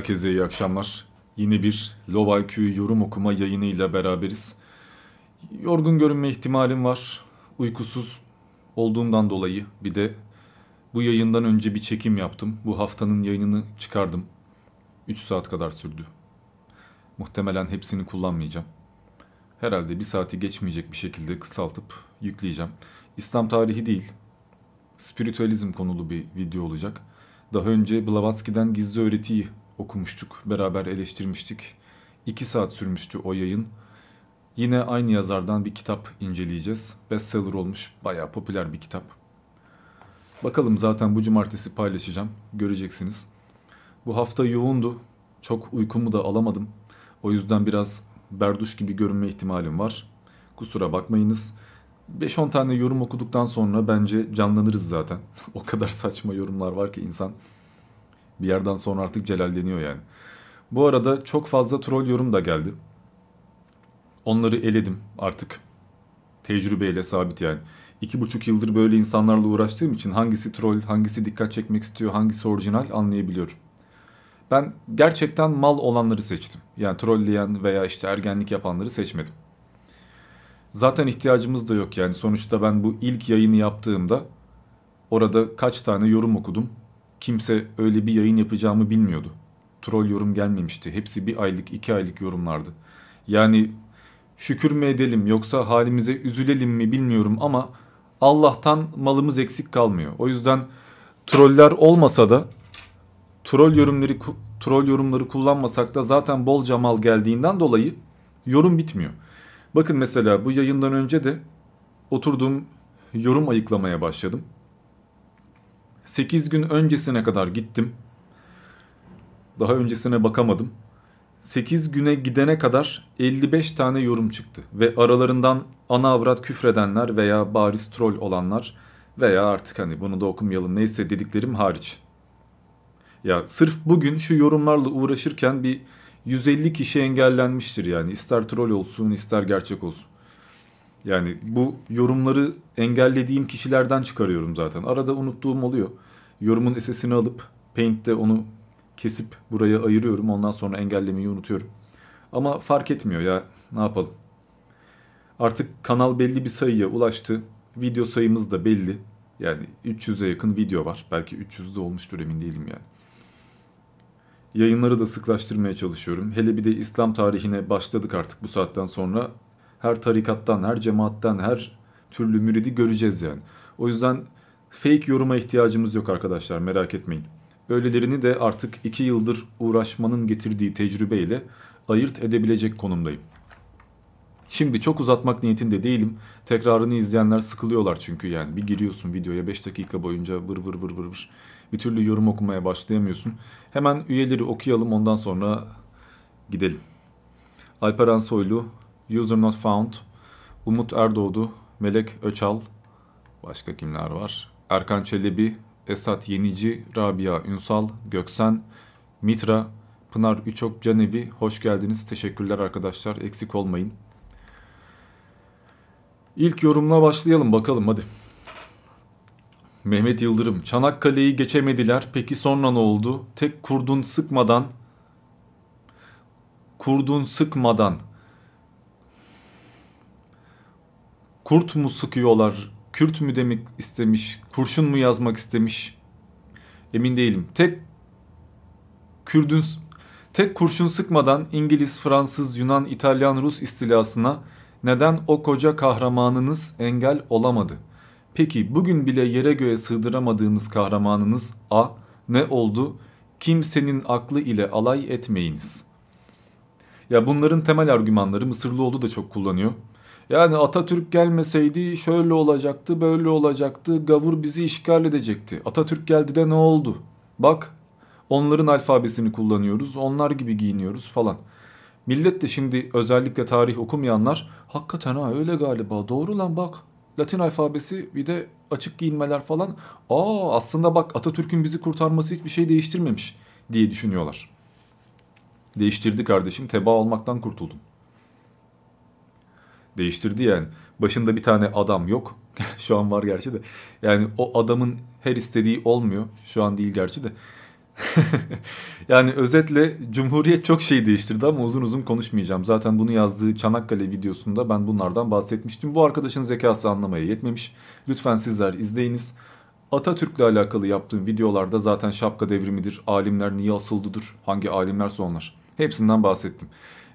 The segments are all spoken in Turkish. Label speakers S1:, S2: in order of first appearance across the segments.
S1: Herkese iyi akşamlar. Yine bir Love IQ yorum okuma yayınıyla beraberiz. Yorgun görünme ihtimalim var. Uykusuz olduğumdan dolayı bir de bu yayından önce bir çekim yaptım. Bu haftanın yayınını çıkardım. 3 saat kadar sürdü. Muhtemelen hepsini kullanmayacağım. Herhalde bir saati geçmeyecek bir şekilde kısaltıp yükleyeceğim. İslam tarihi değil, spiritüalizm konulu bir video olacak. Daha önce Blavatsky'den Gizli Öğretiyi okumuştuk, beraber eleştirmiştik. 2 saat sürmüştü o yayın. Yine aynı yazardan bir kitap inceleyeceğiz. Bestseller olmuş, bayağı popüler bir kitap. Bakalım zaten bu cumartesi paylaşacağım, göreceksiniz. Bu hafta yoğundu, çok uykumu da alamadım. O yüzden biraz berduş gibi görünme ihtimalim var. Kusura bakmayınız. 5-10 tane yorum okuduktan sonra bence canlanırız zaten. o kadar saçma yorumlar var ki insan bir yerden sonra artık celalleniyor yani. Bu arada çok fazla troll yorum da geldi. Onları eledim artık. Tecrübeyle sabit yani. İki buçuk yıldır böyle insanlarla uğraştığım için hangisi troll, hangisi dikkat çekmek istiyor, hangisi orijinal anlayabiliyorum. Ben gerçekten mal olanları seçtim. Yani trolleyen veya işte ergenlik yapanları seçmedim. Zaten ihtiyacımız da yok yani. Sonuçta ben bu ilk yayını yaptığımda orada kaç tane yorum okudum. Kimse öyle bir yayın yapacağımı bilmiyordu. Troll yorum gelmemişti. Hepsi bir aylık, iki aylık yorumlardı. Yani şükür mü edelim yoksa halimize üzülelim mi bilmiyorum ama Allah'tan malımız eksik kalmıyor. O yüzden troller olmasa da troll yorumları troll yorumları kullanmasak da zaten bolca mal geldiğinden dolayı yorum bitmiyor. Bakın mesela bu yayından önce de oturdum yorum ayıklamaya başladım. 8 gün öncesine kadar gittim. Daha öncesine bakamadım. 8 güne gidene kadar 55 tane yorum çıktı. Ve aralarından ana avrat küfredenler veya bariz troll olanlar veya artık hani bunu da okumayalım neyse dediklerim hariç. Ya sırf bugün şu yorumlarla uğraşırken bir 150 kişi engellenmiştir yani. ister troll olsun ister gerçek olsun. Yani bu yorumları engellediğim kişilerden çıkarıyorum zaten. Arada unuttuğum oluyor. Yorumun sesini alıp Paint'te onu kesip buraya ayırıyorum. Ondan sonra engellemeyi unutuyorum. Ama fark etmiyor ya ne yapalım. Artık kanal belli bir sayıya ulaştı. Video sayımız da belli. Yani 300'e yakın video var. Belki 300'de olmuştur emin değilim yani. Yayınları da sıklaştırmaya çalışıyorum. Hele bir de İslam tarihine başladık artık bu saatten sonra. Her tarikattan, her cemaatten, her türlü müridi göreceğiz yani. O yüzden fake yoruma ihtiyacımız yok arkadaşlar merak etmeyin. Öylelerini de artık 2 yıldır uğraşmanın getirdiği tecrübeyle ayırt edebilecek konumdayım. Şimdi çok uzatmak niyetinde değilim. Tekrarını izleyenler sıkılıyorlar çünkü yani. Bir giriyorsun videoya 5 dakika boyunca vır vır vır vır vır. Bir türlü yorum okumaya başlayamıyorsun. Hemen üyeleri okuyalım ondan sonra gidelim. Alperen Soylu, User Not Found, Umut Erdoğdu, Melek Öçal, başka kimler var? Erkan Çelebi, Esat Yenici, Rabia Ünsal, Göksen, Mitra, Pınar Üçok Canevi hoş geldiniz. Teşekkürler arkadaşlar. Eksik olmayın. İlk yorumla başlayalım bakalım hadi. Mehmet Yıldırım. Çanakkale'yi geçemediler. Peki sonra ne oldu? Tek kurdun sıkmadan kurdun sıkmadan kurt mu sıkıyorlar? Kürt mü demek istemiş? Kurşun mu yazmak istemiş? Emin değilim. Tek Kürdün tek kurşun sıkmadan İngiliz, Fransız, Yunan, İtalyan, Rus istilasına neden o koca kahramanınız engel olamadı? Peki bugün bile yere göğe sığdıramadığınız kahramanınız A ne oldu? Kimsenin aklı ile alay etmeyiniz. Ya bunların temel argümanları Mısırlıoğlu da çok kullanıyor. Yani Atatürk gelmeseydi şöyle olacaktı, böyle olacaktı, gavur bizi işgal edecekti. Atatürk geldi de ne oldu? Bak onların alfabesini kullanıyoruz, onlar gibi giyiniyoruz falan. Millet de şimdi özellikle tarih okumayanlar hakikaten ha öyle galiba doğru lan bak Latin alfabesi bir de açık giyinmeler falan. Aa aslında bak Atatürk'ün bizi kurtarması hiçbir şey değiştirmemiş diye düşünüyorlar. Değiştirdi kardeşim teba olmaktan kurtuldun. Değiştirdi yani. Başında bir tane adam yok. Şu an var gerçi de. Yani o adamın her istediği olmuyor. Şu an değil gerçi de. yani özetle Cumhuriyet çok şey değiştirdi ama uzun uzun konuşmayacağım. Zaten bunu yazdığı Çanakkale videosunda ben bunlardan bahsetmiştim. Bu arkadaşın zekası anlamaya yetmemiş. Lütfen sizler izleyiniz. Atatürk'le alakalı yaptığım videolarda zaten şapka devrimidir, alimler niye asıldıdır, hangi alimlerse onlar. Hepsinden bahsettim.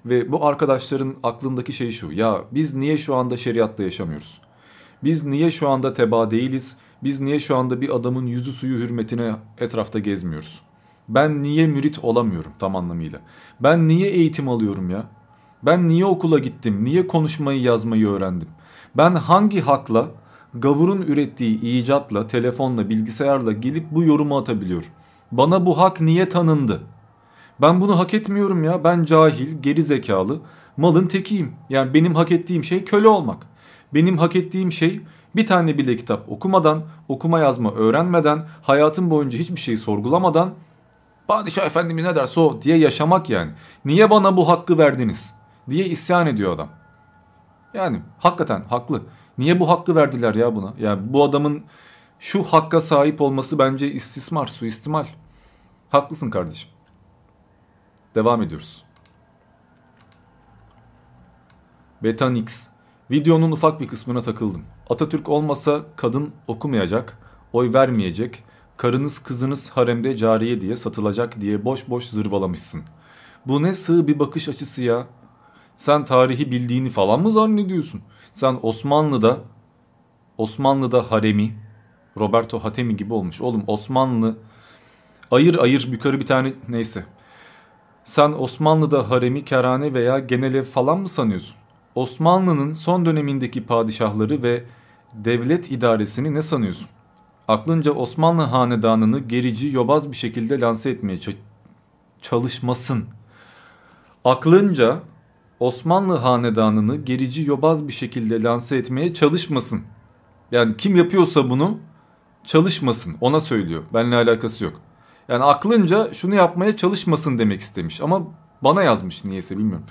S1: Ve bu arkadaşların aklındaki şey şu. Ya biz niye şu anda şeriatla yaşamıyoruz? Biz niye şu anda teba değiliz? Biz niye şu anda bir adamın yüzü suyu hürmetine etrafta gezmiyoruz? Ben niye mürit olamıyorum tam anlamıyla? Ben niye eğitim alıyorum ya? Ben niye okula gittim? Niye konuşmayı yazmayı öğrendim? Ben hangi hakla gavurun ürettiği icatla, telefonla, bilgisayarla gelip bu yorumu atabiliyorum? Bana bu hak niye tanındı? Ben bunu hak etmiyorum ya. Ben cahil, geri zekalı, malın tekiyim. Yani benim hak ettiğim şey köle olmak. Benim hak ettiğim şey bir tane bile kitap okumadan, okuma yazma öğrenmeden, hayatım boyunca hiçbir şeyi sorgulamadan Padişah Efendimiz ne derse o diye yaşamak yani. Niye bana bu hakkı verdiniz diye isyan ediyor adam. Yani hakikaten haklı. Niye bu hakkı verdiler ya buna? Yani bu adamın şu hakka sahip olması bence istismar, suistimal. Haklısın kardeşim. Devam ediyoruz. Betanix. Videonun ufak bir kısmına takıldım. Atatürk olmasa kadın okumayacak, oy vermeyecek, karınız kızınız haremde cariye diye satılacak diye boş boş zırvalamışsın. Bu ne sığ bir bakış açısı ya. Sen tarihi bildiğini falan mı zannediyorsun? Sen Osmanlı'da Osmanlı'da haremi Roberto Hatemi gibi olmuş. Oğlum Osmanlı ayır ayır yukarı bir tane neyse. Sen Osmanlı'da haremi kerane veya genel falan mı sanıyorsun? Osmanlı'nın son dönemindeki padişahları ve devlet idaresini ne sanıyorsun? Aklınca Osmanlı hanedanını gerici, yobaz bir şekilde lanse etmeye çalışmasın. Aklınca Osmanlı hanedanını gerici, yobaz bir şekilde lanse etmeye çalışmasın. Yani kim yapıyorsa bunu çalışmasın ona söylüyor. Benimle alakası yok. Yani aklınca şunu yapmaya çalışmasın demek istemiş ama bana yazmış niyeyse bilmiyorum.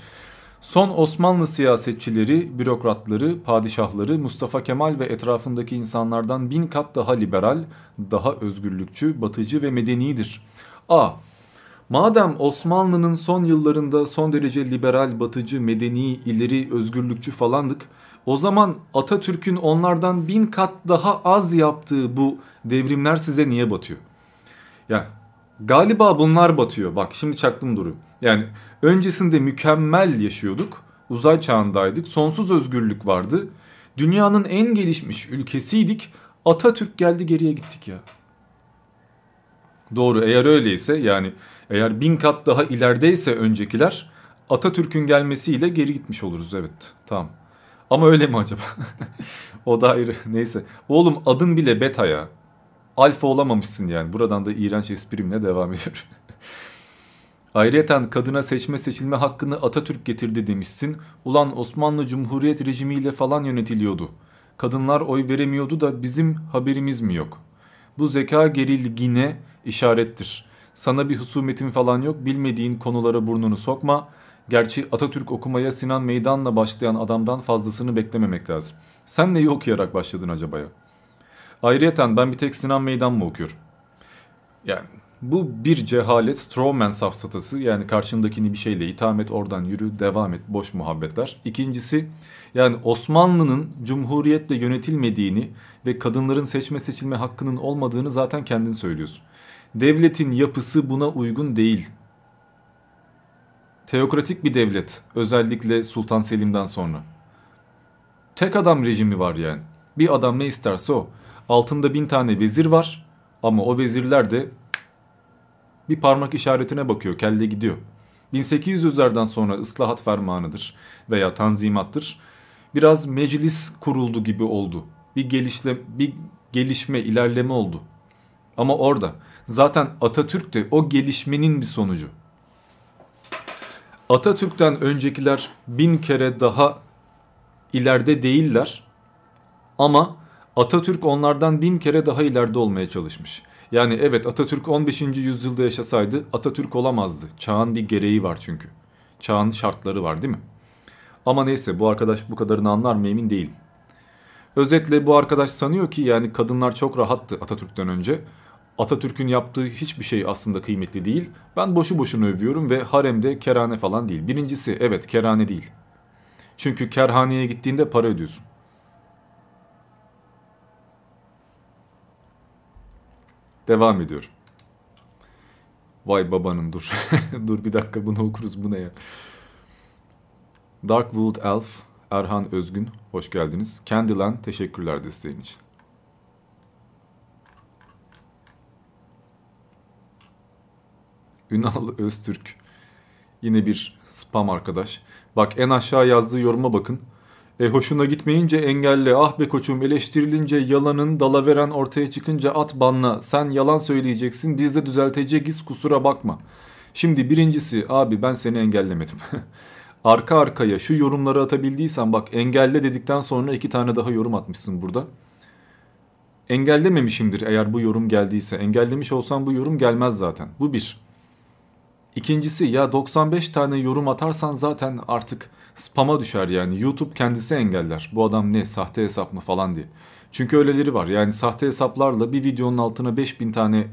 S1: Son Osmanlı siyasetçileri, bürokratları, padişahları Mustafa Kemal ve etrafındaki insanlardan bin kat daha liberal, daha özgürlükçü, batıcı ve medenidir. A. Madem Osmanlı'nın son yıllarında son derece liberal, batıcı, medeni, ileri, özgürlükçü falandık, o zaman Atatürk'ün onlardan bin kat daha az yaptığı bu devrimler size niye batıyor? Ya Galiba bunlar batıyor. Bak şimdi çaktım duru. Yani öncesinde mükemmel yaşıyorduk. Uzay çağındaydık. Sonsuz özgürlük vardı. Dünyanın en gelişmiş ülkesiydik. Atatürk geldi geriye gittik ya. Doğru eğer öyleyse yani eğer bin kat daha ilerideyse öncekiler Atatürk'ün gelmesiyle geri gitmiş oluruz evet tamam. Ama öyle mi acaba? o da ayrı neyse. Oğlum adın bile beta ya alfa olamamışsın yani. Buradan da iğrenç esprimle devam ediyor. Ayrıyeten kadına seçme seçilme hakkını Atatürk getirdi demişsin. Ulan Osmanlı Cumhuriyet rejimiyle falan yönetiliyordu. Kadınlar oy veremiyordu da bizim haberimiz mi yok? Bu zeka gerilgine işarettir. Sana bir husumetin falan yok bilmediğin konulara burnunu sokma. Gerçi Atatürk okumaya Sinan Meydan'la başlayan adamdan fazlasını beklememek lazım. Sen neyi okuyarak başladın acaba ya? Ayrıyeten ben bir tek Sinan Meydan mı okuyorum? Yani bu bir cehalet, strawman safsatası yani karşındakini bir şeyle itham et oradan yürü devam et boş muhabbetler. İkincisi yani Osmanlı'nın cumhuriyetle yönetilmediğini ve kadınların seçme seçilme hakkının olmadığını zaten kendin söylüyorsun. Devletin yapısı buna uygun değil. Teokratik bir devlet özellikle Sultan Selim'den sonra. Tek adam rejimi var yani. Bir adam ne isterse o. Altında bin tane vezir var ama o vezirler de bir parmak işaretine bakıyor kelle gidiyor. 1800'lerden sonra ıslahat fermanıdır veya tanzimattır. Biraz meclis kuruldu gibi oldu. Bir gelişle bir gelişme, ilerleme oldu. Ama orada zaten Atatürk de o gelişmenin bir sonucu. Atatürk'ten öncekiler bin kere daha ileride değiller ama Atatürk onlardan bin kere daha ileride olmaya çalışmış. Yani evet Atatürk 15. yüzyılda yaşasaydı Atatürk olamazdı. Çağın bir gereği var çünkü. Çağın şartları var değil mi? Ama neyse bu arkadaş bu kadarını anlar mı emin değilim. Özetle bu arkadaş sanıyor ki yani kadınlar çok rahattı Atatürk'ten önce. Atatürk'ün yaptığı hiçbir şey aslında kıymetli değil. Ben boşu boşuna övüyorum ve haremde kerane falan değil. Birincisi evet kerane değil. Çünkü kerhaneye gittiğinde para ödüyorsun. Devam ediyorum. Vay babanın dur. dur bir dakika bunu okuruz bu ne ya. Darkwood Elf, Erhan Özgün hoş geldiniz. Candyland teşekkürler desteğin için. Ünal Öztürk. Yine bir spam arkadaş. Bak en aşağı yazdığı yoruma bakın. E hoşuna gitmeyince engelle. Ah be koçum eleştirilince yalanın dalaveren ortaya çıkınca at banla. Sen yalan söyleyeceksin biz de düzelteceğiz kusura bakma. Şimdi birincisi abi ben seni engellemedim. Arka arkaya şu yorumları atabildiysen bak engelle dedikten sonra iki tane daha yorum atmışsın burada. Engellememişimdir eğer bu yorum geldiyse. Engellemiş olsam bu yorum gelmez zaten. Bu bir. İkincisi ya 95 tane yorum atarsan zaten artık spama düşer yani. YouTube kendisi engeller. Bu adam ne sahte hesap mı falan diye. Çünkü öyleleri var. Yani sahte hesaplarla bir videonun altına 5000 tane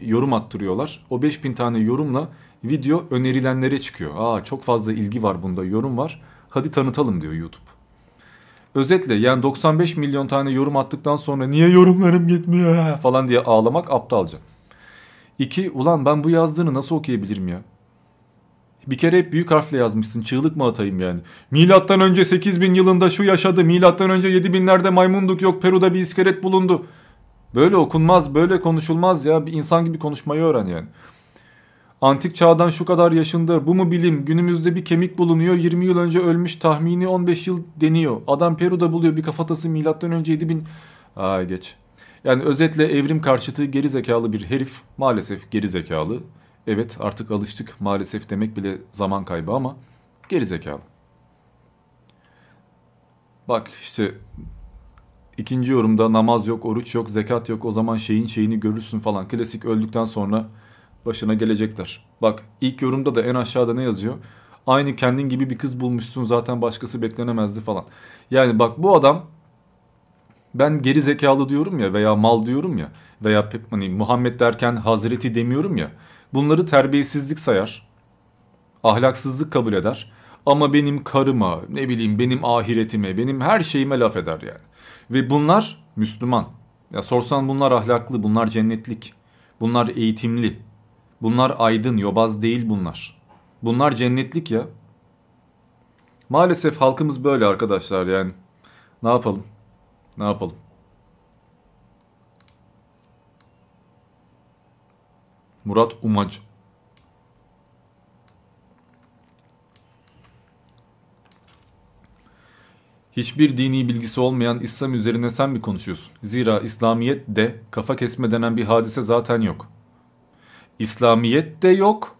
S1: yorum attırıyorlar. O 5000 tane yorumla video önerilenlere çıkıyor. Aa çok fazla ilgi var bunda yorum var. Hadi tanıtalım diyor YouTube. Özetle yani 95 milyon tane yorum attıktan sonra niye yorumlarım gitmiyor falan diye ağlamak aptalca. İki, ulan ben bu yazdığını nasıl okuyabilirim ya? Bir kere hep büyük harfle yazmışsın. Çığlık mı atayım yani? Milattan önce 8000 yılında şu yaşadı. Milattan önce 7000'lerde maymunduk yok. Peru'da bir iskelet bulundu. Böyle okunmaz, böyle konuşulmaz ya. Bir insan gibi konuşmayı öğren yani. Antik çağdan şu kadar yaşında bu mu bilim günümüzde bir kemik bulunuyor 20 yıl önce ölmüş tahmini 15 yıl deniyor. Adam Peru'da buluyor bir kafatası milattan önce 7000 Ay geç. Yani özetle evrim karşıtı geri zekalı bir herif maalesef geri zekalı. Evet artık alıştık maalesef demek bile zaman kaybı ama geri zekalı. Bak işte ikinci yorumda namaz yok, oruç yok, zekat yok o zaman şeyin şeyini görürsün falan. Klasik öldükten sonra başına gelecekler. Bak ilk yorumda da en aşağıda ne yazıyor? Aynı kendin gibi bir kız bulmuşsun zaten başkası beklenemezdi falan. Yani bak bu adam ben geri zekalı diyorum ya veya mal diyorum ya veya hani Muhammed derken Hazreti demiyorum ya. Bunları terbiyesizlik sayar. Ahlaksızlık kabul eder. Ama benim karıma, ne bileyim benim ahiretime, benim her şeyime laf eder yani. Ve bunlar Müslüman. Ya sorsan bunlar ahlaklı, bunlar cennetlik. Bunlar eğitimli. Bunlar aydın, yobaz değil bunlar. Bunlar cennetlik ya. Maalesef halkımız böyle arkadaşlar yani. Ne yapalım? Ne yapalım? Murat Umac. Hiçbir dini bilgisi olmayan İslam üzerine sen mi konuşuyorsun? Zira İslamiyet de kafa kesme denen bir hadise zaten yok. İslamiyet de yok,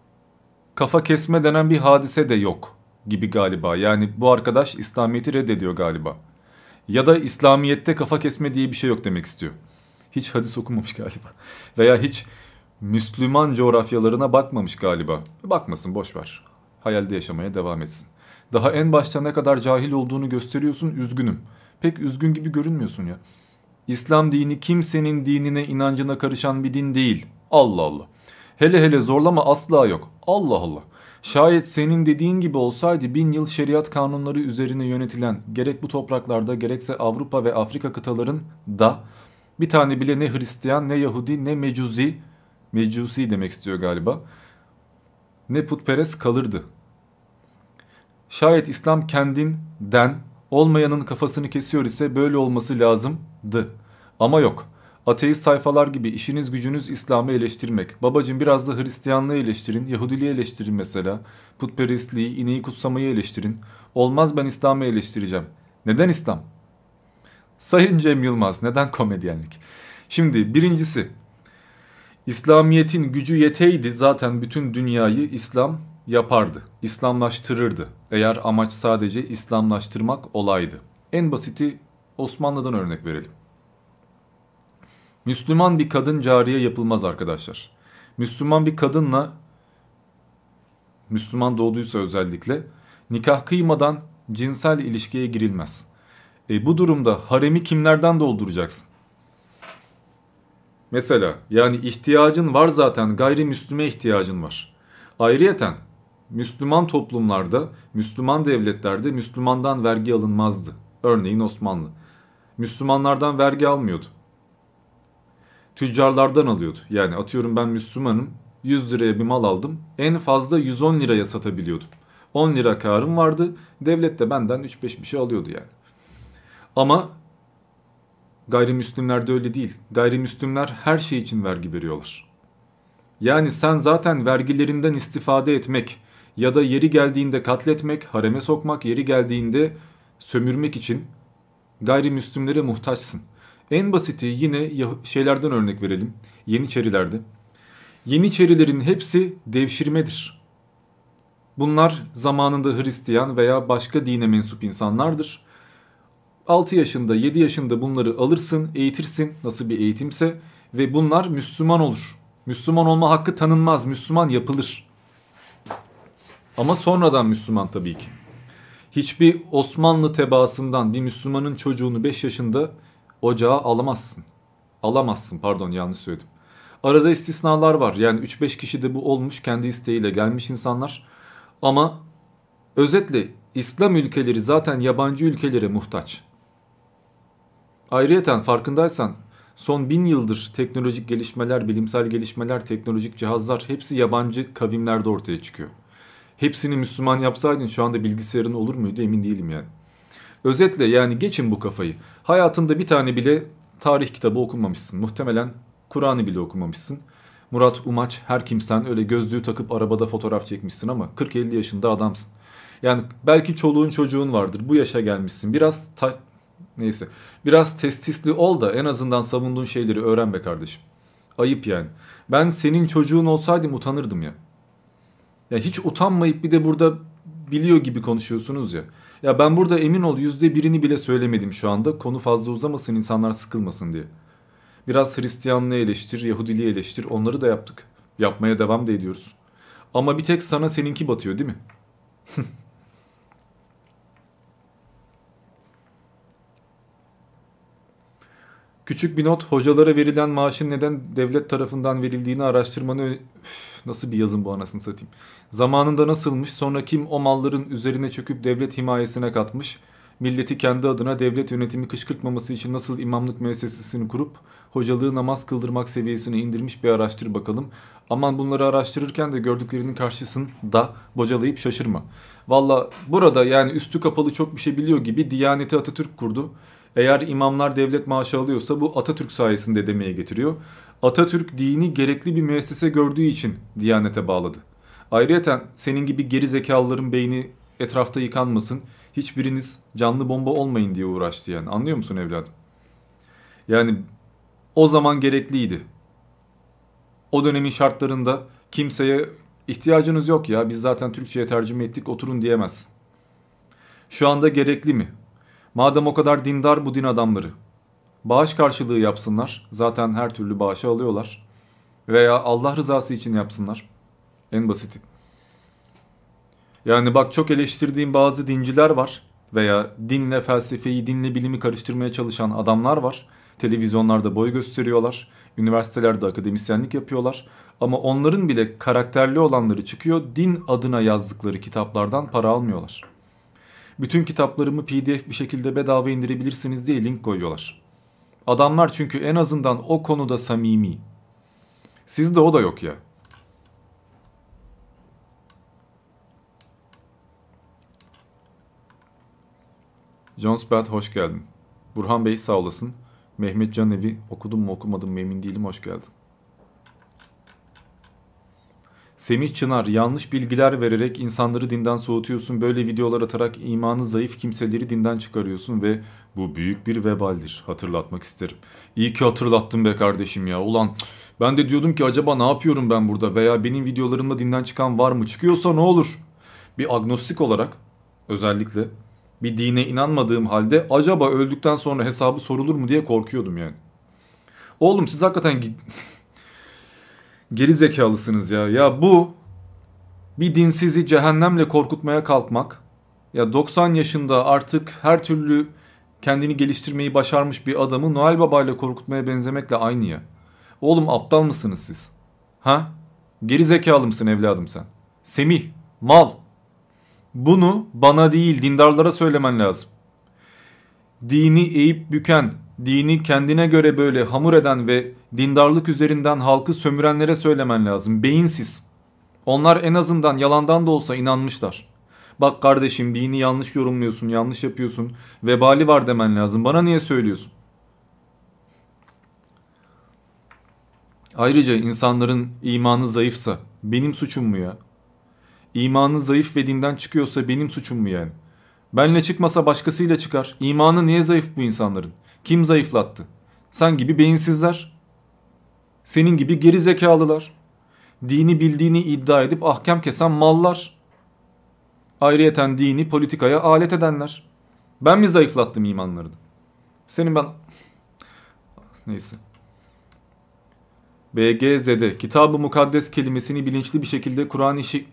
S1: kafa kesme denen bir hadise de yok gibi galiba. Yani bu arkadaş İslamiyet'i reddediyor galiba. Ya da İslamiyet'te kafa kesme diye bir şey yok demek istiyor. Hiç hadis okumamış galiba. Veya hiç Müslüman coğrafyalarına bakmamış galiba. Bakmasın boş ver. Hayalde yaşamaya devam etsin. Daha en başta ne kadar cahil olduğunu gösteriyorsun üzgünüm. Pek üzgün gibi görünmüyorsun ya. İslam dini kimsenin dinine inancına karışan bir din değil. Allah Allah. Hele hele zorlama asla yok. Allah Allah. Şayet senin dediğin gibi olsaydı bin yıl şeriat kanunları üzerine yönetilen gerek bu topraklarda gerekse Avrupa ve Afrika kıtaların da bir tane bile ne Hristiyan ne Yahudi ne Mecuzi Mecusi demek istiyor galiba ne putperest kalırdı. Şayet İslam kendinden olmayanın kafasını kesiyor ise böyle olması lazımdı. Ama yok. Ateist sayfalar gibi işiniz gücünüz İslam'ı eleştirmek. Babacım biraz da Hristiyanlığı eleştirin, Yahudiliği eleştirin mesela. Putperestliği, ineği kutsamayı eleştirin. Olmaz ben İslam'ı eleştireceğim. Neden İslam? Sayın Cem Yılmaz neden komedyenlik? Şimdi birincisi İslamiyet'in gücü yeteydi zaten bütün dünyayı İslam yapardı. İslamlaştırırdı. Eğer amaç sadece İslamlaştırmak olaydı. En basiti Osmanlı'dan örnek verelim. Müslüman bir kadın cariye yapılmaz arkadaşlar. Müslüman bir kadınla Müslüman doğduysa özellikle nikah kıymadan cinsel ilişkiye girilmez. E, bu durumda haremi kimlerden dolduracaksın? Mesela yani ihtiyacın var zaten gayrimüslime ihtiyacın var. Ayrıyeten Müslüman toplumlarda, Müslüman devletlerde Müslümandan vergi alınmazdı. Örneğin Osmanlı. Müslümanlardan vergi almıyordu. Tüccarlardan alıyordu. Yani atıyorum ben Müslümanım 100 liraya bir mal aldım. En fazla 110 liraya satabiliyordum. 10 lira karım vardı. Devlet de benden 3-5 bir şey alıyordu yani. Ama gayrimüslimlerde öyle değil. Gayrimüslimler her şey için vergi veriyorlar. Yani sen zaten vergilerinden istifade etmek ya da yeri geldiğinde katletmek, hareme sokmak, yeri geldiğinde sömürmek için gayrimüslimlere muhtaçsın. En basiti yine şeylerden örnek verelim. Yeniçerilerde. Yeniçerilerin hepsi devşirmedir. Bunlar zamanında Hristiyan veya başka dine mensup insanlardır. 6 yaşında 7 yaşında bunları alırsın eğitirsin nasıl bir eğitimse ve bunlar Müslüman olur. Müslüman olma hakkı tanınmaz Müslüman yapılır. Ama sonradan Müslüman tabii ki. Hiçbir Osmanlı tebaasından bir Müslümanın çocuğunu 5 yaşında ocağa alamazsın. Alamazsın pardon yanlış söyledim. Arada istisnalar var. Yani 3-5 kişi de bu olmuş kendi isteğiyle gelmiş insanlar. Ama özetle İslam ülkeleri zaten yabancı ülkelere muhtaç. Ayrıyeten farkındaysan son bin yıldır teknolojik gelişmeler, bilimsel gelişmeler, teknolojik cihazlar hepsi yabancı kavimlerde ortaya çıkıyor. Hepsini Müslüman yapsaydın şu anda bilgisayarın olur muydu emin değilim yani. Özetle yani geçin bu kafayı. Hayatında bir tane bile tarih kitabı okumamışsın. Muhtemelen Kur'an'ı bile okumamışsın. Murat Umaç her kimsen öyle gözlüğü takıp arabada fotoğraf çekmişsin ama 40-50 yaşında adamsın. Yani belki çoluğun çocuğun vardır. Bu yaşa gelmişsin. Biraz ta neyse. Biraz testisli ol da en azından savunduğun şeyleri öğren be kardeşim. Ayıp yani. Ben senin çocuğun olsaydım utanırdım ya. Ya hiç utanmayıp bir de burada biliyor gibi konuşuyorsunuz ya. Ya ben burada emin ol yüzde birini bile söylemedim şu anda. Konu fazla uzamasın insanlar sıkılmasın diye. Biraz Hristiyanlığı eleştir, Yahudiliği eleştir onları da yaptık. Yapmaya devam da ediyoruz. Ama bir tek sana seninki batıyor değil mi? Küçük bir not hocalara verilen maaşın neden devlet tarafından verildiğini araştırmanı nasıl bir yazın bu anasını satayım. Zamanında nasılmış sonra kim o malların üzerine çöküp devlet himayesine katmış. Milleti kendi adına devlet yönetimi kışkırtmaması için nasıl imamlık müessesesini kurup hocalığı namaz kıldırmak seviyesine indirmiş bir araştır bakalım. Aman bunları araştırırken de gördüklerinin karşısında bocalayıp şaşırma. Valla burada yani üstü kapalı çok bir şey biliyor gibi Diyaneti Atatürk kurdu. Eğer imamlar devlet maaşı alıyorsa bu Atatürk sayesinde demeye getiriyor. Atatürk dini gerekli bir müessese gördüğü için Diyanete bağladı. Ayrıca senin gibi geri zekalıların beyni etrafta yıkanmasın, hiçbiriniz canlı bomba olmayın diye uğraştı yani. Anlıyor musun evladım? Yani o zaman gerekliydi. O dönemin şartlarında kimseye ihtiyacınız yok ya biz zaten Türkçe'ye tercüme ettik oturun diyemezsin. Şu anda gerekli mi? Madem o kadar dindar bu din adamları. Bağış karşılığı yapsınlar. Zaten her türlü bağışı alıyorlar. Veya Allah rızası için yapsınlar. En basiti. Yani bak çok eleştirdiğim bazı dinciler var. Veya dinle felsefeyi, dinle bilimi karıştırmaya çalışan adamlar var. Televizyonlarda boy gösteriyorlar. Üniversitelerde akademisyenlik yapıyorlar. Ama onların bile karakterli olanları çıkıyor. Din adına yazdıkları kitaplardan para almıyorlar. Bütün kitaplarımı pdf bir şekilde bedava indirebilirsiniz diye link koyuyorlar. Adamlar çünkü en azından o konuda samimi. Sizde o da yok ya. John Spad hoş geldin. Burhan Bey sağ olasın. Mehmet Canevi okudum mu okumadım mı emin değilim hoş geldin. Semih Çınar yanlış bilgiler vererek insanları dinden soğutuyorsun. Böyle videolar atarak imanı zayıf kimseleri dinden çıkarıyorsun ve bu büyük bir vebaldir. Hatırlatmak isterim. İyi ki hatırlattın be kardeşim ya. Ulan ben de diyordum ki acaba ne yapıyorum ben burada veya benim videolarımda dinden çıkan var mı? Çıkıyorsa ne olur? Bir agnostik olarak özellikle bir dine inanmadığım halde acaba öldükten sonra hesabı sorulur mu diye korkuyordum yani. Oğlum siz hakikaten geri zekalısınız ya. Ya bu bir dinsizi cehennemle korkutmaya kalkmak. Ya 90 yaşında artık her türlü kendini geliştirmeyi başarmış bir adamı Noel Baba ile korkutmaya benzemekle aynı ya. Oğlum aptal mısınız siz? Ha? Geri zekalı mısın evladım sen? Semih, mal. Bunu bana değil dindarlara söylemen lazım. Dini eğip büken, dini kendine göre böyle hamur eden ve dindarlık üzerinden halkı sömürenlere söylemen lazım. Beyinsiz. Onlar en azından yalandan da olsa inanmışlar. Bak kardeşim dini yanlış yorumluyorsun, yanlış yapıyorsun. Vebali var demen lazım. Bana niye söylüyorsun? Ayrıca insanların imanı zayıfsa benim suçum mu ya? İmanı zayıf ve dinden çıkıyorsa benim suçum mu yani? Benle çıkmasa başkasıyla çıkar. İmanı niye zayıf bu insanların? Kim zayıflattı? Sen gibi beyinsizler. Senin gibi geri zekalılar. Dini bildiğini iddia edip ahkam kesen mallar. Ayrıyeten dini politikaya alet edenler. Ben mi zayıflattım imanlarını? Senin ben... Neyse. BGZ'de kitab-ı mukaddes kelimesini bilinçli bir şekilde Kur'an işi...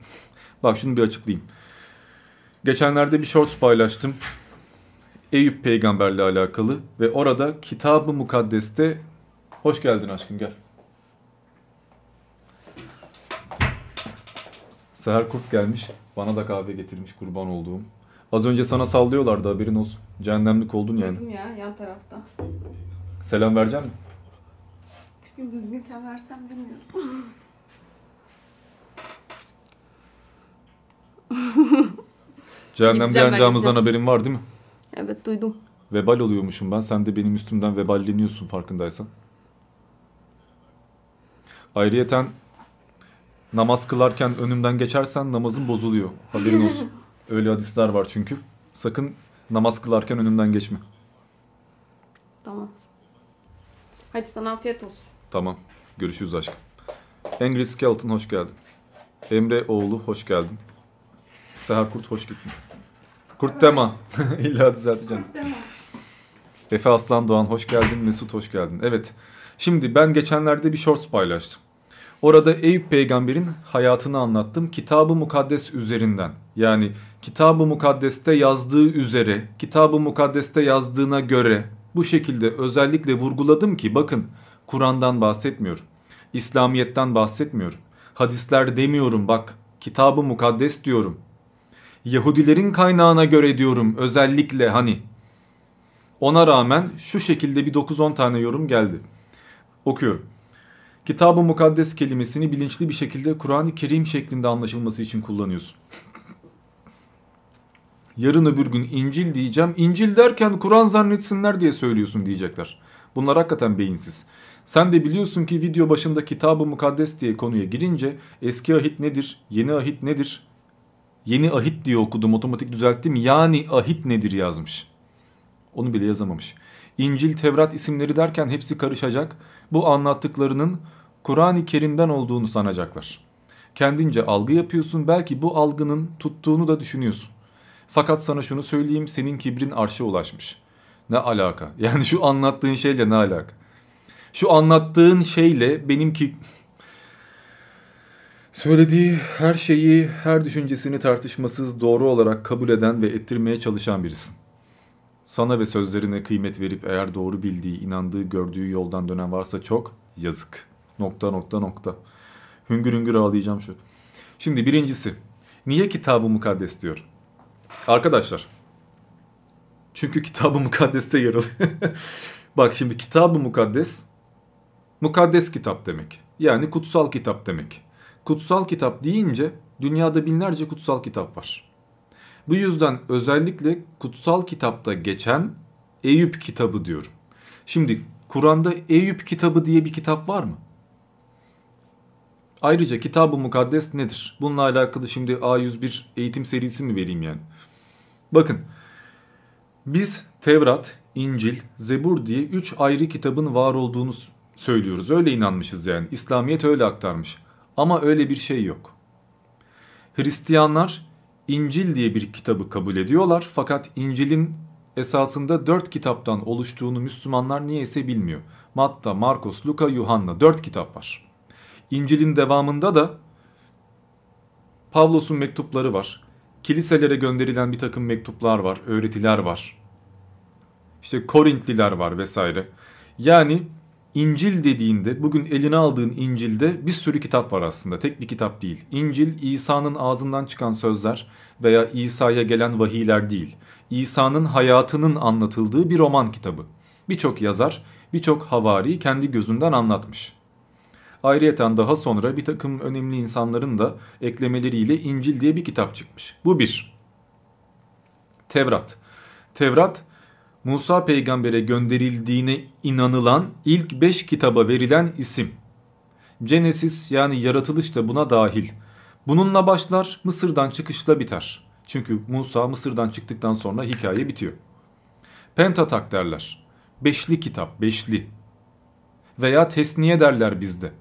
S1: Bak şunu bir açıklayayım. Geçenlerde bir shorts paylaştım. Eyüp peygamberle alakalı ve orada kitab-ı mukaddeste... Hoş geldin aşkım gel. Seher Kurt gelmiş. Bana da kahve getirmiş kurban olduğum. Az önce sana sallıyorlardı haberin olsun. Cehennemlik oldun yani.
S2: Duydum ya yan tarafta.
S1: Selam verecek misin?
S2: Tipim düzgünken versem bilmiyorum.
S1: Cehennemde yanacağımızdan haberin var değil mi?
S2: Evet duydum.
S1: Vebal oluyormuşum ben. Sen de benim üstümden veballeniyorsun farkındaysan. Ayrıyeten namaz kılarken önümden geçersen namazın bozuluyor. Haberin olsun. Öyle hadisler var çünkü. Sakın namaz kılarken önümden geçme.
S2: Tamam. Hadi sana afiyet olsun.
S1: Tamam. Görüşürüz aşkım. Angry Skeleton hoş geldin. Emre oğlu hoş geldin. Seher Kurt hoş gittin. Kurt dema. İlla düzelteceğim. Efe Aslan Doğan hoş geldin. Mesut hoş geldin. Evet. Şimdi ben geçenlerde bir shorts paylaştım. Orada Eyüp peygamberin hayatını anlattım. Kitab-ı Mukaddes üzerinden. Yani Kitab-ı Mukaddes'te yazdığı üzere, Kitab-ı Mukaddes'te yazdığına göre bu şekilde özellikle vurguladım ki bakın Kur'an'dan bahsetmiyorum. İslamiyet'ten bahsetmiyorum. Hadisler demiyorum bak. Kitab-ı Mukaddes diyorum. Yahudilerin kaynağına göre diyorum özellikle hani. Ona rağmen şu şekilde bir 9-10 tane yorum geldi. Okuyorum. Kitab-ı Mukaddes kelimesini bilinçli bir şekilde Kur'an-ı Kerim şeklinde anlaşılması için kullanıyorsun. Yarın öbür gün İncil diyeceğim. İncil derken Kur'an zannetsinler diye söylüyorsun diyecekler. Bunlar hakikaten beyinsiz. Sen de biliyorsun ki video başında Kitab-ı Mukaddes diye konuya girince eski ahit nedir, yeni ahit nedir? Yeni ahit diye okudum otomatik düzelttim. Yani ahit nedir yazmış. Onu bile yazamamış. İncil, Tevrat isimleri derken hepsi karışacak. Bu anlattıklarının Kur'an-ı Kerim'den olduğunu sanacaklar. Kendince algı yapıyorsun. Belki bu algının tuttuğunu da düşünüyorsun. Fakat sana şunu söyleyeyim. Senin kibrin arşa ulaşmış. Ne alaka? Yani şu anlattığın şeyle ne alaka? Şu anlattığın şeyle benimki söylediği her şeyi, her düşüncesini tartışmasız doğru olarak kabul eden ve ettirmeye çalışan birisin. Sana ve sözlerine kıymet verip eğer doğru bildiği, inandığı, gördüğü yoldan dönen varsa çok yazık. Nokta nokta nokta. Hüngür hüngür ağlayacağım şu. Şimdi birincisi. Niye kitabı mukaddes diyorum? Arkadaşlar. Çünkü kitabı mukaddeste yer alıyor. Bak şimdi kitabı mukaddes mukaddes kitap demek. Yani kutsal kitap demek. Kutsal kitap deyince dünyada binlerce kutsal kitap var. Bu yüzden özellikle kutsal kitapta geçen Eyüp kitabı diyorum. Şimdi Kur'an'da Eyüp kitabı diye bir kitap var mı? Ayrıca kitab-ı mukaddes nedir? Bununla alakalı şimdi A101 eğitim serisi mi vereyim yani? Bakın biz Tevrat, İncil, Zebur diye 3 ayrı kitabın var olduğunu söylüyoruz. Öyle inanmışız yani. İslamiyet öyle aktarmış. Ama öyle bir şey yok. Hristiyanlar İncil diye bir kitabı kabul ediyorlar fakat İncil'in esasında 4 kitaptan oluştuğunu Müslümanlar niyeyse bilmiyor. Matta, Markos, Luka, Yuhanna 4 kitap var. İncil'in devamında da Pavlos'un mektupları var. Kiliselere gönderilen bir takım mektuplar var, öğretiler var. İşte Korintliler var vesaire. Yani İncil dediğinde bugün eline aldığın İncil'de bir sürü kitap var aslında. Tek bir kitap değil. İncil İsa'nın ağzından çıkan sözler veya İsa'ya gelen vahiyler değil. İsa'nın hayatının anlatıldığı bir roman kitabı. Birçok yazar, birçok havari kendi gözünden anlatmış. Ayrıyeten daha sonra bir takım önemli insanların da eklemeleriyle İncil diye bir kitap çıkmış. Bu bir. Tevrat. Tevrat Musa peygambere gönderildiğine inanılan ilk beş kitaba verilen isim. Genesis yani yaratılış da buna dahil. Bununla başlar Mısır'dan çıkışla biter. Çünkü Musa Mısır'dan çıktıktan sonra hikaye bitiyor. Pentatak derler. Beşli kitap, beşli. Veya tesniye derler bizde.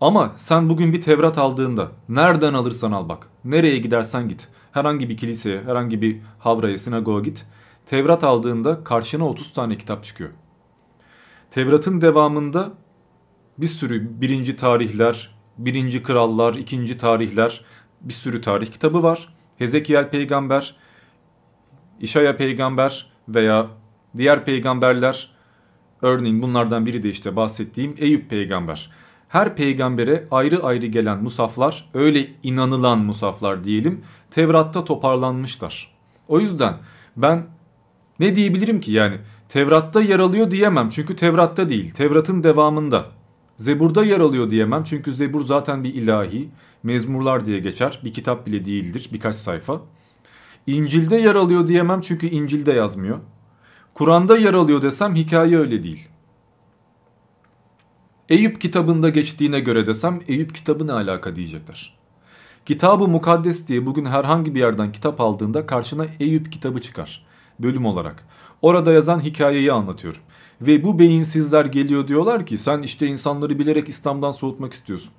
S1: Ama sen bugün bir Tevrat aldığında nereden alırsan al bak. Nereye gidersen git. Herhangi bir kiliseye, herhangi bir havraya, sinagoga git. Tevrat aldığında karşına 30 tane kitap çıkıyor. Tevrat'ın devamında bir sürü birinci tarihler, birinci krallar, ikinci tarihler bir sürü tarih kitabı var. Hezekiel peygamber, İşaya peygamber veya diğer peygamberler örneğin bunlardan biri de işte bahsettiğim Eyüp peygamber. Her peygambere ayrı ayrı gelen musaflar öyle inanılan musaflar diyelim Tevrat'ta toparlanmışlar. O yüzden ben ne diyebilirim ki yani Tevrat'ta yer alıyor diyemem çünkü Tevrat'ta değil Tevrat'ın devamında. Zebur'da yer alıyor diyemem çünkü Zebur zaten bir ilahi mezmurlar diye geçer bir kitap bile değildir birkaç sayfa. İncil'de yer alıyor diyemem çünkü İncil'de yazmıyor. Kur'an'da yer alıyor desem hikaye öyle değil. Eyüp kitabında geçtiğine göre desem Eyüp kitabı ne alaka diyecekler. Kitabı mukaddes diye bugün herhangi bir yerden kitap aldığında karşına Eyüp kitabı çıkar bölüm olarak. Orada yazan hikayeyi anlatıyorum. Ve bu beyinsizler geliyor diyorlar ki sen işte insanları bilerek İslam'dan soğutmak istiyorsun.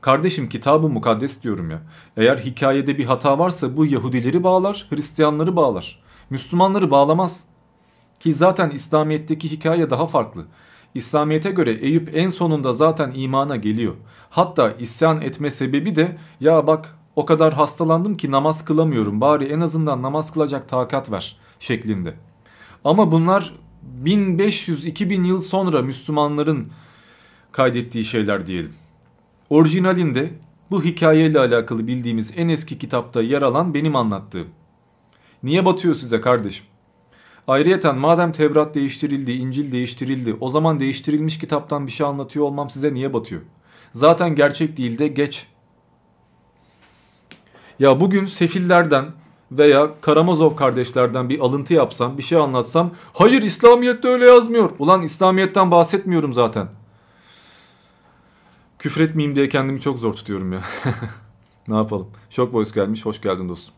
S1: Kardeşim kitabı mukaddes diyorum ya. Eğer hikayede bir hata varsa bu Yahudileri bağlar, Hristiyanları bağlar. Müslümanları bağlamaz. Ki zaten İslamiyet'teki hikaye daha farklı. İslamiyet'e göre Eyüp en sonunda zaten imana geliyor. Hatta isyan etme sebebi de ya bak o kadar hastalandım ki namaz kılamıyorum bari en azından namaz kılacak takat ver şeklinde. Ama bunlar 1500-2000 yıl sonra Müslümanların kaydettiği şeyler diyelim. Orijinalinde bu hikayeyle alakalı bildiğimiz en eski kitapta yer alan benim anlattığım. Niye batıyor size kardeşim? Ayrıyeten madem Tevrat değiştirildi, İncil değiştirildi, o zaman değiştirilmiş kitaptan bir şey anlatıyor olmam size niye batıyor? Zaten gerçek değil de geç. Ya bugün sefillerden veya Karamazov kardeşlerden bir alıntı yapsam, bir şey anlatsam, hayır İslamiyet'te öyle yazmıyor. Ulan İslamiyet'ten bahsetmiyorum zaten. Küfretmeyeyim diye kendimi çok zor tutuyorum ya. ne yapalım? Shock Voice gelmiş. Hoş geldin dostum.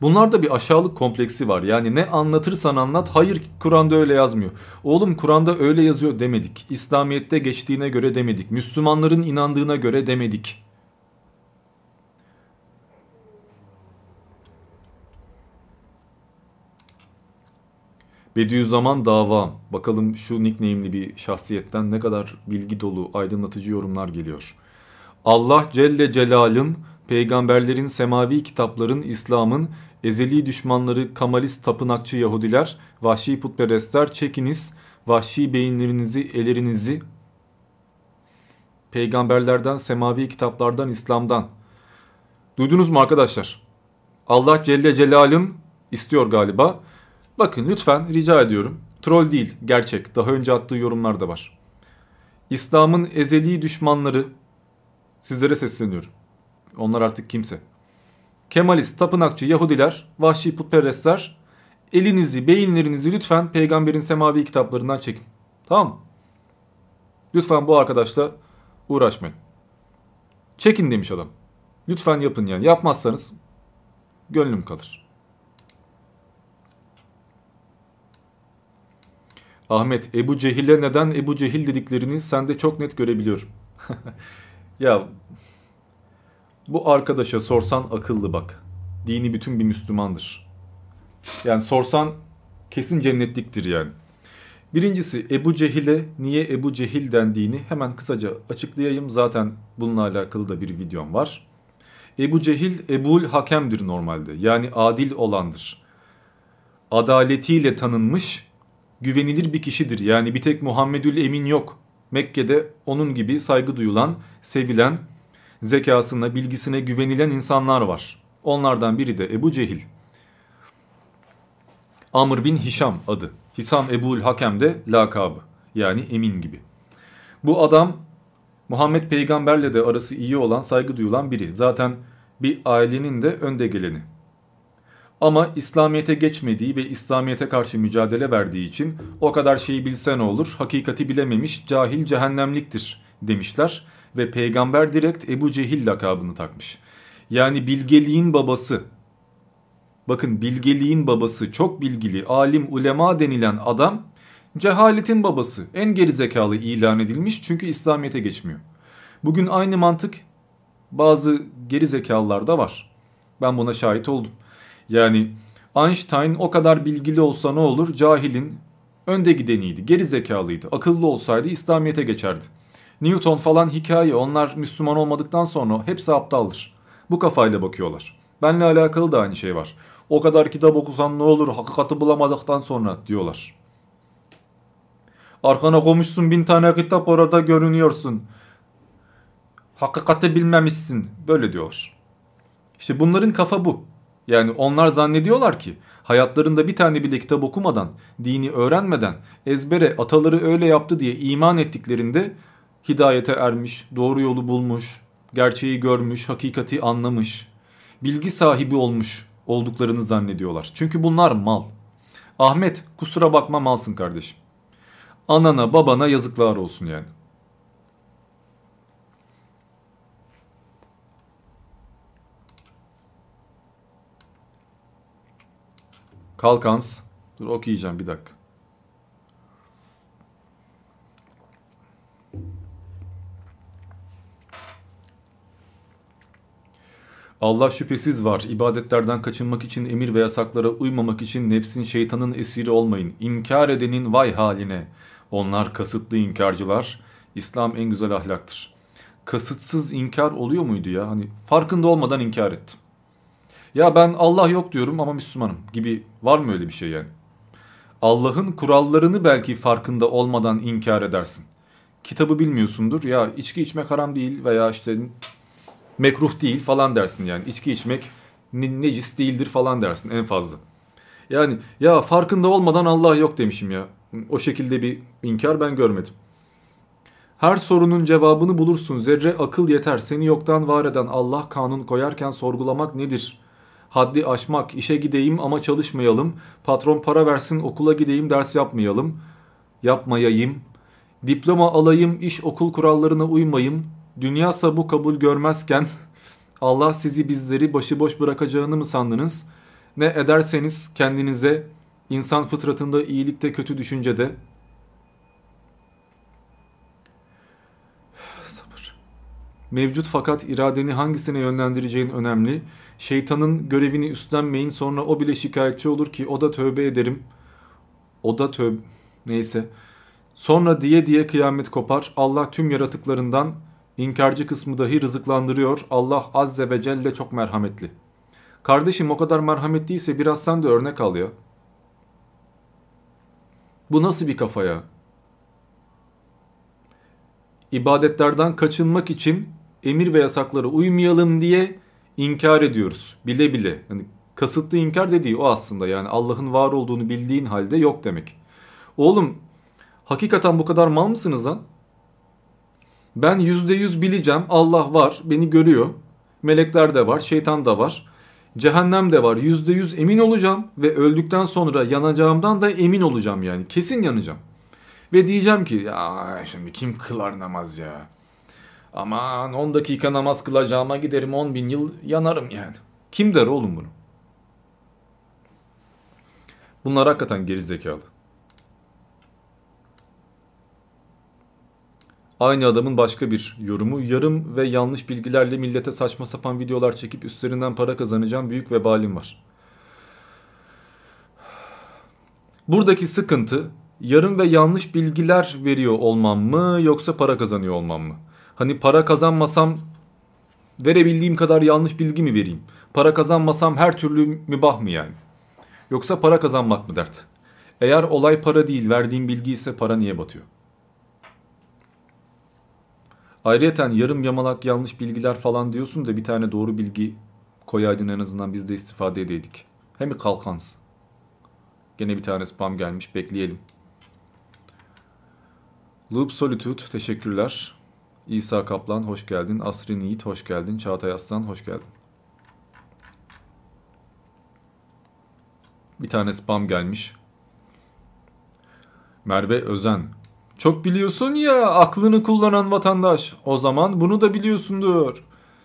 S1: Bunlarda bir aşağılık kompleksi var. Yani ne anlatırsan anlat hayır Kur'an'da öyle yazmıyor. Oğlum Kur'an'da öyle yazıyor demedik. İslamiyet'te geçtiğine göre demedik. Müslümanların inandığına göre demedik. Bediüzzaman Dava. Bakalım şu nickname'li bir şahsiyetten ne kadar bilgi dolu, aydınlatıcı yorumlar geliyor. Allah Celle Celal'ın, peygamberlerin, semavi kitapların, İslam'ın ezeli düşmanları Kamalist tapınakçı Yahudiler, vahşi putperestler çekiniz, vahşi beyinlerinizi, ellerinizi peygamberlerden, semavi kitaplardan, İslam'dan. Duydunuz mu arkadaşlar? Allah Celle Celal'ın istiyor galiba. Bakın lütfen rica ediyorum. Troll değil, gerçek. Daha önce attığı yorumlar da var. İslam'ın ezeli düşmanları sizlere sesleniyorum. Onlar artık kimse. Kemalist, tapınakçı Yahudiler, vahşi putperestler elinizi, beyinlerinizi lütfen peygamberin semavi kitaplarından çekin. Tamam mı? Lütfen bu arkadaşla uğraşmayın. Çekin demiş adam. Lütfen yapın yani. Yapmazsanız gönlüm kalır. Ahmet, Ebu Cehil'e neden Ebu Cehil dediklerini sen de çok net görebiliyorum. ya bu arkadaşa sorsan akıllı bak. Dini bütün bir Müslümandır. Yani sorsan kesin cennetliktir yani. Birincisi Ebu Cehil'e niye Ebu Cehil dendiğini hemen kısaca açıklayayım. Zaten bununla alakalı da bir videom var. Ebu Cehil Ebul Hakem'dir normalde. Yani adil olandır. adaletiyle tanınmış güvenilir bir kişidir. Yani bir tek Muhammedül Emin yok. Mekke'de onun gibi saygı duyulan, sevilen, zekasına, bilgisine güvenilen insanlar var. Onlardan biri de Ebu Cehil. Amr bin Hişam adı. Hisam Ebul Hakem de lakabı. Yani emin gibi. Bu adam Muhammed peygamberle de arası iyi olan, saygı duyulan biri. Zaten bir ailenin de önde geleni. Ama İslamiyet'e geçmediği ve İslamiyet'e karşı mücadele verdiği için o kadar şeyi bilse ne olur, hakikati bilememiş cahil cehennemliktir demişler. Ve peygamber direkt Ebu Cehil lakabını takmış. Yani bilgeliğin babası. Bakın bilgeliğin babası çok bilgili, alim, ulema denilen adam cehaletin babası. En gerizekalı ilan edilmiş çünkü İslamiyet'e geçmiyor. Bugün aynı mantık bazı gerizekalılarda var. Ben buna şahit oldum. Yani Einstein o kadar bilgili olsa ne olur? Cahilin önde gideniydi, geri zekalıydı. Akıllı olsaydı İslamiyet'e geçerdi. Newton falan hikaye onlar Müslüman olmadıktan sonra hepsi aptaldır. Bu kafayla bakıyorlar. Benle alakalı da aynı şey var. O kadar kitap okusan ne olur hakikati bulamadıktan sonra diyorlar. Arkana komuşsun bin tane kitap orada görünüyorsun. Hakikati bilmemişsin. Böyle diyorlar. İşte bunların kafa bu. Yani onlar zannediyorlar ki hayatlarında bir tane bile kitap okumadan, dini öğrenmeden, ezbere ataları öyle yaptı diye iman ettiklerinde hidayete ermiş, doğru yolu bulmuş, gerçeği görmüş, hakikati anlamış, bilgi sahibi olmuş olduklarını zannediyorlar. Çünkü bunlar mal. Ahmet kusura bakma malsın kardeşim. Anana babana yazıklar olsun yani. Kalkans. Dur okuyacağım bir dakika. Allah şüphesiz var. İbadetlerden kaçınmak için emir ve yasaklara uymamak için nefsin şeytanın esiri olmayın. İnkar edenin vay haline. Onlar kasıtlı inkarcılar. İslam en güzel ahlaktır. Kasıtsız inkar oluyor muydu ya? Hani farkında olmadan inkar ettim. Ya ben Allah yok diyorum ama Müslümanım gibi var mı öyle bir şey yani? Allah'ın kurallarını belki farkında olmadan inkar edersin. Kitabı bilmiyorsundur ya içki içmek haram değil veya işte mekruh değil falan dersin yani. İçki içmek ne, necis değildir falan dersin en fazla. Yani ya farkında olmadan Allah yok demişim ya. O şekilde bir inkar ben görmedim. Her sorunun cevabını bulursun. Zerre akıl yeter. Seni yoktan var eden Allah kanun koyarken sorgulamak nedir? Haddi aşmak, işe gideyim ama çalışmayalım. Patron para versin okula gideyim ders yapmayalım. Yapmayayım. Diploma alayım, iş okul kurallarına uymayayım. Dünyasa bu kabul görmezken Allah sizi bizleri başıboş bırakacağını mı sandınız? Ne ederseniz kendinize insan fıtratında iyilikte kötü düşüncede. Mevcut fakat iradeni hangisine yönlendireceğin önemli. Şeytanın görevini üstlenmeyin sonra o bile şikayetçi olur ki o da tövbe ederim. O da tövbe neyse. Sonra diye diye kıyamet kopar. Allah tüm yaratıklarından inkarcı kısmı dahi rızıklandırıyor. Allah azze ve celle çok merhametli. Kardeşim o kadar merhametliyse biraz sen de örnek al ya. Bu nasıl bir kafa ya? İbadetlerden kaçınmak için emir ve yasaklara uymayalım diye inkar ediyoruz. Bile bile. Yani kasıtlı inkar dediği o aslında. Yani Allah'ın var olduğunu bildiğin halde yok demek. Oğlum hakikaten bu kadar mal mısınız lan? Ben yüzde yüz bileceğim. Allah var. Beni görüyor. Melekler de var. Şeytan da var. Cehennem de var. Yüzde yüz emin olacağım. Ve öldükten sonra yanacağımdan da emin olacağım yani. Kesin yanacağım. Ve diyeceğim ki ya şimdi kim kılar namaz ya? Aman 10 dakika namaz kılacağıma giderim 10 bin yıl yanarım yani. Kim der oğlum bunu? Bunlar hakikaten gerizekalı. Aynı adamın başka bir yorumu. Yarım ve yanlış bilgilerle millete saçma sapan videolar çekip üstlerinden para kazanacağım büyük vebalim var. Buradaki sıkıntı yarım ve yanlış bilgiler veriyor olmam mı yoksa para kazanıyor olmam mı? Hani para kazanmasam verebildiğim kadar yanlış bilgi mi vereyim? Para kazanmasam her türlü mübah mı yani? Yoksa para kazanmak mı dert? Eğer olay para değil verdiğin bilgi ise para niye batıyor? Ayrıyeten yarım yamalak yanlış bilgiler falan diyorsun da bir tane doğru bilgi koyaydın en azından biz de istifade edeydik. Hem kalkans. Gene bir tane spam gelmiş bekleyelim. Loop Solitude teşekkürler. İsa Kaplan hoş geldin. Asrin Yiğit hoş geldin. Çağatay Aslan hoş geldin. Bir tane spam gelmiş. Merve Özen. Çok biliyorsun ya aklını kullanan vatandaş. O zaman bunu da biliyorsundur.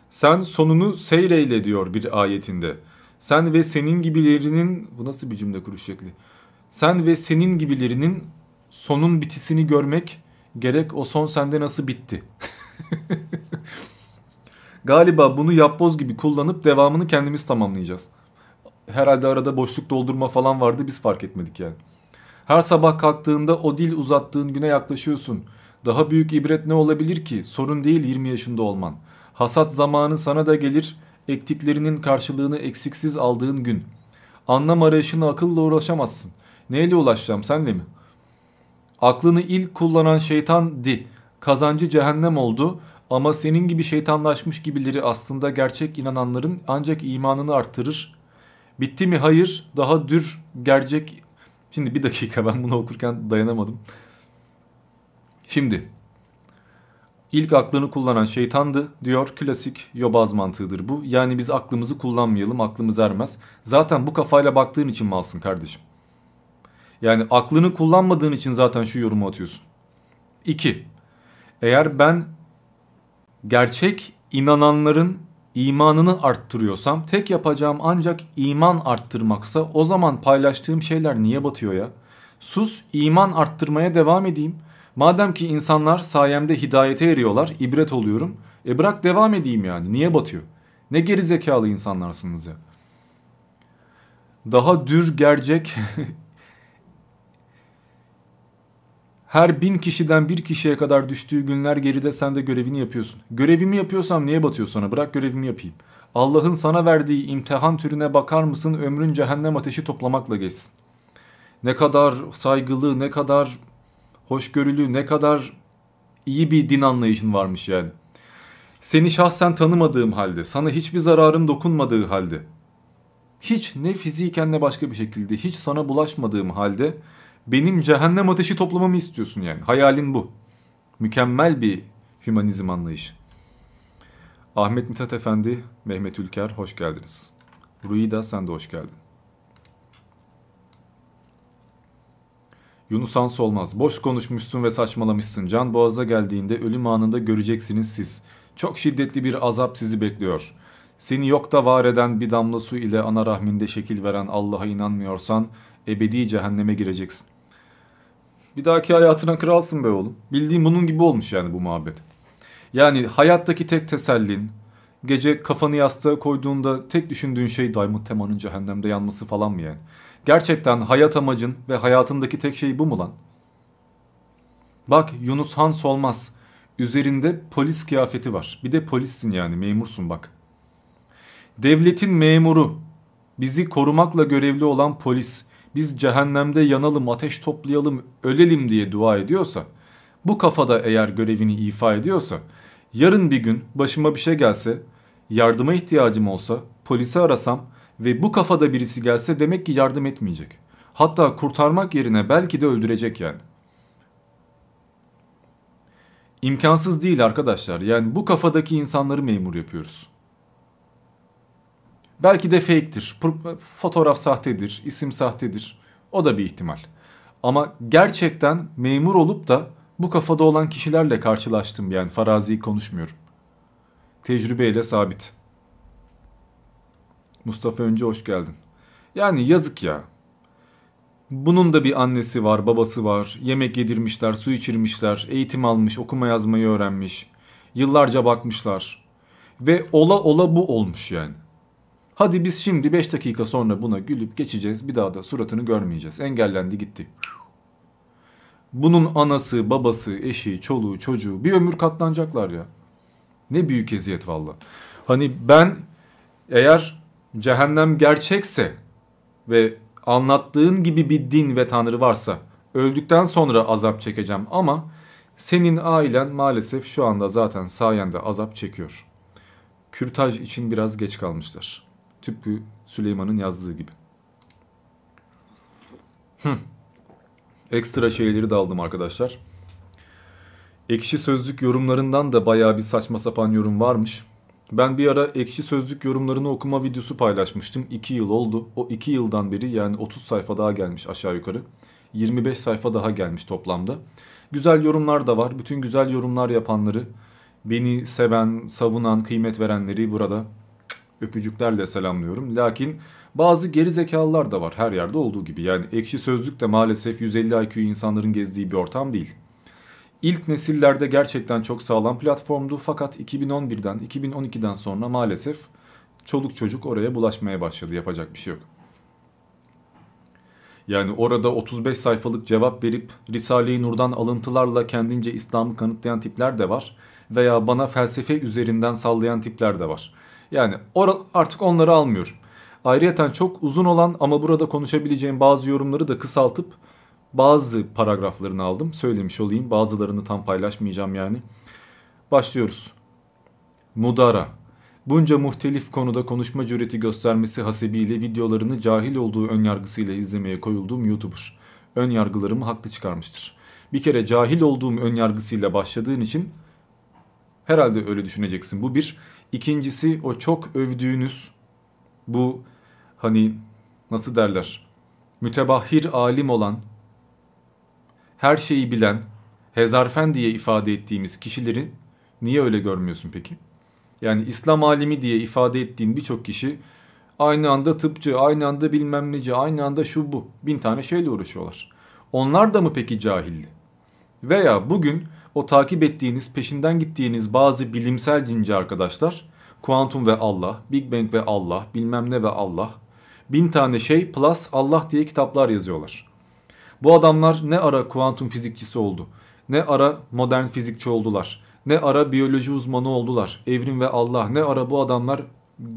S1: Sen sonunu seyreyle diyor bir ayetinde. Sen ve senin gibilerinin... Bu nasıl bir cümle kuruş şekli? Sen ve senin gibilerinin sonun bitisini görmek gerek o son sende nasıl bitti? Galiba bunu yapboz gibi kullanıp devamını kendimiz tamamlayacağız. Herhalde arada boşluk doldurma falan vardı biz fark etmedik yani. Her sabah kalktığında o dil uzattığın güne yaklaşıyorsun. Daha büyük ibret ne olabilir ki? Sorun değil 20 yaşında olman. Hasat zamanı sana da gelir, ektiklerinin karşılığını eksiksiz aldığın gün. Anlam arayışına akılla uğraşamazsın. Neyle ulaşacağım senle mi? Aklını ilk kullanan şeytan di. Kazancı cehennem oldu ama senin gibi şeytanlaşmış gibileri aslında gerçek inananların ancak imanını arttırır. Bitti mi? Hayır. Daha dür gerçek Şimdi bir dakika ben bunu okurken dayanamadım. Şimdi ilk aklını kullanan şeytandı diyor. Klasik yobaz mantığıdır bu. Yani biz aklımızı kullanmayalım aklımız ermez. Zaten bu kafayla baktığın için malsın kardeşim. Yani aklını kullanmadığın için zaten şu yorumu atıyorsun. 2. Eğer ben gerçek inananların imanını arttırıyorsam tek yapacağım ancak iman arttırmaksa o zaman paylaştığım şeyler niye batıyor ya? Sus iman arttırmaya devam edeyim. Madem ki insanlar sayemde hidayete eriyorlar, ibret oluyorum. E bırak devam edeyim yani. Niye batıyor? Ne geri zekalı insanlarsınız ya. Daha dür gerçek Her bin kişiden bir kişiye kadar düştüğü günler geride sen de görevini yapıyorsun. Görevimi yapıyorsam niye batıyor sana? Bırak görevimi yapayım. Allah'ın sana verdiği imtihan türüne bakar mısın ömrün cehennem ateşi toplamakla geçsin. Ne kadar saygılı, ne kadar hoşgörülü, ne kadar iyi bir din anlayışın varmış yani. Seni şahsen tanımadığım halde, sana hiçbir zararım dokunmadığı halde, hiç ne fiziken ne başka bir şekilde hiç sana bulaşmadığım halde benim cehennem ateşi toplamamı istiyorsun yani. Hayalin bu. Mükemmel bir hümanizm anlayışı. Ahmet Mithat Efendi, Mehmet Ülker hoş geldiniz. Ruida sen de hoş geldin. Yunus Hans olmaz. Boş konuşmuşsun ve saçmalamışsın. Can boğaza geldiğinde ölüm anında göreceksiniz siz. Çok şiddetli bir azap sizi bekliyor. Seni yokta var eden bir damla su ile ana rahminde şekil veren Allah'a inanmıyorsan ebedi cehenneme gireceksin. Bir dahaki hayatına kralsın be oğlum. Bildiğim bunun gibi olmuş yani bu muhabbet. Yani hayattaki tek tesellin, gece kafanı yastığa koyduğunda tek düşündüğün şey Diamond Tema'nın cehennemde yanması falan mı yani? Gerçekten hayat amacın ve hayatındaki tek şey bu mu lan? Bak Yunus Hans olmaz. Üzerinde polis kıyafeti var. Bir de polissin yani memursun bak. Devletin memuru, bizi korumakla görevli olan polis biz cehennemde yanalım, ateş toplayalım, ölelim diye dua ediyorsa, bu kafada eğer görevini ifa ediyorsa, yarın bir gün başıma bir şey gelse, yardıma ihtiyacım olsa, polisi arasam ve bu kafada birisi gelse demek ki yardım etmeyecek. Hatta kurtarmak yerine belki de öldürecek yani. İmkansız değil arkadaşlar. Yani bu kafadaki insanları memur yapıyoruz. Belki de fake'tir. Fotoğraf sahtedir, isim sahtedir. O da bir ihtimal. Ama gerçekten memur olup da bu kafada olan kişilerle karşılaştım yani farazi konuşmuyorum. Tecrübeyle sabit. Mustafa Önce hoş geldin. Yani yazık ya. Bunun da bir annesi var, babası var. Yemek yedirmişler, su içirmişler, eğitim almış, okuma yazmayı öğrenmiş. Yıllarca bakmışlar. Ve ola ola bu olmuş yani. Hadi biz şimdi 5 dakika sonra buna gülüp geçeceğiz. Bir daha da suratını görmeyeceğiz. Engellendi gitti. Bunun anası, babası, eşi, çoluğu, çocuğu bir ömür katlanacaklar ya. Ne büyük eziyet valla. Hani ben eğer cehennem gerçekse ve anlattığın gibi bir din ve tanrı varsa öldükten sonra azap çekeceğim ama senin ailen maalesef şu anda zaten sayende azap çekiyor. Kürtaj için biraz geç kalmışlar. Tıpkı Süleyman'ın yazdığı gibi. Hı. Ekstra şeyleri de aldım arkadaşlar. Ekşi Sözlük yorumlarından da bayağı bir saçma sapan yorum varmış. Ben bir ara Ekşi Sözlük yorumlarını okuma videosu paylaşmıştım. 2 yıl oldu. O 2 yıldan beri yani 30 sayfa daha gelmiş aşağı yukarı. 25 sayfa daha gelmiş toplamda. Güzel yorumlar da var. Bütün güzel yorumlar yapanları, beni seven, savunan, kıymet verenleri burada öpücüklerle selamlıyorum. Lakin bazı geri zekalılar da var her yerde olduğu gibi. Yani ekşi sözlük de maalesef 150 IQ insanların gezdiği bir ortam değil. İlk nesillerde gerçekten çok sağlam platformdu fakat 2011'den 2012'den sonra maalesef çoluk çocuk oraya bulaşmaya başladı. Yapacak bir şey yok. Yani orada 35 sayfalık cevap verip Risale-i Nur'dan alıntılarla kendince İslam'ı kanıtlayan tipler de var. Veya bana felsefe üzerinden sallayan tipler de var. Yani artık onları almıyorum. Ayrıyeten çok uzun olan ama burada konuşabileceğim bazı yorumları da kısaltıp bazı paragraflarını aldım. Söylemiş olayım. Bazılarını tam paylaşmayacağım yani. Başlıyoruz. Mudara. Bunca muhtelif konuda konuşma cüreti göstermesi hasebiyle videolarını cahil olduğu önyargısıyla izlemeye koyulduğum YouTuber. Önyargılarımı haklı çıkarmıştır. Bir kere cahil olduğum önyargısıyla başladığın için herhalde öyle düşüneceksin. Bu bir. İkincisi o çok övdüğünüz bu hani nasıl derler mütebahhir alim olan her şeyi bilen hezarfen diye ifade ettiğimiz kişileri niye öyle görmüyorsun peki? Yani İslam alimi diye ifade ettiğin birçok kişi aynı anda tıpçı, aynı anda bilmem neci, aynı anda şu bu. Bin tane şeyle uğraşıyorlar. Onlar da mı peki cahildi? Veya bugün o takip ettiğiniz, peşinden gittiğiniz bazı bilimsel cinci arkadaşlar, kuantum ve Allah, Big Bang ve Allah, bilmem ne ve Allah, bin tane şey plus Allah diye kitaplar yazıyorlar. Bu adamlar ne ara kuantum fizikçisi oldu, ne ara modern fizikçi oldular, ne ara biyoloji uzmanı oldular. Evrim ve Allah ne ara bu adamlar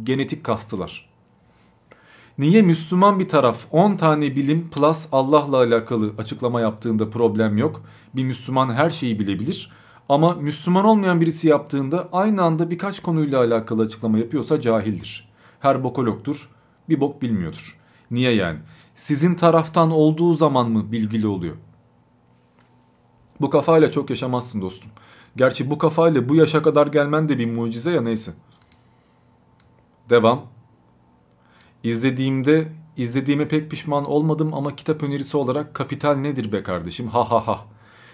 S1: genetik kastılar. Niye Müslüman bir taraf 10 tane bilim plus Allah'la alakalı açıklama yaptığında problem yok. Bir Müslüman her şeyi bilebilir. Ama Müslüman olmayan birisi yaptığında aynı anda birkaç konuyla alakalı açıklama yapıyorsa cahildir. Her bokologtur, bir bok bilmiyordur. Niye yani? Sizin taraftan olduğu zaman mı bilgili oluyor? Bu kafayla çok yaşamazsın dostum. Gerçi bu kafayla bu yaşa kadar gelmen de bir mucize ya neyse. Devam. İzlediğimde izlediğime pek pişman olmadım ama kitap önerisi olarak Kapital nedir be kardeşim ha ha ha.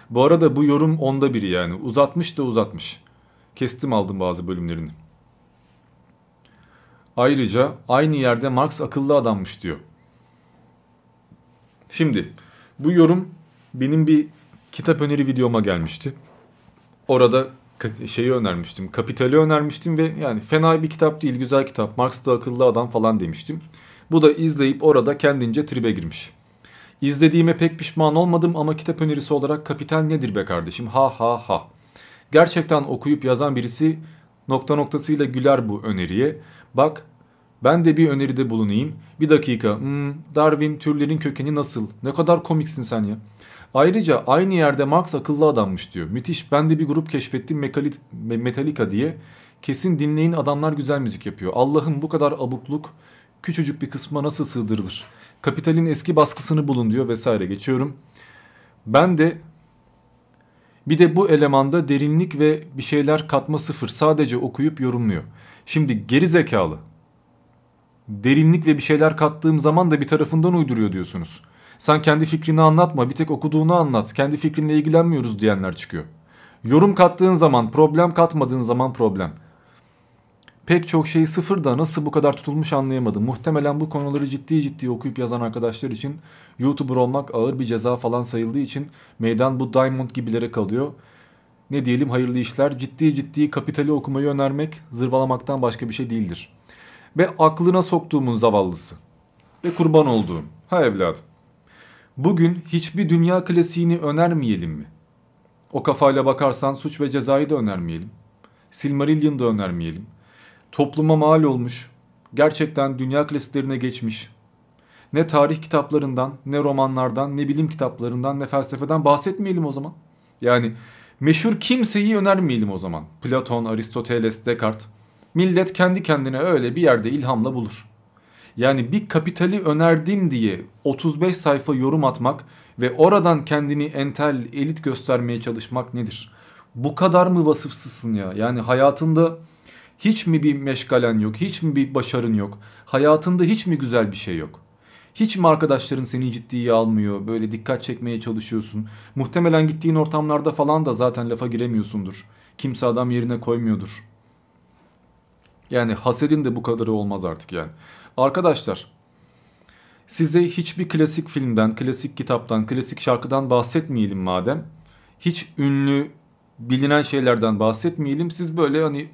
S1: Bu arada bu yorum onda biri yani uzatmış da uzatmış. Kestim aldım bazı bölümlerini. Ayrıca aynı yerde Marx akıllı adammış diyor. Şimdi bu yorum benim bir kitap öneri videoma gelmişti. Orada şeyi önermiştim. Kapital'i önermiştim ve yani fena bir kitap değil, güzel kitap. Marx da akıllı adam falan demiştim. Bu da izleyip orada kendince tribe girmiş. İzlediğime pek pişman olmadım ama kitap önerisi olarak Kapital nedir be kardeşim? Ha ha ha. Gerçekten okuyup yazan birisi nokta noktasıyla güler bu öneriye. Bak ben de bir öneride bulunayım. Bir dakika. Hmm, Darwin türlerin kökeni nasıl? Ne kadar komiksin sen ya. Ayrıca aynı yerde Marx akıllı adammış diyor. Müthiş ben de bir grup keşfettim Metallica diye. Kesin dinleyin adamlar güzel müzik yapıyor. Allah'ım bu kadar abukluk küçücük bir kısma nasıl sığdırılır? Kapitalin eski baskısını bulun diyor vesaire geçiyorum. Ben de bir de bu elemanda derinlik ve bir şeyler katma sıfır. Sadece okuyup yorumluyor. Şimdi geri zekalı. Derinlik ve bir şeyler kattığım zaman da bir tarafından uyduruyor diyorsunuz. Sen kendi fikrini anlatma bir tek okuduğunu anlat. Kendi fikrinle ilgilenmiyoruz diyenler çıkıyor. Yorum kattığın zaman problem katmadığın zaman problem. Pek çok şey sıfırda nasıl bu kadar tutulmuş anlayamadım. Muhtemelen bu konuları ciddi ciddi okuyup yazan arkadaşlar için YouTuber olmak ağır bir ceza falan sayıldığı için meydan bu Diamond gibilere kalıyor. Ne diyelim hayırlı işler ciddi ciddi kapitali okumayı önermek zırvalamaktan başka bir şey değildir. Ve aklına soktuğumun zavallısı. Ve kurban olduğum. Ha evladım. Bugün hiçbir dünya klasiğini önermeyelim mi? O kafayla bakarsan suç ve cezayı da önermeyelim. Silmarillion'ı da önermeyelim. Topluma mal olmuş, gerçekten dünya klasiklerine geçmiş, Ne tarih kitaplarından, ne romanlardan, ne bilim kitaplarından, ne felsefeden bahsetmeyelim o zaman. Yani meşhur kimseyi önermeyelim o zaman. Platon, Aristoteles, Descartes. Millet kendi kendine öyle bir yerde ilhamla bulur. Yani bir kapitali önerdim diye 35 sayfa yorum atmak ve oradan kendini entel, elit göstermeye çalışmak nedir? Bu kadar mı vasıfsızsın ya? Yani hayatında hiç mi bir meşgalen yok? Hiç mi bir başarın yok? Hayatında hiç mi güzel bir şey yok? Hiç mi arkadaşların seni ciddiye almıyor? Böyle dikkat çekmeye çalışıyorsun. Muhtemelen gittiğin ortamlarda falan da zaten lafa giremiyorsundur. Kimse adam yerine koymuyordur. Yani hasedin de bu kadarı olmaz artık yani. Arkadaşlar size hiçbir klasik filmden, klasik kitaptan, klasik şarkıdan bahsetmeyelim madem. Hiç ünlü, bilinen şeylerden bahsetmeyelim. Siz böyle hani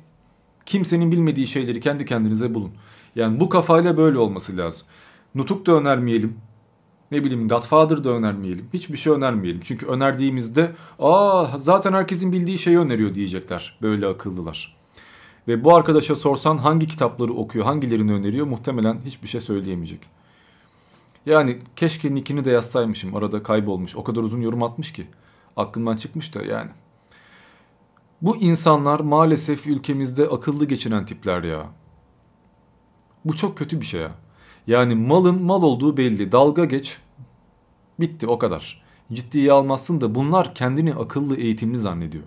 S1: kimsenin bilmediği şeyleri kendi kendinize bulun. Yani bu kafayla böyle olması lazım. Nutuk da önermeyelim. Ne bileyim Godfather da önermeyelim. Hiçbir şey önermeyelim. Çünkü önerdiğimizde aa zaten herkesin bildiği şeyi öneriyor diyecekler. Böyle akıllılar. Ve bu arkadaşa sorsan hangi kitapları okuyor, hangilerini öneriyor muhtemelen hiçbir şey söyleyemeyecek. Yani keşke nickini de yazsaymışım. Arada kaybolmuş. O kadar uzun yorum atmış ki. Aklımdan çıkmış da yani. Bu insanlar maalesef ülkemizde akıllı geçinen tipler ya. Bu çok kötü bir şey ya. Yani malın mal olduğu belli. Dalga geç. Bitti o kadar. Ciddiye almazsın da bunlar kendini akıllı eğitimli zannediyor.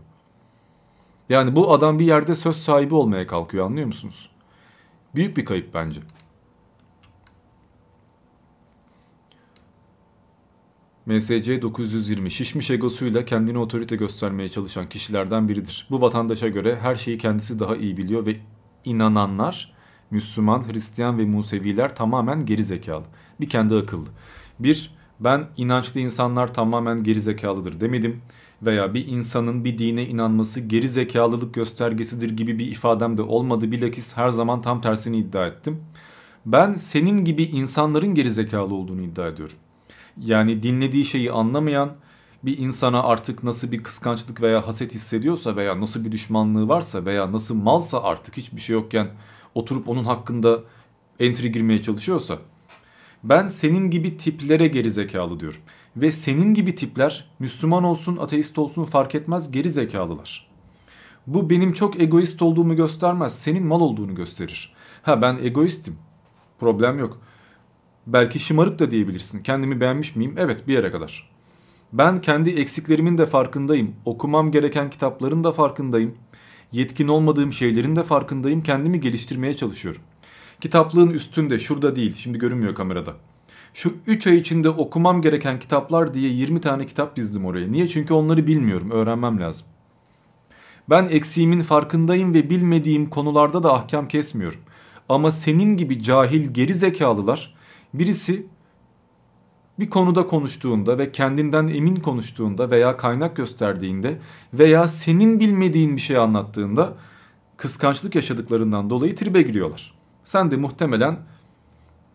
S1: Yani bu adam bir yerde söz sahibi olmaya kalkıyor anlıyor musunuz? Büyük bir kayıp bence. MSC 920 şişmiş egosuyla kendini otorite göstermeye çalışan kişilerden biridir. Bu vatandaşa göre her şeyi kendisi daha iyi biliyor ve inananlar Müslüman, Hristiyan ve Museviler tamamen geri zekalı. Bir kendi akıllı. Bir, ben inançlı insanlar tamamen geri zekalıdır demedim veya bir insanın bir dine inanması geri zekalılık göstergesidir gibi bir ifadem de olmadı. Bilakis her zaman tam tersini iddia ettim. Ben senin gibi insanların geri zekalı olduğunu iddia ediyorum. Yani dinlediği şeyi anlamayan bir insana artık nasıl bir kıskançlık veya haset hissediyorsa veya nasıl bir düşmanlığı varsa veya nasıl malsa artık hiçbir şey yokken oturup onun hakkında entry girmeye çalışıyorsa ben senin gibi tiplere geri zekalı diyorum. Ve senin gibi tipler Müslüman olsun ateist olsun fark etmez geri zekalılar. Bu benim çok egoist olduğumu göstermez. Senin mal olduğunu gösterir. Ha ben egoistim. Problem yok. Belki şımarık da diyebilirsin. Kendimi beğenmiş miyim? Evet bir yere kadar. Ben kendi eksiklerimin de farkındayım. Okumam gereken kitapların da farkındayım. Yetkin olmadığım şeylerin de farkındayım. Kendimi geliştirmeye çalışıyorum. Kitaplığın üstünde şurada değil. Şimdi görünmüyor kamerada. Şu 3 ay içinde okumam gereken kitaplar diye 20 tane kitap dizdim oraya. Niye? Çünkü onları bilmiyorum. Öğrenmem lazım. Ben eksiğimin farkındayım ve bilmediğim konularda da ahkam kesmiyorum. Ama senin gibi cahil geri zekalılar birisi bir konuda konuştuğunda ve kendinden emin konuştuğunda veya kaynak gösterdiğinde veya senin bilmediğin bir şey anlattığında kıskançlık yaşadıklarından dolayı tribe giriyorlar. Sen de muhtemelen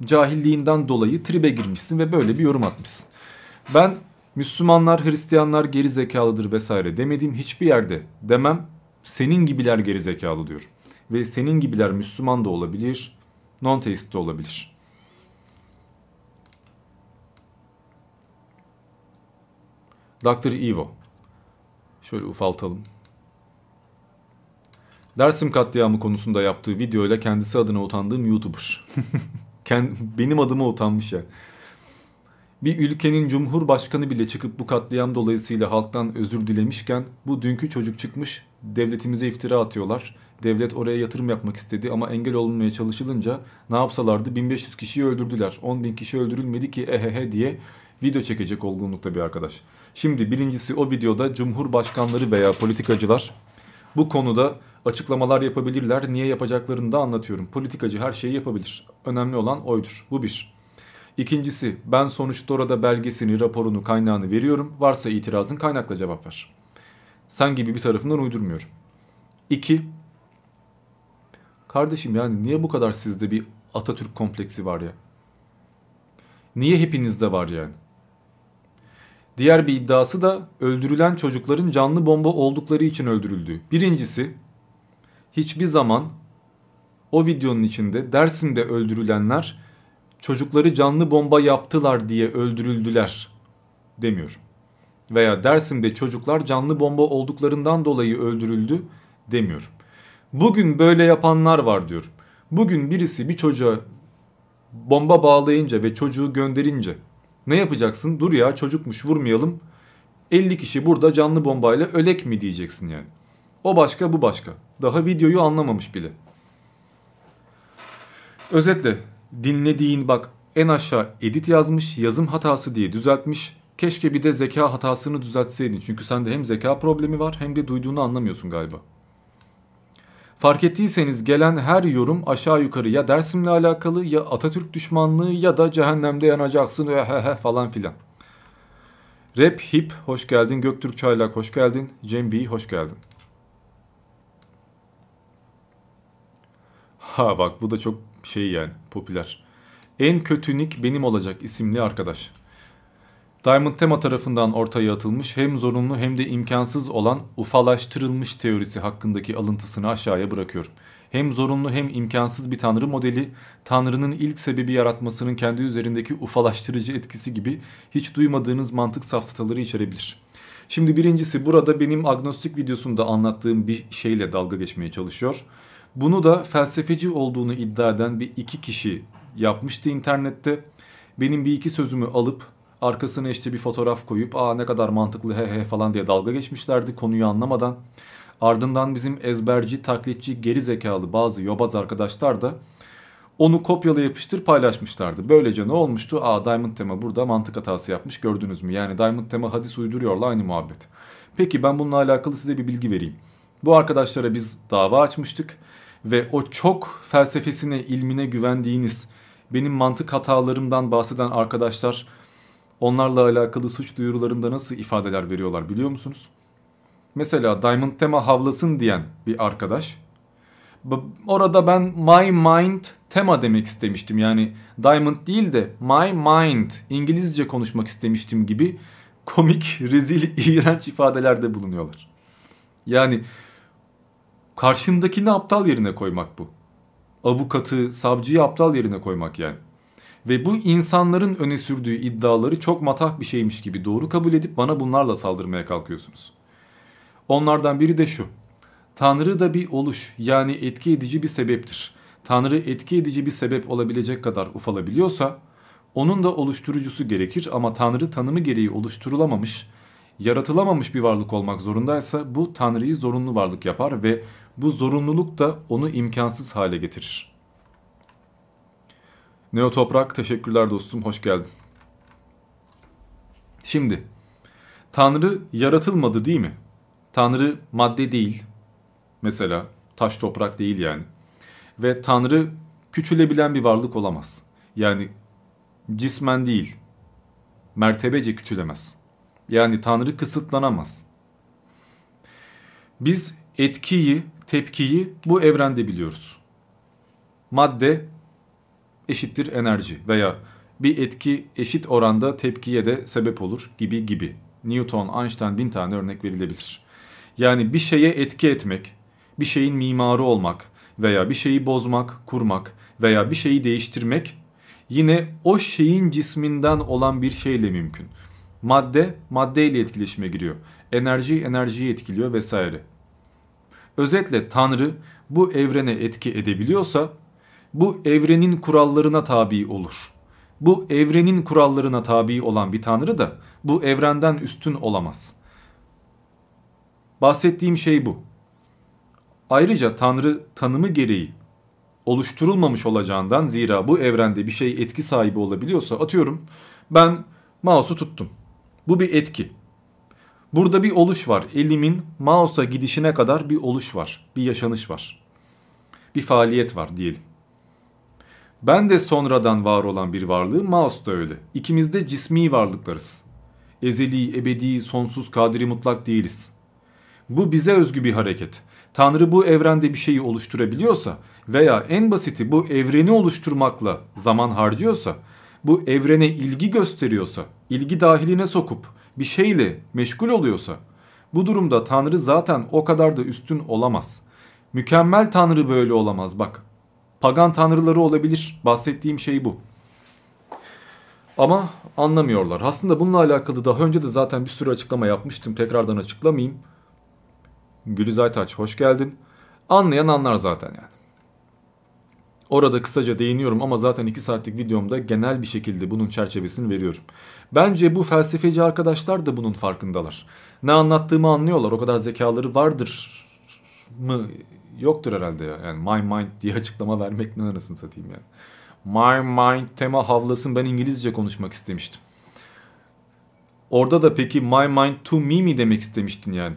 S1: cahilliğinden dolayı tribe girmişsin ve böyle bir yorum atmışsın. Ben Müslümanlar, Hristiyanlar geri zekalıdır vesaire demediğim hiçbir yerde demem. Senin gibiler geri zekalı diyorum. Ve senin gibiler Müslüman da olabilir, non-teist de olabilir. Dr. Evo. Şöyle ufaltalım. Dersim katliamı konusunda yaptığı videoyla kendisi adına utandığım YouTuber. benim adıma utanmış ya. Bir ülkenin cumhurbaşkanı bile çıkıp bu katliam dolayısıyla halktan özür dilemişken bu dünkü çocuk çıkmış devletimize iftira atıyorlar. Devlet oraya yatırım yapmak istedi ama engel olunmaya çalışılınca ne yapsalardı 1500 kişiyi öldürdüler. 10 bin kişi öldürülmedi ki ehehe diye video çekecek olgunlukta bir arkadaş. Şimdi birincisi o videoda cumhurbaşkanları veya politikacılar bu konuda açıklamalar yapabilirler. Niye yapacaklarını da anlatıyorum. Politikacı her şeyi yapabilir. Önemli olan oydur. Bu bir. İkincisi ben sonuçta orada belgesini, raporunu, kaynağını veriyorum. Varsa itirazın kaynakla cevap ver. Sen gibi bir tarafından uydurmuyorum. İki, kardeşim yani niye bu kadar sizde bir Atatürk kompleksi var ya? Niye hepinizde var yani? Diğer bir iddiası da öldürülen çocukların canlı bomba oldukları için öldürüldüğü. Birincisi hiçbir zaman o videonun içinde Dersim'de öldürülenler çocukları canlı bomba yaptılar diye öldürüldüler demiyorum. Veya Dersim'de çocuklar canlı bomba olduklarından dolayı öldürüldü demiyorum. Bugün böyle yapanlar var diyorum. Bugün birisi bir çocuğa bomba bağlayınca ve çocuğu gönderince ne yapacaksın? Dur ya çocukmuş vurmayalım. 50 kişi burada canlı bombayla ölek mi diyeceksin yani. O başka bu başka. Daha videoyu anlamamış bile. Özetle dinlediğin bak en aşağı edit yazmış yazım hatası diye düzeltmiş. Keşke bir de zeka hatasını düzeltseydin. Çünkü sende hem zeka problemi var hem de duyduğunu anlamıyorsun galiba. Fark ettiyseniz gelen her yorum aşağı yukarı ya Dersim'le alakalı ya Atatürk düşmanlığı ya da cehennemde yanacaksın falan filan. Rap Hip hoş geldin. Göktürk Çaylak hoş geldin. Cem B hoş geldin. Ha bak bu da çok şey yani popüler. En kötü nick benim olacak isimli arkadaş. Diamond Tema tarafından ortaya atılmış hem zorunlu hem de imkansız olan ufalaştırılmış teorisi hakkındaki alıntısını aşağıya bırakıyorum. Hem zorunlu hem imkansız bir tanrı modeli, tanrının ilk sebebi yaratmasının kendi üzerindeki ufalaştırıcı etkisi gibi hiç duymadığınız mantık safsataları içerebilir. Şimdi birincisi burada benim agnostik videosunda anlattığım bir şeyle dalga geçmeye çalışıyor. Bunu da felsefeci olduğunu iddia eden bir iki kişi yapmıştı internette. Benim bir iki sözümü alıp arkasına işte bir fotoğraf koyup aa ne kadar mantıklı he he falan diye dalga geçmişlerdi konuyu anlamadan. Ardından bizim ezberci, taklitçi, geri zekalı bazı yobaz arkadaşlar da onu kopyala yapıştır paylaşmışlardı. Böylece ne olmuştu? Aa Diamond Tema burada mantık hatası yapmış gördünüz mü? Yani Diamond Tema hadis uyduruyorla aynı muhabbet. Peki ben bununla alakalı size bir bilgi vereyim. Bu arkadaşlara biz dava açmıştık ve o çok felsefesine, ilmine güvendiğiniz, benim mantık hatalarımdan bahseden arkadaşlar onlarla alakalı suç duyurularında nasıl ifadeler veriyorlar biliyor musunuz? Mesela Diamond Tema havlasın diyen bir arkadaş. Orada ben my mind tema demek istemiştim. Yani Diamond değil de my mind İngilizce konuşmak istemiştim gibi komik, rezil, iğrenç ifadelerde bulunuyorlar. Yani karşındakini aptal yerine koymak bu. Avukatı, savcıyı aptal yerine koymak yani. Ve bu insanların öne sürdüğü iddiaları çok matah bir şeymiş gibi doğru kabul edip bana bunlarla saldırmaya kalkıyorsunuz. Onlardan biri de şu. Tanrı da bir oluş yani etki edici bir sebeptir. Tanrı etki edici bir sebep olabilecek kadar ufalabiliyorsa onun da oluşturucusu gerekir ama Tanrı tanımı gereği oluşturulamamış, yaratılamamış bir varlık olmak zorundaysa bu Tanrı'yı zorunlu varlık yapar ve bu zorunluluk da onu imkansız hale getirir. Neo Toprak teşekkürler dostum hoş geldin. Şimdi Tanrı yaratılmadı değil mi? Tanrı madde değil. Mesela taş toprak değil yani. Ve Tanrı küçülebilen bir varlık olamaz. Yani cismen değil. Mertebece küçülemez. Yani Tanrı kısıtlanamaz. Biz etkiyi, tepkiyi bu evrende biliyoruz. Madde eşittir enerji veya bir etki eşit oranda tepkiye de sebep olur gibi gibi. Newton, Einstein bin tane örnek verilebilir. Yani bir şeye etki etmek, bir şeyin mimarı olmak veya bir şeyi bozmak, kurmak veya bir şeyi değiştirmek yine o şeyin cisminden olan bir şeyle mümkün. Madde maddeyle etkileşime giriyor. Enerji enerjiyi etkiliyor vesaire. Özetle Tanrı bu evrene etki edebiliyorsa bu evrenin kurallarına tabi olur. Bu evrenin kurallarına tabi olan bir Tanrı da bu evrenden üstün olamaz. Bahsettiğim şey bu. Ayrıca Tanrı tanımı gereği oluşturulmamış olacağından zira bu evrende bir şey etki sahibi olabiliyorsa atıyorum ben mouse'u tuttum. Bu bir etki. Burada bir oluş var. Elimin mouse'a gidişine kadar bir oluş var. Bir yaşanış var. Bir faaliyet var diyelim. Ben de sonradan var olan bir varlığım, mouse da öyle. İkimiz de cismi varlıklarız. Ezeli, ebedi, sonsuz, kadiri mutlak değiliz. Bu bize özgü bir hareket. Tanrı bu evrende bir şeyi oluşturabiliyorsa veya en basiti bu evreni oluşturmakla zaman harcıyorsa, bu evrene ilgi gösteriyorsa, ilgi dahiline sokup bir şeyle meşgul oluyorsa, bu durumda Tanrı zaten o kadar da üstün olamaz. Mükemmel Tanrı böyle olamaz bak. Pagan tanrıları olabilir. Bahsettiğim şey bu. Ama anlamıyorlar. Aslında bununla alakalı daha önce de zaten bir sürü açıklama yapmıştım. Tekrardan açıklamayayım. Gülüz Aytaç hoş geldin. Anlayan anlar zaten yani. Orada kısaca değiniyorum ama zaten 2 saatlik videomda genel bir şekilde bunun çerçevesini veriyorum. Bence bu felsefeci arkadaşlar da bunun farkındalar. Ne anlattığımı anlıyorlar. O kadar zekaları vardır mı? Yoktur herhalde ya. Yani my mind diye açıklama vermek ne anasını satayım yani. My mind tema havlasın ben İngilizce konuşmak istemiştim. Orada da peki my mind to me mi demek istemiştin yani?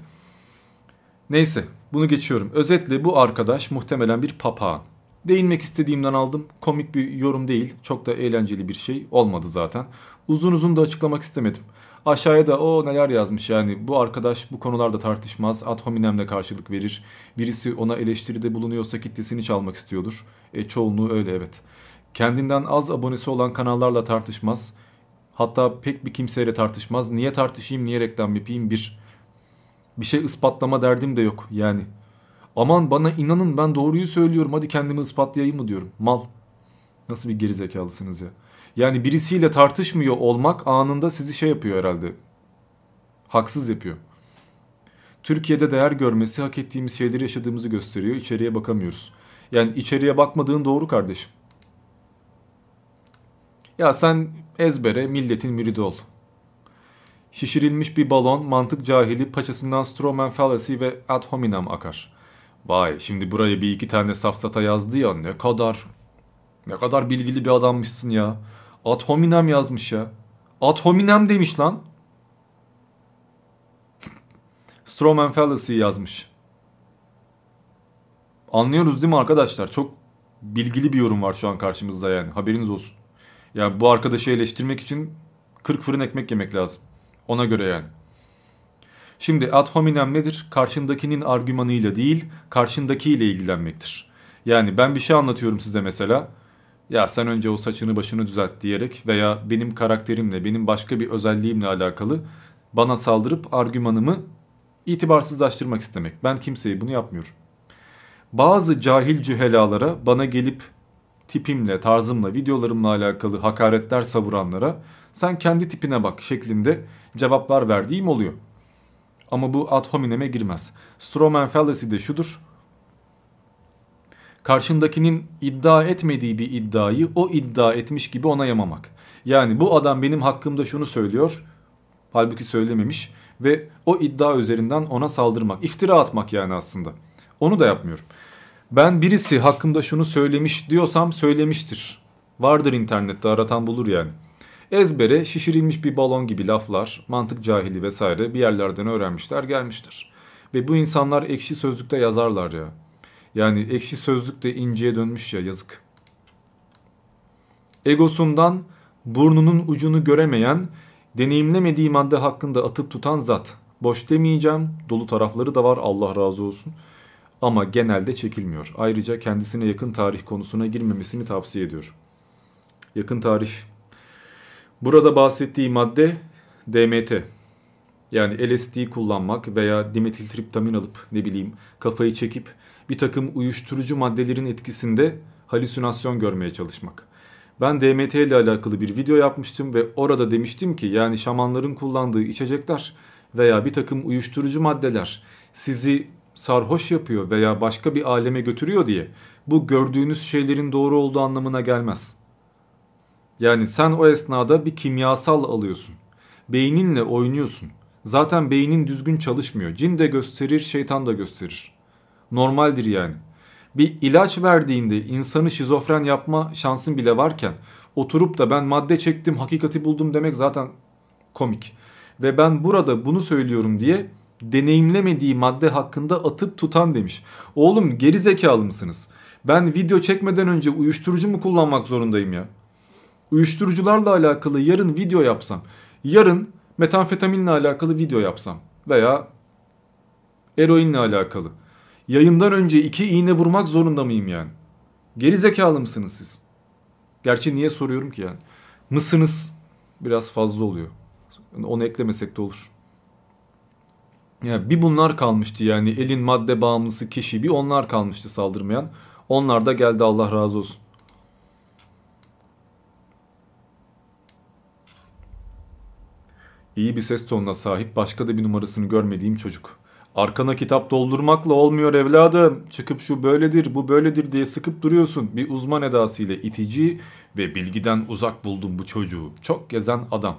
S1: Neyse bunu geçiyorum. Özetle bu arkadaş muhtemelen bir papağan. Değinmek istediğimden aldım. Komik bir yorum değil. Çok da eğlenceli bir şey olmadı zaten. Uzun uzun da açıklamak istemedim. Aşağıya da o neler yazmış yani bu arkadaş bu konularda tartışmaz. Ad hominemle karşılık verir. Birisi ona eleştiride bulunuyorsa kitlesini çalmak istiyordur. E çoğunluğu öyle evet. Kendinden az abonesi olan kanallarla tartışmaz. Hatta pek bir kimseyle tartışmaz. Niye tartışayım, niye reklam yapayım bir bir şey ispatlama derdim de yok yani. Aman bana inanın ben doğruyu söylüyorum hadi kendimi ispatlayayım mı diyorum. Mal. Nasıl bir gerizekalısınız ya. Yani birisiyle tartışmıyor olmak anında sizi şey yapıyor herhalde. Haksız yapıyor. Türkiye'de değer görmesi hak ettiğimiz şeyleri yaşadığımızı gösteriyor. İçeriye bakamıyoruz. Yani içeriye bakmadığın doğru kardeşim. Ya sen ezbere milletin müridi ol. Şişirilmiş bir balon, mantık cahili, paçasından Stroman fallacy ve ad hominem akar. Vay şimdi buraya bir iki tane safsata yazdı ya ne kadar ne kadar bilgili bir adammışsın ya. Ad hominem yazmış ya. Ad hominem demiş lan. Stroman fallacy yazmış. Anlıyoruz değil mi arkadaşlar? Çok bilgili bir yorum var şu an karşımızda yani. Haberiniz olsun. Yani bu arkadaşı eleştirmek için 40 fırın ekmek yemek lazım. Ona göre yani. Şimdi ad hominem nedir? Karşındakinin argümanıyla değil, karşındakiyle ilgilenmektir. Yani ben bir şey anlatıyorum size mesela. Ya sen önce o saçını başını düzelt diyerek veya benim karakterimle, benim başka bir özelliğimle alakalı bana saldırıp argümanımı itibarsızlaştırmak istemek. Ben kimseye bunu yapmıyorum. Bazı cahil cühelalara bana gelip tipimle, tarzımla, videolarımla alakalı hakaretler savuranlara sen kendi tipine bak şeklinde cevaplar verdiğim oluyor. Ama bu ad hominem'e girmez. Stroman fallacy de şudur. Karşındakinin iddia etmediği bir iddiayı o iddia etmiş gibi ona yamamak. Yani bu adam benim hakkımda şunu söylüyor. Halbuki söylememiş ve o iddia üzerinden ona saldırmak, iftira atmak yani aslında. Onu da yapmıyorum. Ben birisi hakkımda şunu söylemiş diyorsam söylemiştir. Vardır internette aratan bulur yani. Ezbere şişirilmiş bir balon gibi laflar, mantık cahili vesaire bir yerlerden öğrenmişler gelmiştir. Ve bu insanlar ekşi sözlükte yazarlar ya. Yani ekşi sözlükte inceye dönmüş ya yazık. Egosundan burnunun ucunu göremeyen, deneyimlemediği madde hakkında atıp tutan zat. Boş demeyeceğim, dolu tarafları da var Allah razı olsun. Ama genelde çekilmiyor. Ayrıca kendisine yakın tarih konusuna girmemesini tavsiye ediyor. Yakın tarih Burada bahsettiği madde DMT. Yani LSD kullanmak veya dimetiltriptamin alıp ne bileyim kafayı çekip bir takım uyuşturucu maddelerin etkisinde halüsinasyon görmeye çalışmak. Ben DMT ile alakalı bir video yapmıştım ve orada demiştim ki yani şamanların kullandığı içecekler veya bir takım uyuşturucu maddeler sizi sarhoş yapıyor veya başka bir aleme götürüyor diye bu gördüğünüz şeylerin doğru olduğu anlamına gelmez. Yani sen o esnada bir kimyasal alıyorsun. Beyninle oynuyorsun. Zaten beynin düzgün çalışmıyor. Cin de gösterir, şeytan da gösterir. Normaldir yani. Bir ilaç verdiğinde insanı şizofren yapma şansın bile varken oturup da ben madde çektim, hakikati buldum demek zaten komik. Ve ben burada bunu söylüyorum diye deneyimlemediği madde hakkında atıp tutan demiş. Oğlum geri zekalı mısınız? Ben video çekmeden önce uyuşturucu mu kullanmak zorundayım ya? uyuşturucularla alakalı yarın video yapsam, yarın metamfetaminle alakalı video yapsam veya eroinle alakalı. Yayından önce iki iğne vurmak zorunda mıyım yani? Geri zekalı mısınız siz? Gerçi niye soruyorum ki yani? Mısınız biraz fazla oluyor. Onu eklemesek de olur. Yani bir bunlar kalmıştı yani elin madde bağımlısı kişi bir onlar kalmıştı saldırmayan. Onlar da geldi Allah razı olsun. İyi bir ses tonuna sahip başka da bir numarasını görmediğim çocuk. Arkana kitap doldurmakla olmuyor evladım. Çıkıp şu böyledir bu böyledir diye sıkıp duruyorsun. Bir uzman edasıyla itici ve bilgiden uzak buldum bu çocuğu. Çok gezen adam.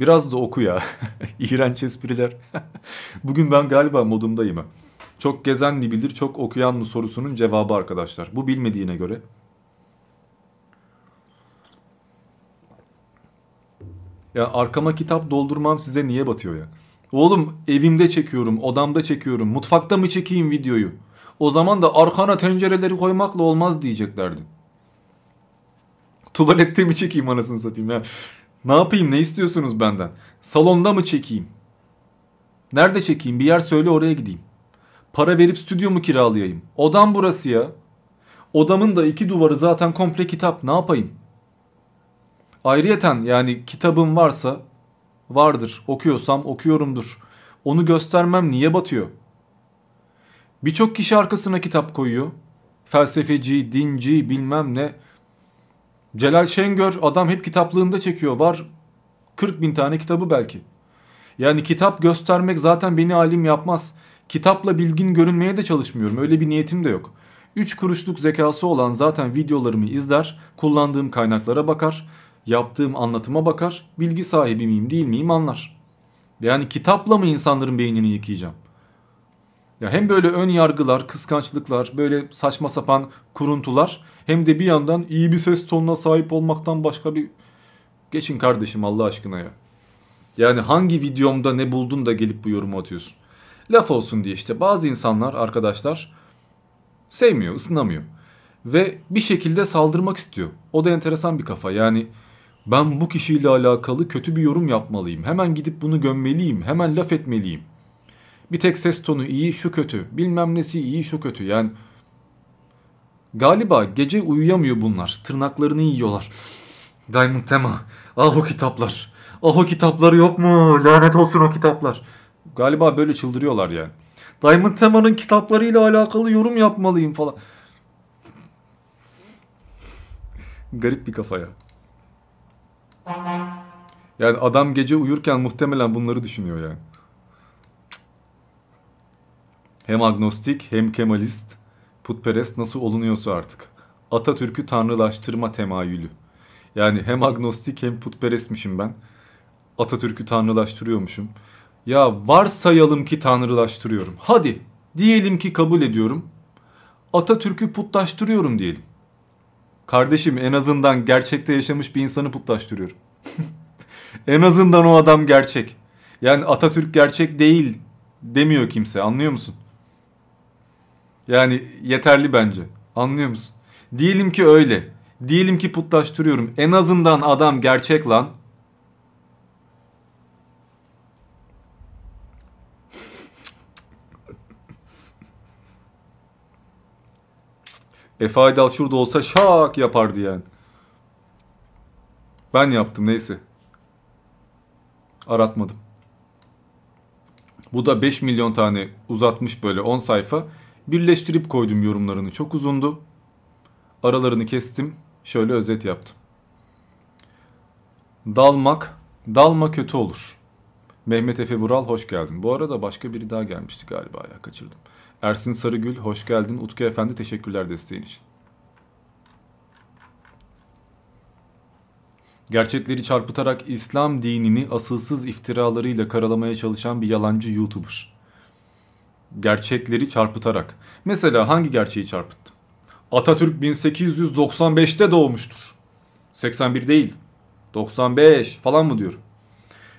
S1: Biraz da oku ya. İğrenç espriler. Bugün ben galiba modumdayım. Çok gezen mi bilir çok okuyan mı sorusunun cevabı arkadaşlar. Bu bilmediğine göre. Ya arkama kitap doldurmam size niye batıyor ya? Oğlum evimde çekiyorum, odamda çekiyorum, mutfakta mı çekeyim videoyu? O zaman da arkana tencereleri koymakla olmaz diyeceklerdi. Tuvalette mi çekeyim anasını satayım ya? Ne yapayım ne istiyorsunuz benden? Salonda mı çekeyim? Nerede çekeyim? Bir yer söyle oraya gideyim. Para verip stüdyo mu kiralayayım? Odam burası ya. Odamın da iki duvarı zaten komple kitap. Ne yapayım? Ayrıyeten yani kitabım varsa vardır. Okuyorsam okuyorumdur. Onu göstermem niye batıyor? Birçok kişi arkasına kitap koyuyor. Felsefeci, dinci, bilmem ne. Celal Şengör adam hep kitaplığında çekiyor. Var 40 bin tane kitabı belki. Yani kitap göstermek zaten beni alim yapmaz. Kitapla bilgin görünmeye de çalışmıyorum. Öyle bir niyetim de yok. 3 kuruşluk zekası olan zaten videolarımı izler, kullandığım kaynaklara bakar, yaptığım anlatıma bakar, bilgi sahibi miyim değil miyim anlar. Yani kitapla mı insanların beynini yıkayacağım? Ya hem böyle ön yargılar, kıskançlıklar, böyle saçma sapan kuruntular hem de bir yandan iyi bir ses tonuna sahip olmaktan başka bir... Geçin kardeşim Allah aşkına ya. Yani hangi videomda ne buldun da gelip bu yorumu atıyorsun? Laf olsun diye işte bazı insanlar arkadaşlar sevmiyor, ısınamıyor. Ve bir şekilde saldırmak istiyor. O da enteresan bir kafa. Yani ben bu kişiyle alakalı kötü bir yorum yapmalıyım. Hemen gidip bunu gömmeliyim. Hemen laf etmeliyim. Bir tek ses tonu iyi şu kötü. Bilmem nesi iyi şu kötü. Yani galiba gece uyuyamıyor bunlar. Tırnaklarını yiyorlar. Diamond Tema. Ah o kitaplar. Ah o kitapları yok mu? Lanet olsun o kitaplar. Galiba böyle çıldırıyorlar yani. Diamond Tema'nın kitaplarıyla alakalı yorum yapmalıyım falan. Garip bir kafa ya. Yani adam gece uyurken muhtemelen bunları düşünüyor yani. Hem agnostik hem kemalist, putperest nasıl olunuyorsa artık. Atatürk'ü tanrılaştırma temayülü. Yani hem agnostik hem putperestmişim ben. Atatürk'ü tanrılaştırıyormuşum. Ya varsayalım ki tanrılaştırıyorum. Hadi diyelim ki kabul ediyorum. Atatürk'ü putlaştırıyorum diyelim. Kardeşim en azından gerçekte yaşamış bir insanı putlaştırıyorum. en azından o adam gerçek. Yani Atatürk gerçek değil demiyor kimse anlıyor musun? Yani yeterli bence. Anlıyor musun? Diyelim ki öyle. Diyelim ki putlaştırıyorum. En azından adam gerçek lan. Efe Aydal şurada olsa şak yapardı yani. Ben yaptım neyse. Aratmadım. Bu da 5 milyon tane uzatmış böyle 10 sayfa. Birleştirip koydum yorumlarını. Çok uzundu. Aralarını kestim. Şöyle özet yaptım. Dalmak, dalma kötü olur. Mehmet Efe Vural hoş geldin. Bu arada başka biri daha gelmişti galiba ya kaçırdım. Ersin Sarıgül hoş geldin. Utku Efendi teşekkürler desteğin için. Gerçekleri çarpıtarak İslam dinini asılsız iftiralarıyla karalamaya çalışan bir yalancı YouTuber. Gerçekleri çarpıtarak. Mesela hangi gerçeği çarpıttı? Atatürk 1895'te doğmuştur. 81 değil. 95 falan mı diyorum?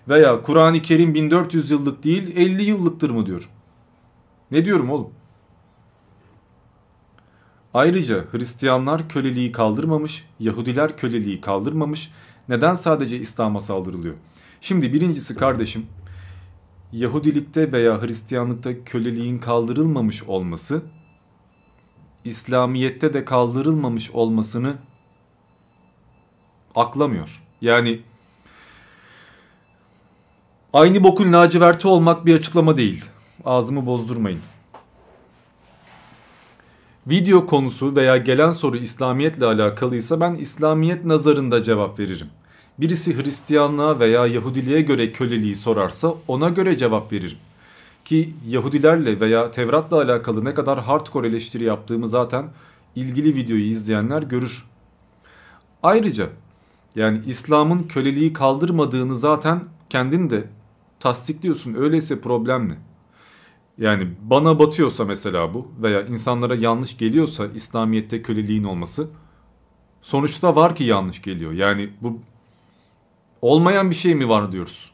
S1: Veya Kur'an-ı Kerim 1400 yıllık değil 50 yıllıktır mı diyorum? Ne diyorum oğlum? Ayrıca Hristiyanlar köleliği kaldırmamış, Yahudiler köleliği kaldırmamış. Neden sadece İslam'a saldırılıyor? Şimdi birincisi kardeşim, Yahudilikte veya Hristiyanlıkta köleliğin kaldırılmamış olması, İslamiyet'te de kaldırılmamış olmasını aklamıyor. Yani aynı bokun laciverti olmak bir açıklama değil. Ağzımı bozdurmayın. Video konusu veya gelen soru İslamiyetle alakalıysa ben İslamiyet nazarında cevap veririm. Birisi Hristiyanlığa veya Yahudiliğe göre köleliği sorarsa ona göre cevap veririm. Ki Yahudilerle veya Tevrat'la alakalı ne kadar hardcore eleştiri yaptığımı zaten ilgili videoyu izleyenler görür. Ayrıca yani İslam'ın köleliği kaldırmadığını zaten kendin de tasdikliyorsun. Öyleyse problem ne? Yani bana batıyorsa mesela bu veya insanlara yanlış geliyorsa İslamiyet'te köleliğin olması sonuçta var ki yanlış geliyor. Yani bu olmayan bir şey mi var diyoruz.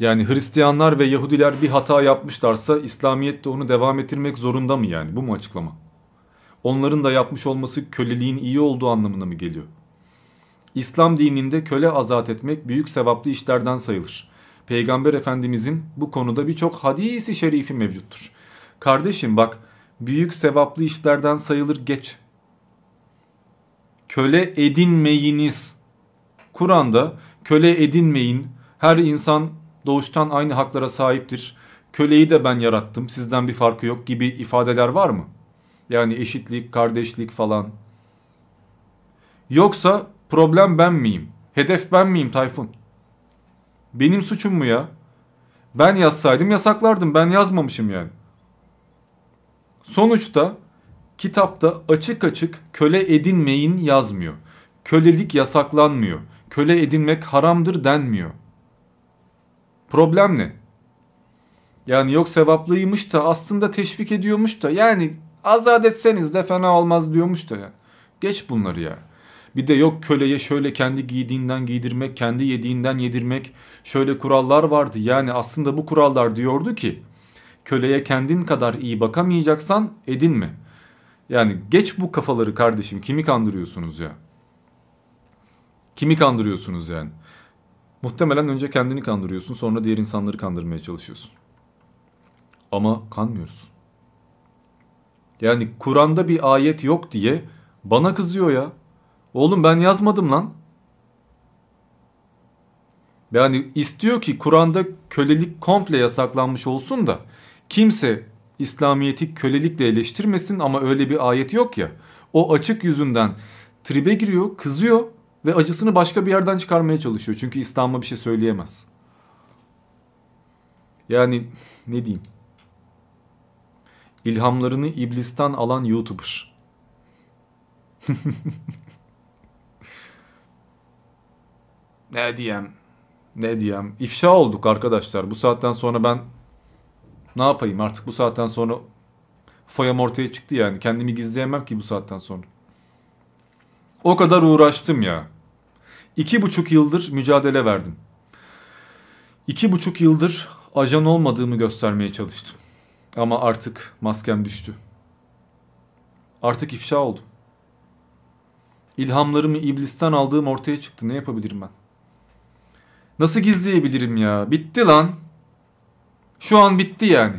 S1: Yani Hristiyanlar ve Yahudiler bir hata yapmışlarsa İslamiyet de onu devam ettirmek zorunda mı yani? Bu mu açıklama? Onların da yapmış olması köleliğin iyi olduğu anlamına mı geliyor? İslam dininde köle azat etmek büyük sevaplı işlerden sayılır. Peygamber Efendimizin bu konuda birçok hadisi şerifi mevcuttur. Kardeşim bak büyük sevaplı işlerden sayılır geç. Köle edinmeyiniz. Kur'an'da köle edinmeyin. Her insan doğuştan aynı haklara sahiptir. Köleyi de ben yarattım. Sizden bir farkı yok gibi ifadeler var mı? Yani eşitlik, kardeşlik falan. Yoksa problem ben miyim? Hedef ben miyim Tayfun? Benim suçum mu ya? Ben yazsaydım yasaklardım. Ben yazmamışım yani. Sonuçta kitapta açık açık köle edinmeyin yazmıyor. Kölelik yasaklanmıyor. Köle edinmek haramdır denmiyor. Problem ne? Yani yok sevaplıymış da aslında teşvik ediyormuş da yani azat etseniz de fena olmaz diyormuş da ya. Geç bunları ya. Bir de yok köleye şöyle kendi giydiğinden giydirmek, kendi yediğinden yedirmek şöyle kurallar vardı. Yani aslında bu kurallar diyordu ki köleye kendin kadar iyi bakamayacaksan edinme. Yani geç bu kafaları kardeşim kimi kandırıyorsunuz ya? Kimi kandırıyorsunuz yani? Muhtemelen önce kendini kandırıyorsun sonra diğer insanları kandırmaya çalışıyorsun. Ama kanmıyoruz. Yani Kur'an'da bir ayet yok diye bana kızıyor ya. Oğlum ben yazmadım lan. Yani istiyor ki Kur'an'da kölelik komple yasaklanmış olsun da kimse İslamiyet'i kölelikle eleştirmesin ama öyle bir ayet yok ya. O açık yüzünden tribe giriyor, kızıyor ve acısını başka bir yerden çıkarmaya çalışıyor. Çünkü İslam'a bir şey söyleyemez. Yani ne diyeyim? İlhamlarını iblisten alan YouTuber. ne diyeyim? Ne diyeyim? İfşa olduk arkadaşlar. Bu saatten sonra ben ne yapayım artık bu saatten sonra foyam ortaya çıktı yani. Kendimi gizleyemem ki bu saatten sonra. O kadar uğraştım ya. İki buçuk yıldır mücadele verdim. İki buçuk yıldır ajan olmadığımı göstermeye çalıştım. Ama artık maskem düştü. Artık ifşa oldum. İlhamlarımı iblisten aldığım ortaya çıktı. Ne yapabilirim ben? Nasıl gizleyebilirim ya? Bitti lan. Şu an bitti yani.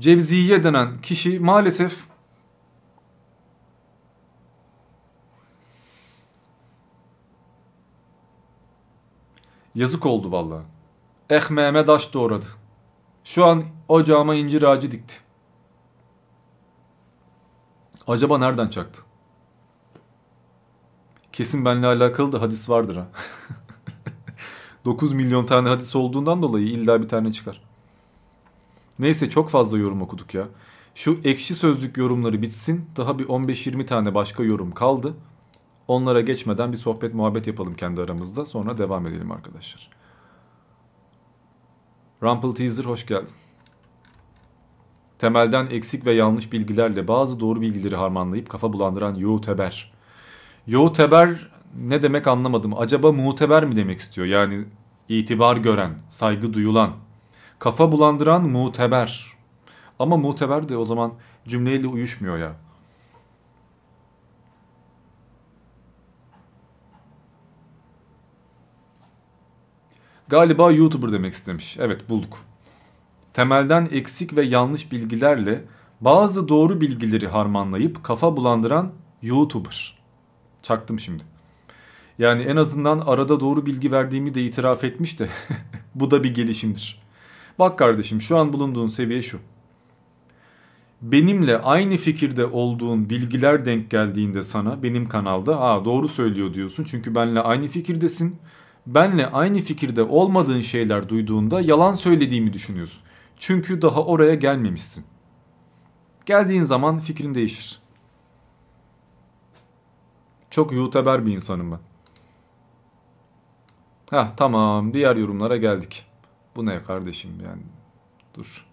S1: Cevziye denen kişi maalesef yazık oldu vallahi. Ekmeğime taş doğradı. Şu an ocağıma incir ağacı dikti. Acaba nereden çaktı? Kesin benimle alakalı da hadis vardır ha. 9 milyon tane hadis olduğundan dolayı illa bir tane çıkar. Neyse çok fazla yorum okuduk ya. Şu ekşi sözlük yorumları bitsin. Daha bir 15-20 tane başka yorum kaldı. Onlara geçmeden bir sohbet muhabbet yapalım kendi aramızda. Sonra devam edelim arkadaşlar. Rumple Teaser hoş geldin. Temelden eksik ve yanlış bilgilerle bazı doğru bilgileri harmanlayıp kafa bulandıran YouTuber. YouTuber ne demek anlamadım. Acaba muteber mi demek istiyor? Yani itibar gören, saygı duyulan, kafa bulandıran muteber. Ama muteber de o zaman cümleyle uyuşmuyor ya. Galiba YouTuber demek istemiş. Evet bulduk. Temelden eksik ve yanlış bilgilerle bazı doğru bilgileri harmanlayıp kafa bulandıran YouTuber. Çaktım şimdi. Yani en azından arada doğru bilgi verdiğimi de itiraf etmiş de bu da bir gelişimdir. Bak kardeşim şu an bulunduğun seviye şu. benimle aynı fikirde olduğun bilgiler denk geldiğinde sana benim kanalda aa doğru söylüyor diyorsun. Çünkü benle aynı fikirdesin. Benle aynı fikirde olmadığın şeyler duyduğunda yalan söylediğimi düşünüyorsun. Çünkü daha oraya gelmemişsin. Geldiğin zaman fikrin değişir. Çok yuteber bir insanım ben. Heh tamam diğer yorumlara geldik. Bu ne kardeşim yani dur.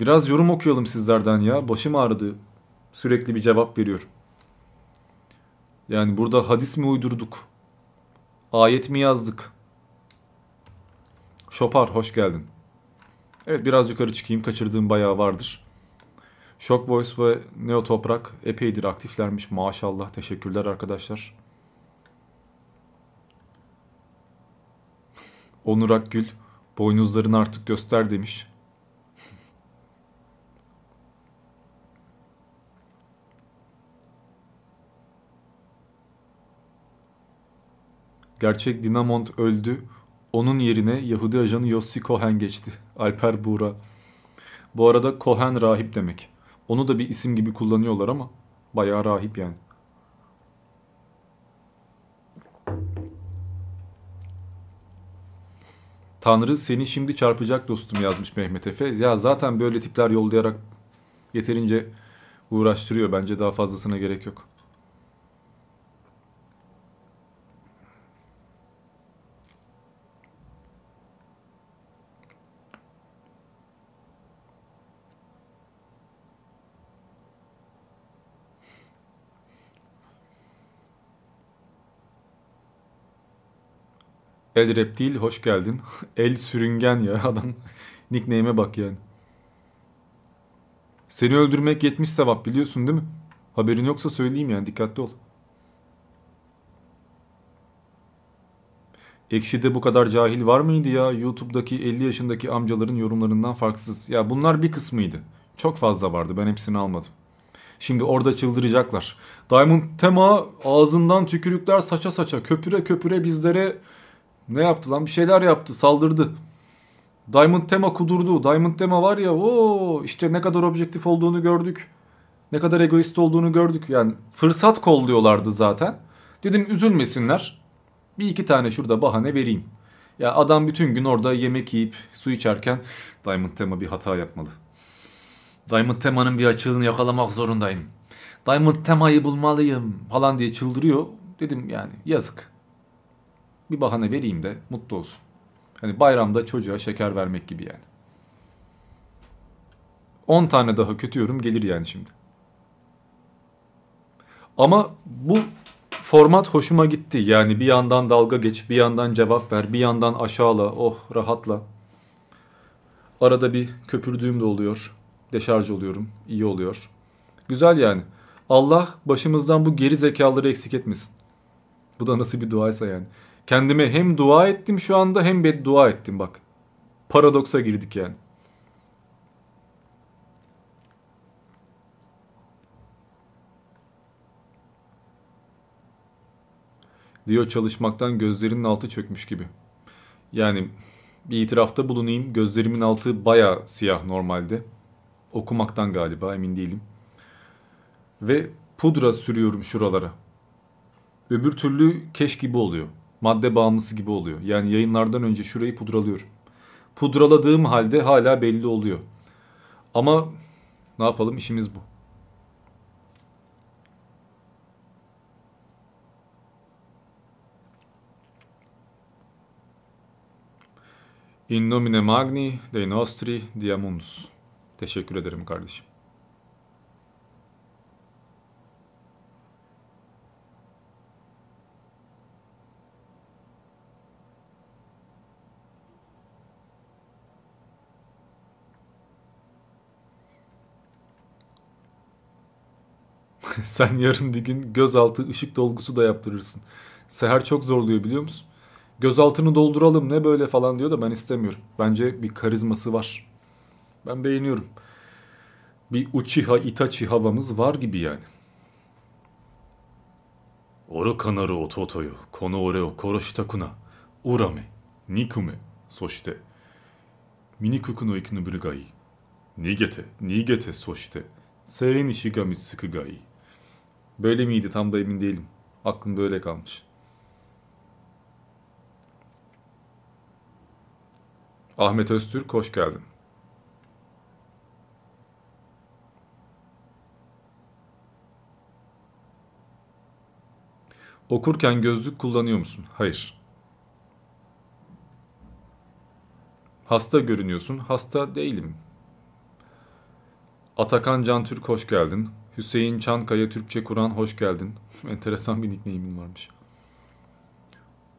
S1: Biraz yorum okuyalım sizlerden ya. Başım ağrıdı. Sürekli bir cevap veriyorum. Yani burada hadis mi uydurduk? Ayet mi yazdık? Şopar hoş geldin. Evet biraz yukarı çıkayım. Kaçırdığım bayağı vardır. Shock Voice ve Neo Toprak epeydir aktiflermiş. Maşallah. Teşekkürler arkadaşlar. Onur Akgül boynuzlarını artık göster demiş. Gerçek Dinamont öldü. Onun yerine Yahudi ajanı Yossi Cohen geçti. Alper Buğra. Bu arada Cohen rahip demek. Onu da bir isim gibi kullanıyorlar ama bayağı rahip yani. Tanrı seni şimdi çarpacak dostum yazmış Mehmet Efe. Ya zaten böyle tipler yollayarak yeterince uğraştırıyor. Bence daha fazlasına gerek yok. El Reptil hoş geldin. El Sürüngen ya adam. Nickname'e bak yani. Seni öldürmek 70 sevap biliyorsun değil mi? Haberin yoksa söyleyeyim yani dikkatli ol. Ekşi'de bu kadar cahil var mıydı ya? YouTube'daki 50 yaşındaki amcaların yorumlarından farksız. Ya bunlar bir kısmıydı. Çok fazla vardı ben hepsini almadım. Şimdi orada çıldıracaklar. Diamond Tema ağzından tükürükler saça saça köpüre köpüre bizlere ne yaptı lan? Bir şeyler yaptı. Saldırdı. Diamond Tema kudurdu. Diamond Tema var ya o işte ne kadar objektif olduğunu gördük. Ne kadar egoist olduğunu gördük. Yani fırsat kolluyorlardı zaten. Dedim üzülmesinler. Bir iki tane şurada bahane vereyim. Ya adam bütün gün orada yemek yiyip su içerken Diamond Tema bir hata yapmalı. Diamond Tema'nın bir açığını yakalamak zorundayım. Diamond Tema'yı bulmalıyım falan diye çıldırıyor. Dedim yani yazık bir bahane vereyim de mutlu olsun. Hani bayramda çocuğa şeker vermek gibi yani. 10 tane daha kötü yorum gelir yani şimdi. Ama bu format hoşuma gitti. Yani bir yandan dalga geç, bir yandan cevap ver, bir yandan aşağıla, oh rahatla. Arada bir köpürdüğüm de oluyor. Deşarj oluyorum, iyi oluyor. Güzel yani. Allah başımızdan bu geri zekaları eksik etmesin. Bu da nasıl bir duaysa yani. Kendime hem dua ettim şu anda hem beddua ettim bak. Paradoksa girdik yani. Diyor çalışmaktan gözlerinin altı çökmüş gibi. Yani bir itirafta bulunayım. Gözlerimin altı baya siyah normalde. Okumaktan galiba emin değilim. Ve pudra sürüyorum şuralara. Öbür türlü keş gibi oluyor madde bağımlısı gibi oluyor. Yani yayınlardan önce şurayı pudralıyorum. Pudraladığım halde hala belli oluyor. Ama ne yapalım işimiz bu. In nomine magni dei nostri diamundus. Teşekkür ederim kardeşim. Sen yarın bir gün gözaltı ışık dolgusu da yaptırırsın. Seher çok zorluyor biliyor musun? Gözaltını dolduralım ne böyle falan diyor da ben istemiyorum. Bence bir karizması var. Ben beğeniyorum. Bir Uchiha Itachi havamız var gibi yani. Oro kanaru ototoyo kono ore o koroshitakuna urame nikume soshite minikuku no ikinoburu ga ii. Nigete, nigete soshite Sein Ishigami Tsukugai. Böyle miydi tam da emin değilim. Aklımda öyle kalmış. Ahmet Öztürk hoş geldin. Okurken gözlük kullanıyor musun? Hayır. Hasta görünüyorsun. Hasta değilim. Atakan Can Türk hoş geldin. Hüseyin Çankaya Türkçe Kur'an hoş geldin. Enteresan bir nickname'in varmış.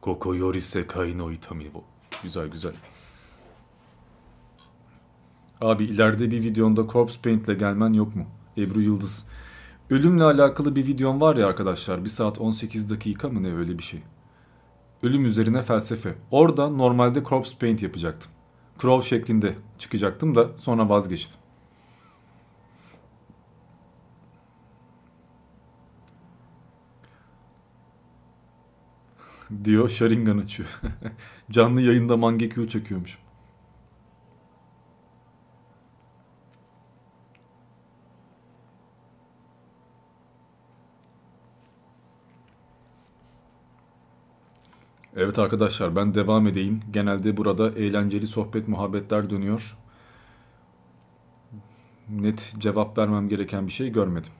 S1: Koko Yorise Kaino Itami bu. Güzel güzel. Abi ileride bir videonda Corpse Paint ile gelmen yok mu? Ebru Yıldız. Ölümle alakalı bir videom var ya arkadaşlar. 1 saat 18 dakika mı ne öyle bir şey. Ölüm üzerine felsefe. Orada normalde Corpse Paint yapacaktım. Crow şeklinde çıkacaktım da sonra vazgeçtim. Diyor Sharingan açıyor. Canlı yayında Mangekyo çekiyormuş. Evet arkadaşlar ben devam edeyim. Genelde burada eğlenceli sohbet muhabbetler dönüyor. Net cevap vermem gereken bir şey görmedim.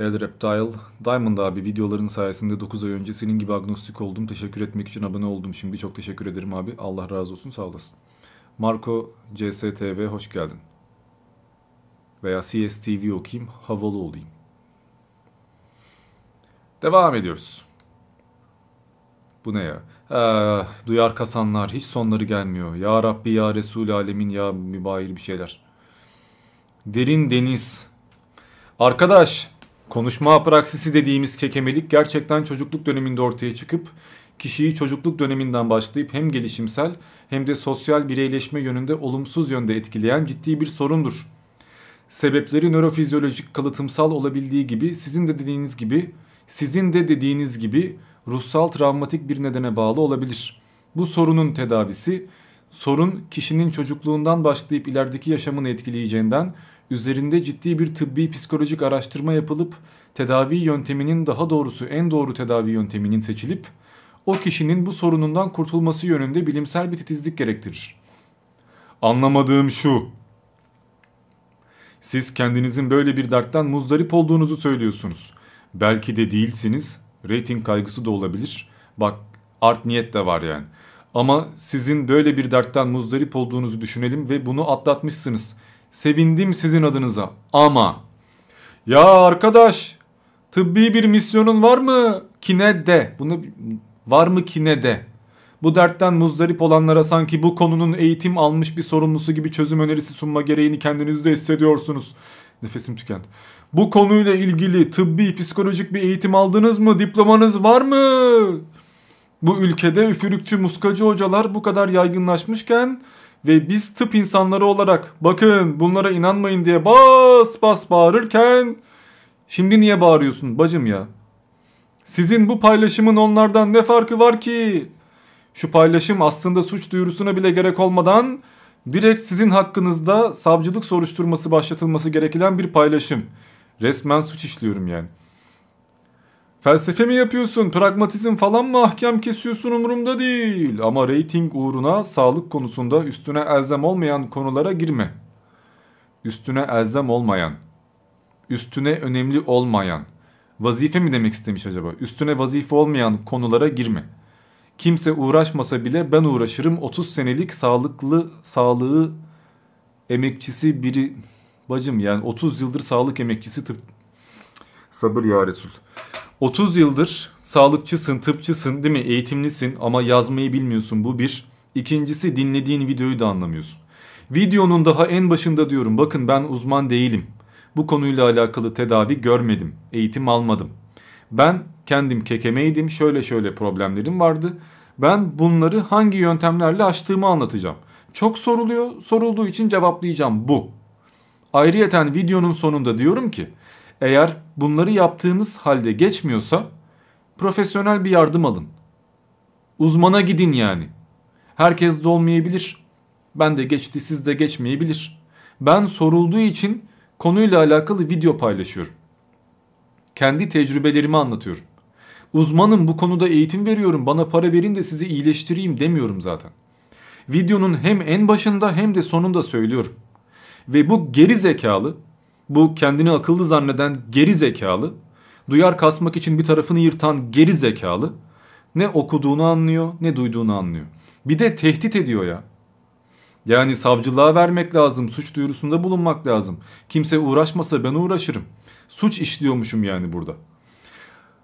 S1: El Reptile, Diamond abi videoların sayesinde 9 ay önce senin gibi agnostik oldum. Teşekkür etmek için abone oldum şimdi. Çok teşekkür ederim abi. Allah razı olsun sağ olasın. Marco CSTV hoş geldin. Veya CSTV okuyayım, havalı olayım. Devam ediyoruz. Bu ne ya? Ah, duyar kasanlar hiç sonları gelmiyor. Ya Rabbi ya Resul alemin ya mübahir bir şeyler. Derin deniz. Arkadaş konuşma apraksisi dediğimiz kekemelik gerçekten çocukluk döneminde ortaya çıkıp kişiyi çocukluk döneminden başlayıp hem gelişimsel hem de sosyal bireyleşme yönünde olumsuz yönde etkileyen ciddi bir sorundur. Sebepleri nörofizyolojik kalıtımsal olabildiği gibi sizin de dediğiniz gibi sizin de dediğiniz gibi ruhsal travmatik bir nedene bağlı olabilir. Bu sorunun tedavisi sorun kişinin çocukluğundan başlayıp ilerideki yaşamını etkileyeceğinden üzerinde ciddi bir tıbbi psikolojik araştırma yapılıp tedavi yönteminin daha doğrusu en doğru tedavi yönteminin seçilip o kişinin bu sorunundan kurtulması yönünde bilimsel bir titizlik gerektirir. Anlamadığım şu. Siz kendinizin böyle bir dertten muzdarip olduğunuzu söylüyorsunuz. Belki de değilsiniz. Rating kaygısı da olabilir. Bak art niyet de var yani. Ama sizin böyle bir dertten muzdarip olduğunuzu düşünelim ve bunu atlatmışsınız. Sevindim sizin adınıza. Ama ya arkadaş tıbbi bir misyonun var mı? Kine de. Bunu var mı kine de? Bu dertten muzdarip olanlara sanki bu konunun eğitim almış bir sorumlusu gibi çözüm önerisi sunma gereğini kendinizde hissediyorsunuz. Nefesim tükendi. Bu konuyla ilgili tıbbi psikolojik bir eğitim aldınız mı? Diplomanız var mı? Bu ülkede üfürükçü muskacı hocalar bu kadar yaygınlaşmışken ve biz tıp insanları olarak bakın bunlara inanmayın diye bas bas bağırırken şimdi niye bağırıyorsun bacım ya? Sizin bu paylaşımın onlardan ne farkı var ki? Şu paylaşım aslında suç duyurusuna bile gerek olmadan direkt sizin hakkınızda savcılık soruşturması başlatılması gereken bir paylaşım. Resmen suç işliyorum yani. Felsefe mi yapıyorsun, pragmatizm falan mı ahkam kesiyorsun umurumda değil. Ama reyting uğruna sağlık konusunda üstüne elzem olmayan konulara girme. Üstüne elzem olmayan, üstüne önemli olmayan, vazife mi demek istemiş acaba? Üstüne vazife olmayan konulara girme. Kimse uğraşmasa bile ben uğraşırım 30 senelik sağlıklı sağlığı emekçisi biri bacım yani 30 yıldır sağlık emekçisi tıp sabır ya Resul. 30 yıldır sağlıkçısın, tıpçısın değil mi? Eğitimlisin ama yazmayı bilmiyorsun bu bir. İkincisi dinlediğin videoyu da anlamıyorsun. Videonun daha en başında diyorum bakın ben uzman değilim. Bu konuyla alakalı tedavi görmedim. Eğitim almadım. Ben kendim kekemeydim. Şöyle şöyle problemlerim vardı. Ben bunları hangi yöntemlerle aştığımı anlatacağım. Çok soruluyor. Sorulduğu için cevaplayacağım bu. Ayrıyeten videonun sonunda diyorum ki eğer bunları yaptığınız halde geçmiyorsa profesyonel bir yardım alın. Uzmana gidin yani. Herkes de olmayabilir. Ben de geçti siz de geçmeyebilir. Ben sorulduğu için konuyla alakalı video paylaşıyorum. Kendi tecrübelerimi anlatıyorum. Uzmanım bu konuda eğitim veriyorum bana para verin de sizi iyileştireyim demiyorum zaten. Videonun hem en başında hem de sonunda söylüyorum. Ve bu geri zekalı, bu kendini akıllı zanneden geri zekalı, duyar kasmak için bir tarafını yırtan geri zekalı ne okuduğunu anlıyor ne duyduğunu anlıyor. Bir de tehdit ediyor ya. Yani savcılığa vermek lazım, suç duyurusunda bulunmak lazım. Kimse uğraşmasa ben uğraşırım. Suç işliyormuşum yani burada.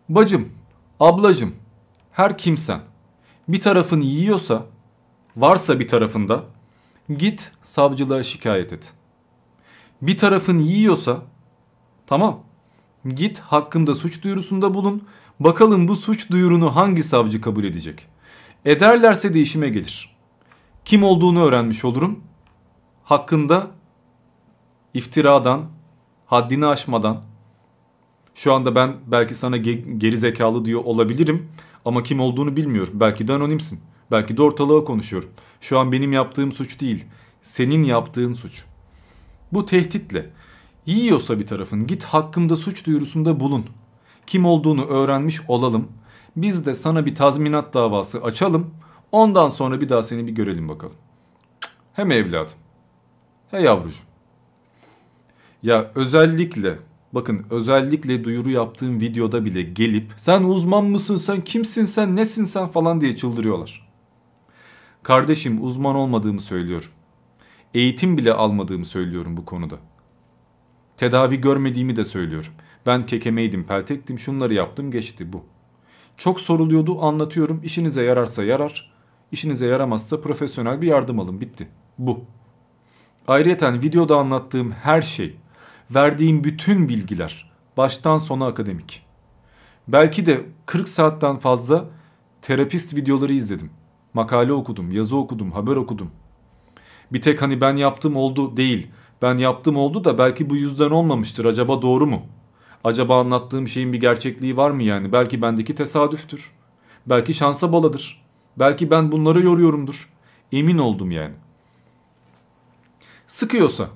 S1: Bacım, ablacım, her kimsen bir tarafını yiyorsa, varsa bir tarafında git savcılığa şikayet et. Bir tarafın yiyorsa tamam git hakkımda suç duyurusunda bulun. Bakalım bu suç duyurunu hangi savcı kabul edecek? Ederlerse de işime gelir. Kim olduğunu öğrenmiş olurum. Hakkında iftiradan, haddini aşmadan, şu anda ben belki sana ge- geri zekalı diyor olabilirim ama kim olduğunu bilmiyorum. Belki de anonimsin. Belki de ortalığa konuşuyorum. Şu an benim yaptığım suç değil. Senin yaptığın suç. Bu tehditle. Yiyorsa bir tarafın git hakkımda suç duyurusunda bulun. Kim olduğunu öğrenmiş olalım. Biz de sana bir tazminat davası açalım. Ondan sonra bir daha seni bir görelim bakalım. Hem evladım. He yavrucuğum. Ya özellikle bakın özellikle duyuru yaptığım videoda bile gelip sen uzman mısın sen kimsin sen nesin sen falan diye çıldırıyorlar. Kardeşim uzman olmadığımı söylüyorum. Eğitim bile almadığımı söylüyorum bu konuda. Tedavi görmediğimi de söylüyorum. Ben kekemeydim, peltektim, şunları yaptım, geçti bu. Çok soruluyordu, anlatıyorum. İşinize yararsa yarar, işinize yaramazsa profesyonel bir yardım alın, bitti. Bu. Ayrıyeten videoda anlattığım her şey, verdiğim bütün bilgiler baştan sona akademik. Belki de 40 saatten fazla terapist videoları izledim. Makale okudum, yazı okudum, haber okudum. Bir tek hani ben yaptım oldu değil. Ben yaptım oldu da belki bu yüzden olmamıştır. Acaba doğru mu? Acaba anlattığım şeyin bir gerçekliği var mı yani? Belki bendeki tesadüftür. Belki şansa baladır. Belki ben bunları yoruyorumdur. Emin oldum yani. Sıkıyorsa,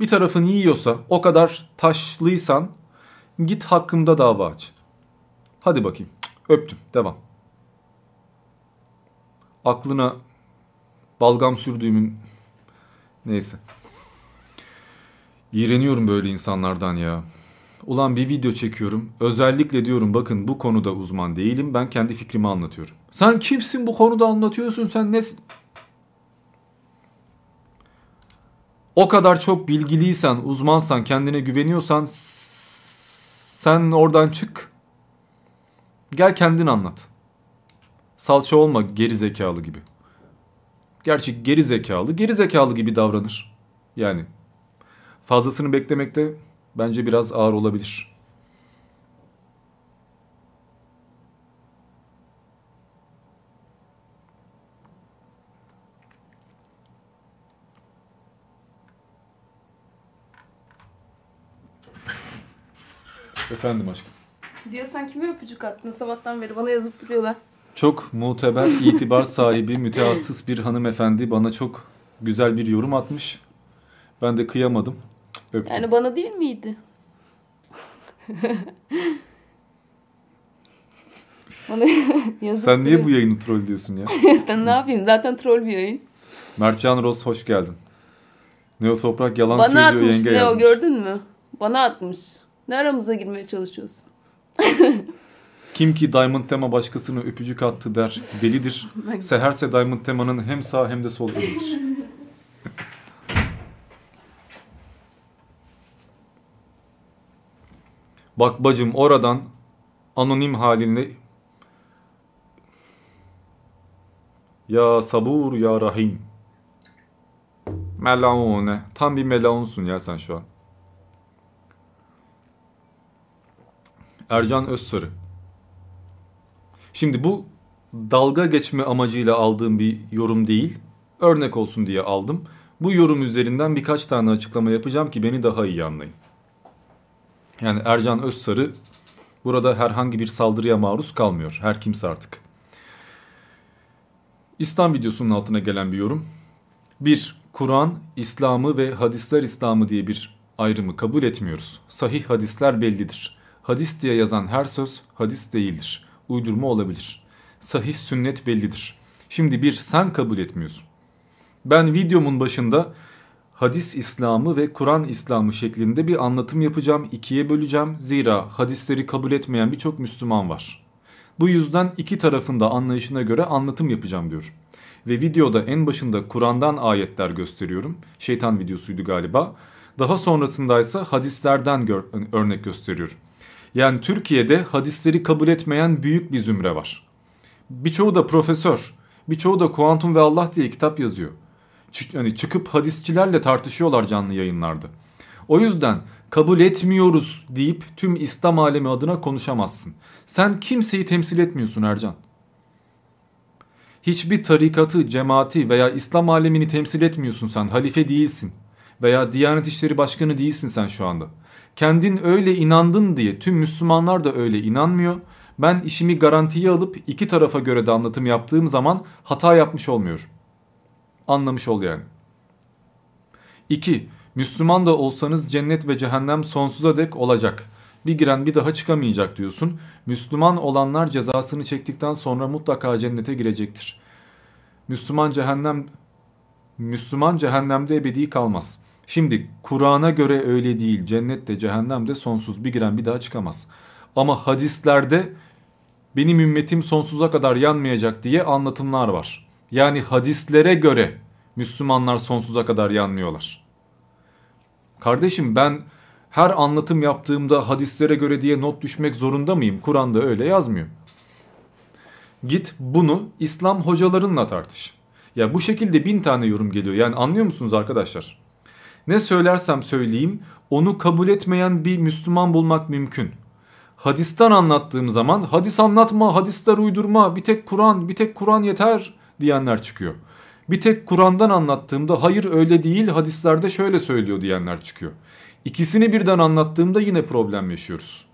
S1: bir tarafın yiyorsa, o kadar taşlıysan git hakkımda dava aç. Hadi bakayım. Öptüm. Devam. Aklına balgam sürdüğümün neyse. İğreniyorum böyle insanlardan ya. Ulan bir video çekiyorum. Özellikle diyorum bakın bu konuda uzman değilim. Ben kendi fikrimi anlatıyorum. Sen kimsin bu konuda anlatıyorsun sen nesin? O kadar çok bilgiliysen, uzmansan, kendine güveniyorsan sen oradan çık. Gel kendin anlat. Salça olma geri zekalı gibi. Gerçi geri zekalı, geri zekalı gibi davranır. Yani fazlasını beklemekte bence biraz ağır olabilir. Efendim aşkım.
S2: Diyorsan kime öpücük attın sabahtan beri bana yazıp duruyorlar.
S1: Çok muteber, itibar sahibi, mütehassıs bir hanımefendi bana çok güzel bir yorum atmış. Ben de kıyamadım. Öptüm.
S2: Yani bana değil miydi? bana yazıp
S1: Sen niye bu yayını troll diyorsun ya?
S2: Ben ne yapayım zaten troll bir yayın.
S1: Mertcan Roz hoş geldin. Neo Toprak yalan
S2: Bana
S1: söylüyor
S2: atmış
S1: yenge yazmış.
S2: gördün mü? Bana atmış. Ne aramıza girmeye çalışıyorsun?
S1: Kim ki Diamond Tema başkasına öpücük attı der delidir. Seherse Diamond Tema'nın hem sağ hem de sol elidir. Bak bacım oradan anonim halinle Ya sabur ya rahim. Melaune. Tam bir melaunsun ya sen şu an. Ercan Özsarı. Şimdi bu dalga geçme amacıyla aldığım bir yorum değil. Örnek olsun diye aldım. Bu yorum üzerinden birkaç tane açıklama yapacağım ki beni daha iyi anlayın. Yani Ercan Özsarı burada herhangi bir saldırıya maruz kalmıyor. Her kimse artık. İslam videosunun altına gelen bir yorum. Bir, Kur'an, İslam'ı ve hadisler İslam'ı diye bir ayrımı kabul etmiyoruz. Sahih hadisler bellidir. Hadis diye yazan her söz hadis değildir. Uydurma olabilir. Sahih sünnet bellidir. Şimdi bir sen kabul etmiyorsun. Ben videomun başında hadis İslam'ı ve Kur'an İslam'ı şeklinde bir anlatım yapacağım. ikiye böleceğim. Zira hadisleri kabul etmeyen birçok Müslüman var. Bu yüzden iki tarafında anlayışına göre anlatım yapacağım diyor. Ve videoda en başında Kur'an'dan ayetler gösteriyorum. Şeytan videosuydu galiba. Daha sonrasında ise hadislerden örnek gösteriyorum. Yani Türkiye'de hadisleri kabul etmeyen büyük bir zümre var. Birçoğu da profesör, birçoğu da kuantum ve Allah diye kitap yazıyor. Ç hani çıkıp hadisçilerle tartışıyorlar canlı yayınlarda. O yüzden kabul etmiyoruz deyip tüm İslam alemi adına konuşamazsın. Sen kimseyi temsil etmiyorsun Ercan. Hiçbir tarikatı, cemaati veya İslam alemini temsil etmiyorsun sen. Halife değilsin. Veya Diyanet İşleri Başkanı değilsin sen şu anda. Kendin öyle inandın diye tüm Müslümanlar da öyle inanmıyor. Ben işimi garantiye alıp iki tarafa göre de anlatım yaptığım zaman hata yapmış olmuyorum. Anlamış ol yani. 2. Müslüman da olsanız cennet ve cehennem sonsuza dek olacak. Bir giren bir daha çıkamayacak diyorsun. Müslüman olanlar cezasını çektikten sonra mutlaka cennete girecektir. Müslüman cehennem Müslüman cehennemde ebedi kalmaz. Şimdi Kur'an'a göre öyle değil. Cennette cehennemde sonsuz bir giren bir daha çıkamaz. Ama hadislerde benim ümmetim sonsuza kadar yanmayacak diye anlatımlar var. Yani hadislere göre Müslümanlar sonsuza kadar yanmıyorlar. Kardeşim ben her anlatım yaptığımda hadislere göre diye not düşmek zorunda mıyım? Kur'an'da öyle yazmıyor. Git bunu İslam hocalarınla tartış. Ya bu şekilde bin tane yorum geliyor. Yani anlıyor musunuz arkadaşlar? Ne söylersem söyleyeyim onu kabul etmeyen bir Müslüman bulmak mümkün. Hadisten anlattığım zaman hadis anlatma, hadisler uydurma, bir tek Kur'an, bir tek Kur'an yeter diyenler çıkıyor. Bir tek Kur'an'dan anlattığımda hayır öyle değil hadislerde şöyle söylüyor diyenler çıkıyor. İkisini birden anlattığımda yine problem yaşıyoruz.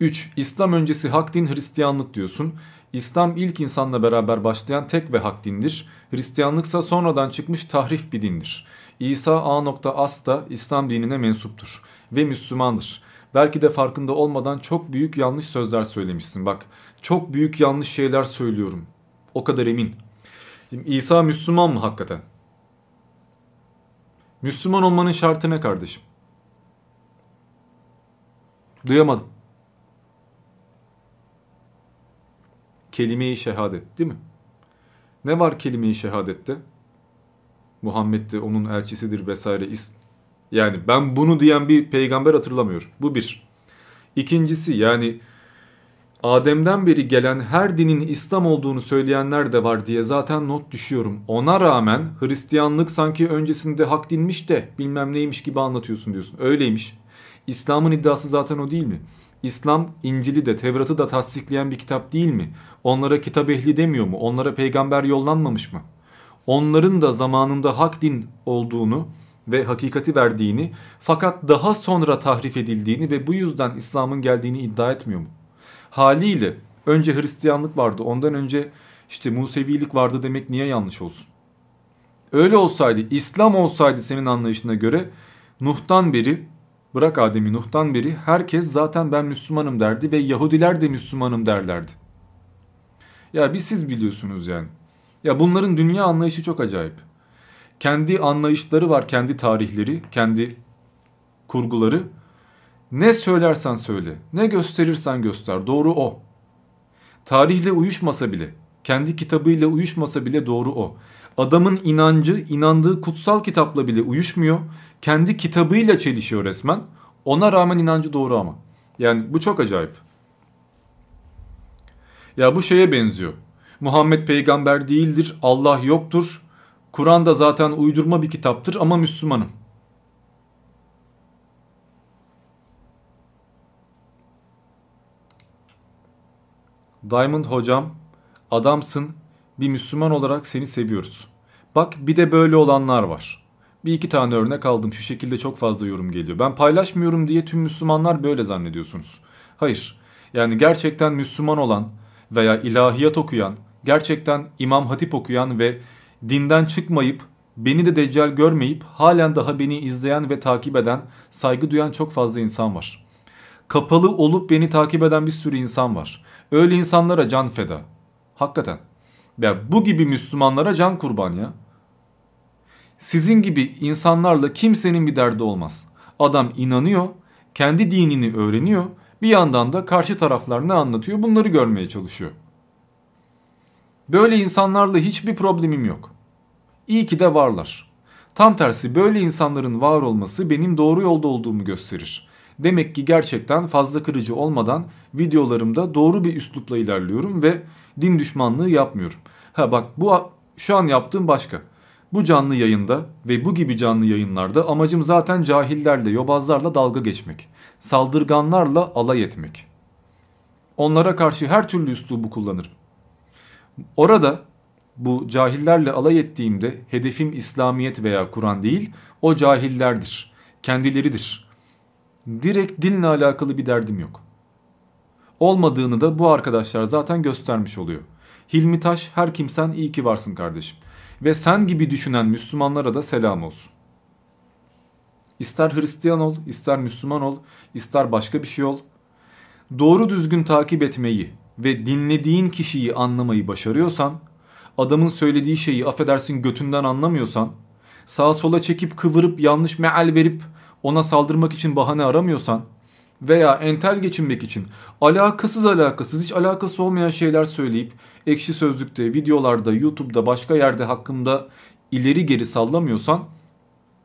S1: 3. İslam öncesi hak din Hristiyanlık diyorsun. İslam ilk insanla beraber başlayan tek ve hak dindir. Hristiyanlıksa sonradan çıkmış tahrif bir dindir. İsa A.As da İslam dinine mensuptur ve Müslümandır. Belki de farkında olmadan çok büyük yanlış sözler söylemişsin. Bak çok büyük yanlış şeyler söylüyorum. O kadar emin. İsa Müslüman mı hakikaten? Müslüman olmanın şartı ne kardeşim? Duyamadım. Kelime-i şehadet değil mi? Ne var kelime-i şehadette? Muhammed de onun elçisidir vesaire. Yani ben bunu diyen bir peygamber hatırlamıyorum. Bu bir. İkincisi yani Adem'den beri gelen her dinin İslam olduğunu söyleyenler de var diye zaten not düşüyorum. Ona rağmen Hristiyanlık sanki öncesinde hak dinmiş de bilmem neymiş gibi anlatıyorsun diyorsun. Öyleymiş. İslam'ın iddiası zaten o değil mi? İslam İncil'i de Tevrat'ı da tasdikleyen bir kitap değil mi? Onlara kitap ehli demiyor mu? Onlara peygamber yollanmamış mı? Onların da zamanında hak din olduğunu ve hakikati verdiğini fakat daha sonra tahrif edildiğini ve bu yüzden İslam'ın geldiğini iddia etmiyor mu? Haliyle önce Hristiyanlık vardı ondan önce işte Musevilik vardı demek niye yanlış olsun? Öyle olsaydı İslam olsaydı senin anlayışına göre Nuh'tan beri bırak Adem'i Nuh'tan beri herkes zaten ben Müslümanım derdi ve Yahudiler de Müslümanım derlerdi. Ya bir siz biliyorsunuz yani. Ya bunların dünya anlayışı çok acayip. Kendi anlayışları var, kendi tarihleri, kendi kurguları. Ne söylersen söyle, ne gösterirsen göster, doğru o. Tarihle uyuşmasa bile, kendi kitabıyla uyuşmasa bile doğru o. Adamın inancı, inandığı kutsal kitapla bile uyuşmuyor. Kendi kitabıyla çelişiyor resmen. Ona rağmen inancı doğru ama. Yani bu çok acayip. Ya bu şeye benziyor. Muhammed peygamber değildir, Allah yoktur. Kur'an da zaten uydurma bir kitaptır ama Müslümanım. Diamond hocam adamsın bir Müslüman olarak seni seviyoruz. Bak bir de böyle olanlar var. Bir iki tane örnek aldım şu şekilde çok fazla yorum geliyor. Ben paylaşmıyorum diye tüm Müslümanlar böyle zannediyorsunuz. Hayır yani gerçekten Müslüman olan veya ilahiyat okuyan gerçekten İmam Hatip okuyan ve dinden çıkmayıp beni de deccal görmeyip halen daha beni izleyen ve takip eden, saygı duyan çok fazla insan var. Kapalı olup beni takip eden bir sürü insan var. Öyle insanlara can feda. Hakikaten. Ya bu gibi Müslümanlara can kurban ya. Sizin gibi insanlarla kimsenin bir derdi olmaz. Adam inanıyor, kendi dinini öğreniyor, bir yandan da karşı taraflar ne anlatıyor bunları görmeye çalışıyor. Böyle insanlarla hiçbir problemim yok. İyi ki de varlar. Tam tersi böyle insanların var olması benim doğru yolda olduğumu gösterir. Demek ki gerçekten fazla kırıcı olmadan videolarımda doğru bir üslupla ilerliyorum ve din düşmanlığı yapmıyorum. Ha bak bu şu an yaptığım başka. Bu canlı yayında ve bu gibi canlı yayınlarda amacım zaten cahillerle, yobazlarla dalga geçmek. Saldırganlarla alay etmek. Onlara karşı her türlü üslubu kullanırım. Orada bu cahillerle alay ettiğimde hedefim İslamiyet veya Kur'an değil, o cahillerdir. Kendileridir. Direkt dinle alakalı bir derdim yok. Olmadığını da bu arkadaşlar zaten göstermiş oluyor. Hilmi Taş her kimsen iyi ki varsın kardeşim. Ve sen gibi düşünen Müslümanlara da selam olsun. İster Hristiyan ol, ister Müslüman ol, ister başka bir şey ol. Doğru düzgün takip etmeyi ve dinlediğin kişiyi anlamayı başarıyorsan, adamın söylediği şeyi affedersin götünden anlamıyorsan, sağa sola çekip kıvırıp yanlış meal verip ona saldırmak için bahane aramıyorsan veya entel geçinmek için alakasız alakasız hiç alakası olmayan şeyler söyleyip ekşi sözlükte, videolarda, YouTube'da başka yerde hakkında ileri geri sallamıyorsan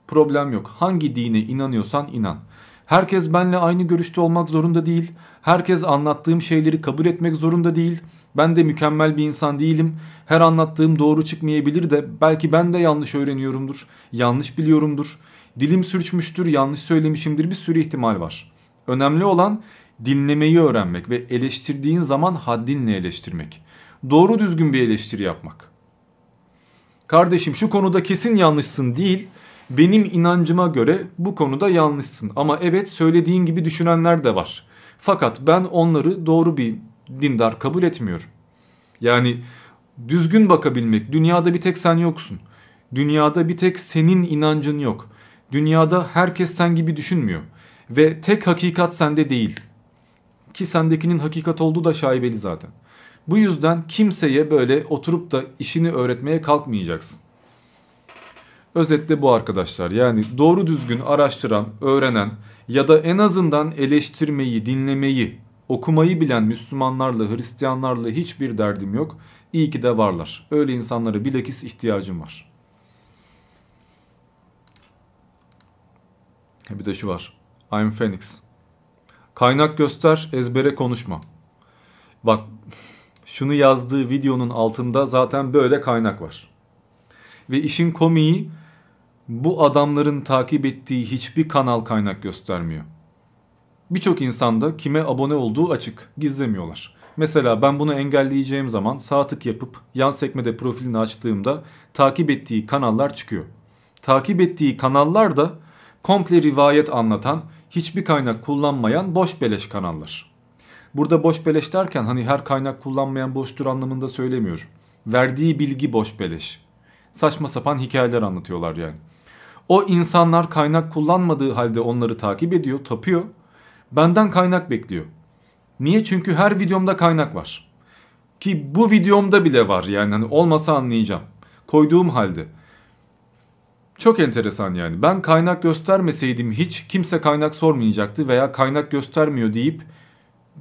S1: problem yok. Hangi dine inanıyorsan inan. Herkes benle aynı görüşte olmak zorunda değil. Herkes anlattığım şeyleri kabul etmek zorunda değil. Ben de mükemmel bir insan değilim. Her anlattığım doğru çıkmayabilir de belki ben de yanlış öğreniyorumdur. Yanlış biliyorumdur. Dilim sürçmüştür, yanlış söylemişimdir bir sürü ihtimal var. Önemli olan dinlemeyi öğrenmek ve eleştirdiğin zaman haddinle eleştirmek. Doğru düzgün bir eleştiri yapmak. Kardeşim şu konuda kesin yanlışsın değil, benim inancıma göre bu konuda yanlışsın. Ama evet söylediğin gibi düşünenler de var. Fakat ben onları doğru bir dindar kabul etmiyorum. Yani düzgün bakabilmek, dünyada bir tek sen yoksun. Dünyada bir tek senin inancın yok. Dünyada herkes sen gibi düşünmüyor. Ve tek hakikat sende değil. Ki sendekinin hakikat olduğu da şaibeli zaten. Bu yüzden kimseye böyle oturup da işini öğretmeye kalkmayacaksın. Özetle bu arkadaşlar yani doğru düzgün araştıran, öğrenen ya da en azından eleştirmeyi, dinlemeyi, okumayı bilen Müslümanlarla, Hristiyanlarla hiçbir derdim yok. İyi ki de varlar. Öyle insanlara bilakis ihtiyacım var. Bir de şu var. I'm Phoenix. Kaynak göster, ezbere konuşma. Bak şunu yazdığı videonun altında zaten böyle kaynak var. Ve işin komiği bu adamların takip ettiği hiçbir kanal kaynak göstermiyor. Birçok insanda kime abone olduğu açık, gizlemiyorlar. Mesela ben bunu engelleyeceğim zaman sağ tık yapıp yan sekmede profilini açtığımda takip ettiği kanallar çıkıyor. Takip ettiği kanallar da komple rivayet anlatan, hiçbir kaynak kullanmayan boş beleş kanallar. Burada boş beleş derken hani her kaynak kullanmayan boştur anlamında söylemiyorum. Verdiği bilgi boş beleş. Saçma sapan hikayeler anlatıyorlar yani. O insanlar kaynak kullanmadığı halde onları takip ediyor, tapıyor. Benden kaynak bekliyor. Niye? Çünkü her videomda kaynak var. Ki bu videomda bile var yani hani olmasa anlayacağım. Koyduğum halde. Çok enteresan yani. Ben kaynak göstermeseydim hiç kimse kaynak sormayacaktı veya kaynak göstermiyor deyip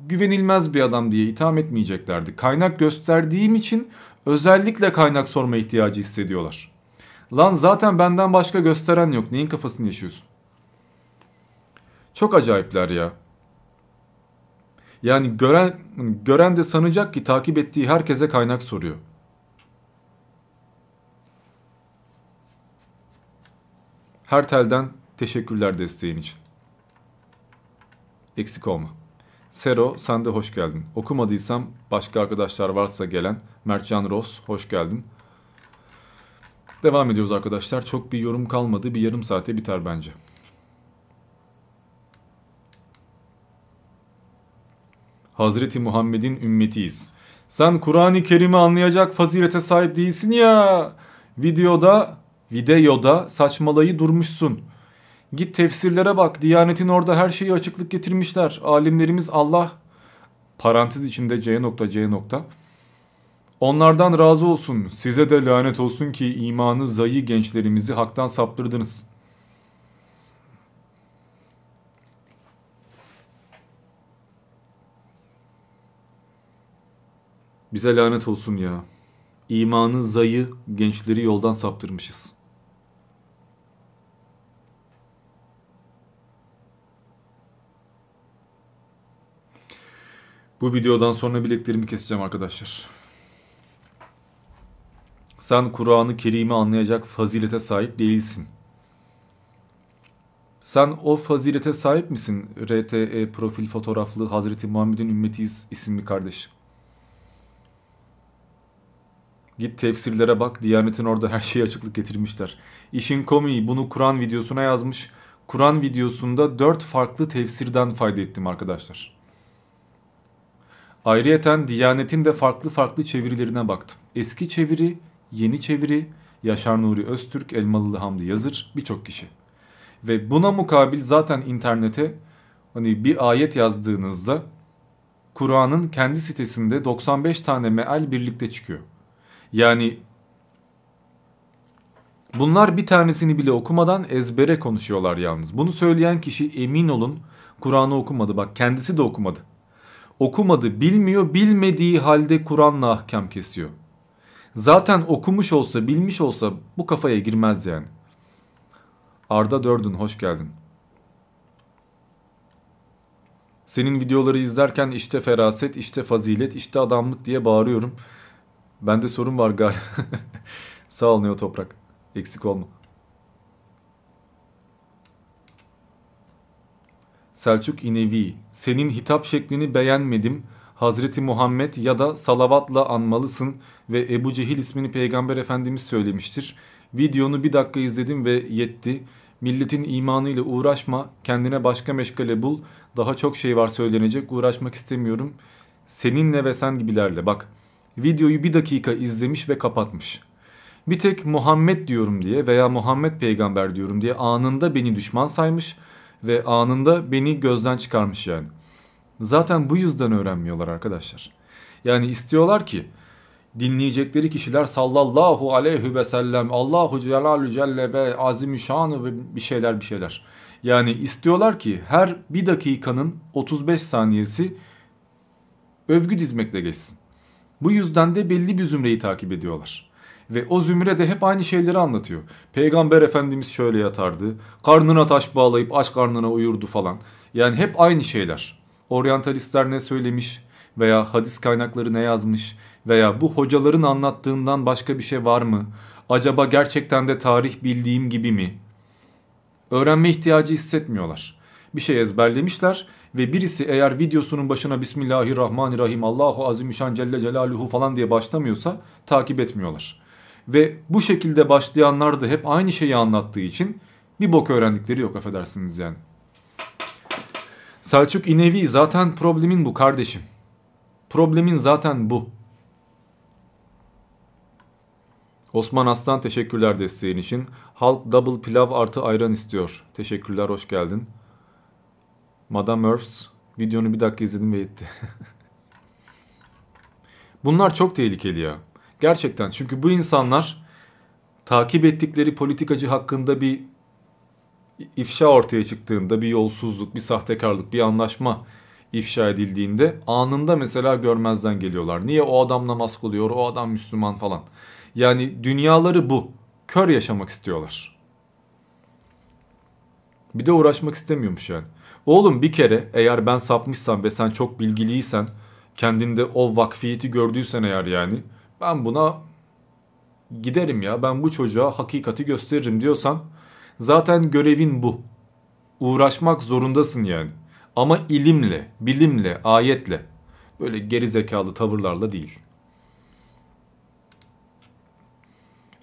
S1: güvenilmez bir adam diye itham etmeyeceklerdi. Kaynak gösterdiğim için özellikle kaynak sorma ihtiyacı hissediyorlar. Lan zaten benden başka gösteren yok. Neyin kafasını yaşıyorsun? Çok acayipler ya. Yani gören gören de sanacak ki takip ettiği herkese kaynak soruyor. Her telden teşekkürler desteğin için. Eksik olma. Sero sen de hoş geldin. Okumadıysam başka arkadaşlar varsa gelen Mertcan Ross hoş geldin. Devam ediyoruz arkadaşlar. Çok bir yorum kalmadı. Bir yarım saate biter bence. Hazreti Muhammed'in ümmetiyiz. Sen Kur'an-ı Kerim'i anlayacak fazilete sahip değilsin ya. Videoda, videoda saçmalayı durmuşsun. Git tefsirlere bak. Diyanetin orada her şeyi açıklık getirmişler. Alimlerimiz Allah parantez içinde C nokta C nokta. Onlardan razı olsun. Size de lanet olsun ki imanı zayı gençlerimizi haktan saptırdınız. Bize lanet olsun ya. İmanı zayı gençleri yoldan saptırmışız. Bu videodan sonra bileklerimi keseceğim arkadaşlar. Sen Kur'an-ı Kerim'i anlayacak fazilete sahip değilsin. Sen o fazilete sahip misin? RTE profil fotoğraflı Hazreti Muhammed'in ümmetiyiz isimli kardeş. Git tefsirlere bak. Diyanetin orada her şeyi açıklık getirmişler. İşin komiği bunu Kur'an videosuna yazmış. Kur'an videosunda dört farklı tefsirden fayda ettim arkadaşlar. Ayrıyeten Diyanet'in de farklı farklı çevirilerine baktım. Eski çeviri, yeni çeviri, Yaşar Nuri Öztürk, Elmalılı Hamdi Yazır, birçok kişi. Ve buna mukabil zaten internete hani bir ayet yazdığınızda Kur'an'ın kendi sitesinde 95 tane meal birlikte çıkıyor. Yani bunlar bir tanesini bile okumadan ezbere konuşuyorlar yalnız. Bunu söyleyen kişi emin olun Kur'an'ı okumadı. Bak kendisi de okumadı. Okumadı, bilmiyor, bilmediği halde Kur'an'la ahkam kesiyor. Zaten okumuş olsa, bilmiş olsa bu kafaya girmez yani. Arda Dördün hoş geldin. Senin videoları izlerken işte feraset, işte fazilet, işte adamlık diye bağırıyorum. Bende sorun var galiba. Sağ ol Neo Toprak. Eksik olma. Selçuk İnevi. Senin hitap şeklini beğenmedim. Hazreti Muhammed ya da salavatla anmalısın ve Ebu Cehil ismini Peygamber Efendimiz söylemiştir. Videonu bir dakika izledim ve yetti. Milletin imanıyla uğraşma, kendine başka meşgale bul. Daha çok şey var söylenecek, uğraşmak istemiyorum. Seninle ve sen gibilerle bak. Videoyu bir dakika izlemiş ve kapatmış. Bir tek Muhammed diyorum diye veya Muhammed peygamber diyorum diye anında beni düşman saymış ve anında beni gözden çıkarmış yani. Zaten bu yüzden öğrenmiyorlar arkadaşlar. Yani istiyorlar ki dinleyecekleri kişiler sallallahu aleyhi ve sellem Allahu Celalü Celle ve Azimüşşanı ve bir şeyler bir şeyler. Yani istiyorlar ki her bir dakikanın 35 saniyesi övgü dizmekle geçsin. Bu yüzden de belli bir zümreyi takip ediyorlar. Ve o zümre de hep aynı şeyleri anlatıyor. Peygamber Efendimiz şöyle yatardı. Karnına taş bağlayıp aç karnına uyurdu falan. Yani hep aynı şeyler. Oryantalistler ne söylemiş veya hadis kaynakları ne yazmış veya bu hocaların anlattığından başka bir şey var mı? Acaba gerçekten de tarih bildiğim gibi mi? Öğrenme ihtiyacı hissetmiyorlar. Bir şey ezberlemişler ve birisi eğer videosunun başına Bismillahirrahmanirrahim Allahu Azimüşşan Celle Celaluhu falan diye başlamıyorsa takip etmiyorlar. Ve bu şekilde başlayanlar da hep aynı şeyi anlattığı için bir bok öğrendikleri yok affedersiniz yani. Selçuk İnevi zaten problemin bu kardeşim. Problemin zaten bu. Osman Aslan teşekkürler desteğin için. Halk double pilav artı ayran istiyor. Teşekkürler hoş geldin. Madame Earths videonu bir dakika izledim ve yetti. Bunlar çok tehlikeli ya. Gerçekten çünkü bu insanlar takip ettikleri politikacı hakkında bir ifşa ortaya çıktığında bir yolsuzluk, bir sahtekarlık, bir anlaşma ifşa edildiğinde anında mesela görmezden geliyorlar. Niye o adam namaz kılıyor, o adam Müslüman falan. Yani dünyaları bu. Kör yaşamak istiyorlar. Bir de uğraşmak istemiyormuş yani. Oğlum bir kere eğer ben sapmışsam ve sen çok bilgiliysen kendinde o vakfiyeti gördüysen eğer yani ben buna giderim ya ben bu çocuğa hakikati gösteririm diyorsan zaten görevin bu. Uğraşmak zorundasın yani. Ama ilimle, bilimle, ayetle böyle geri zekalı tavırlarla değil.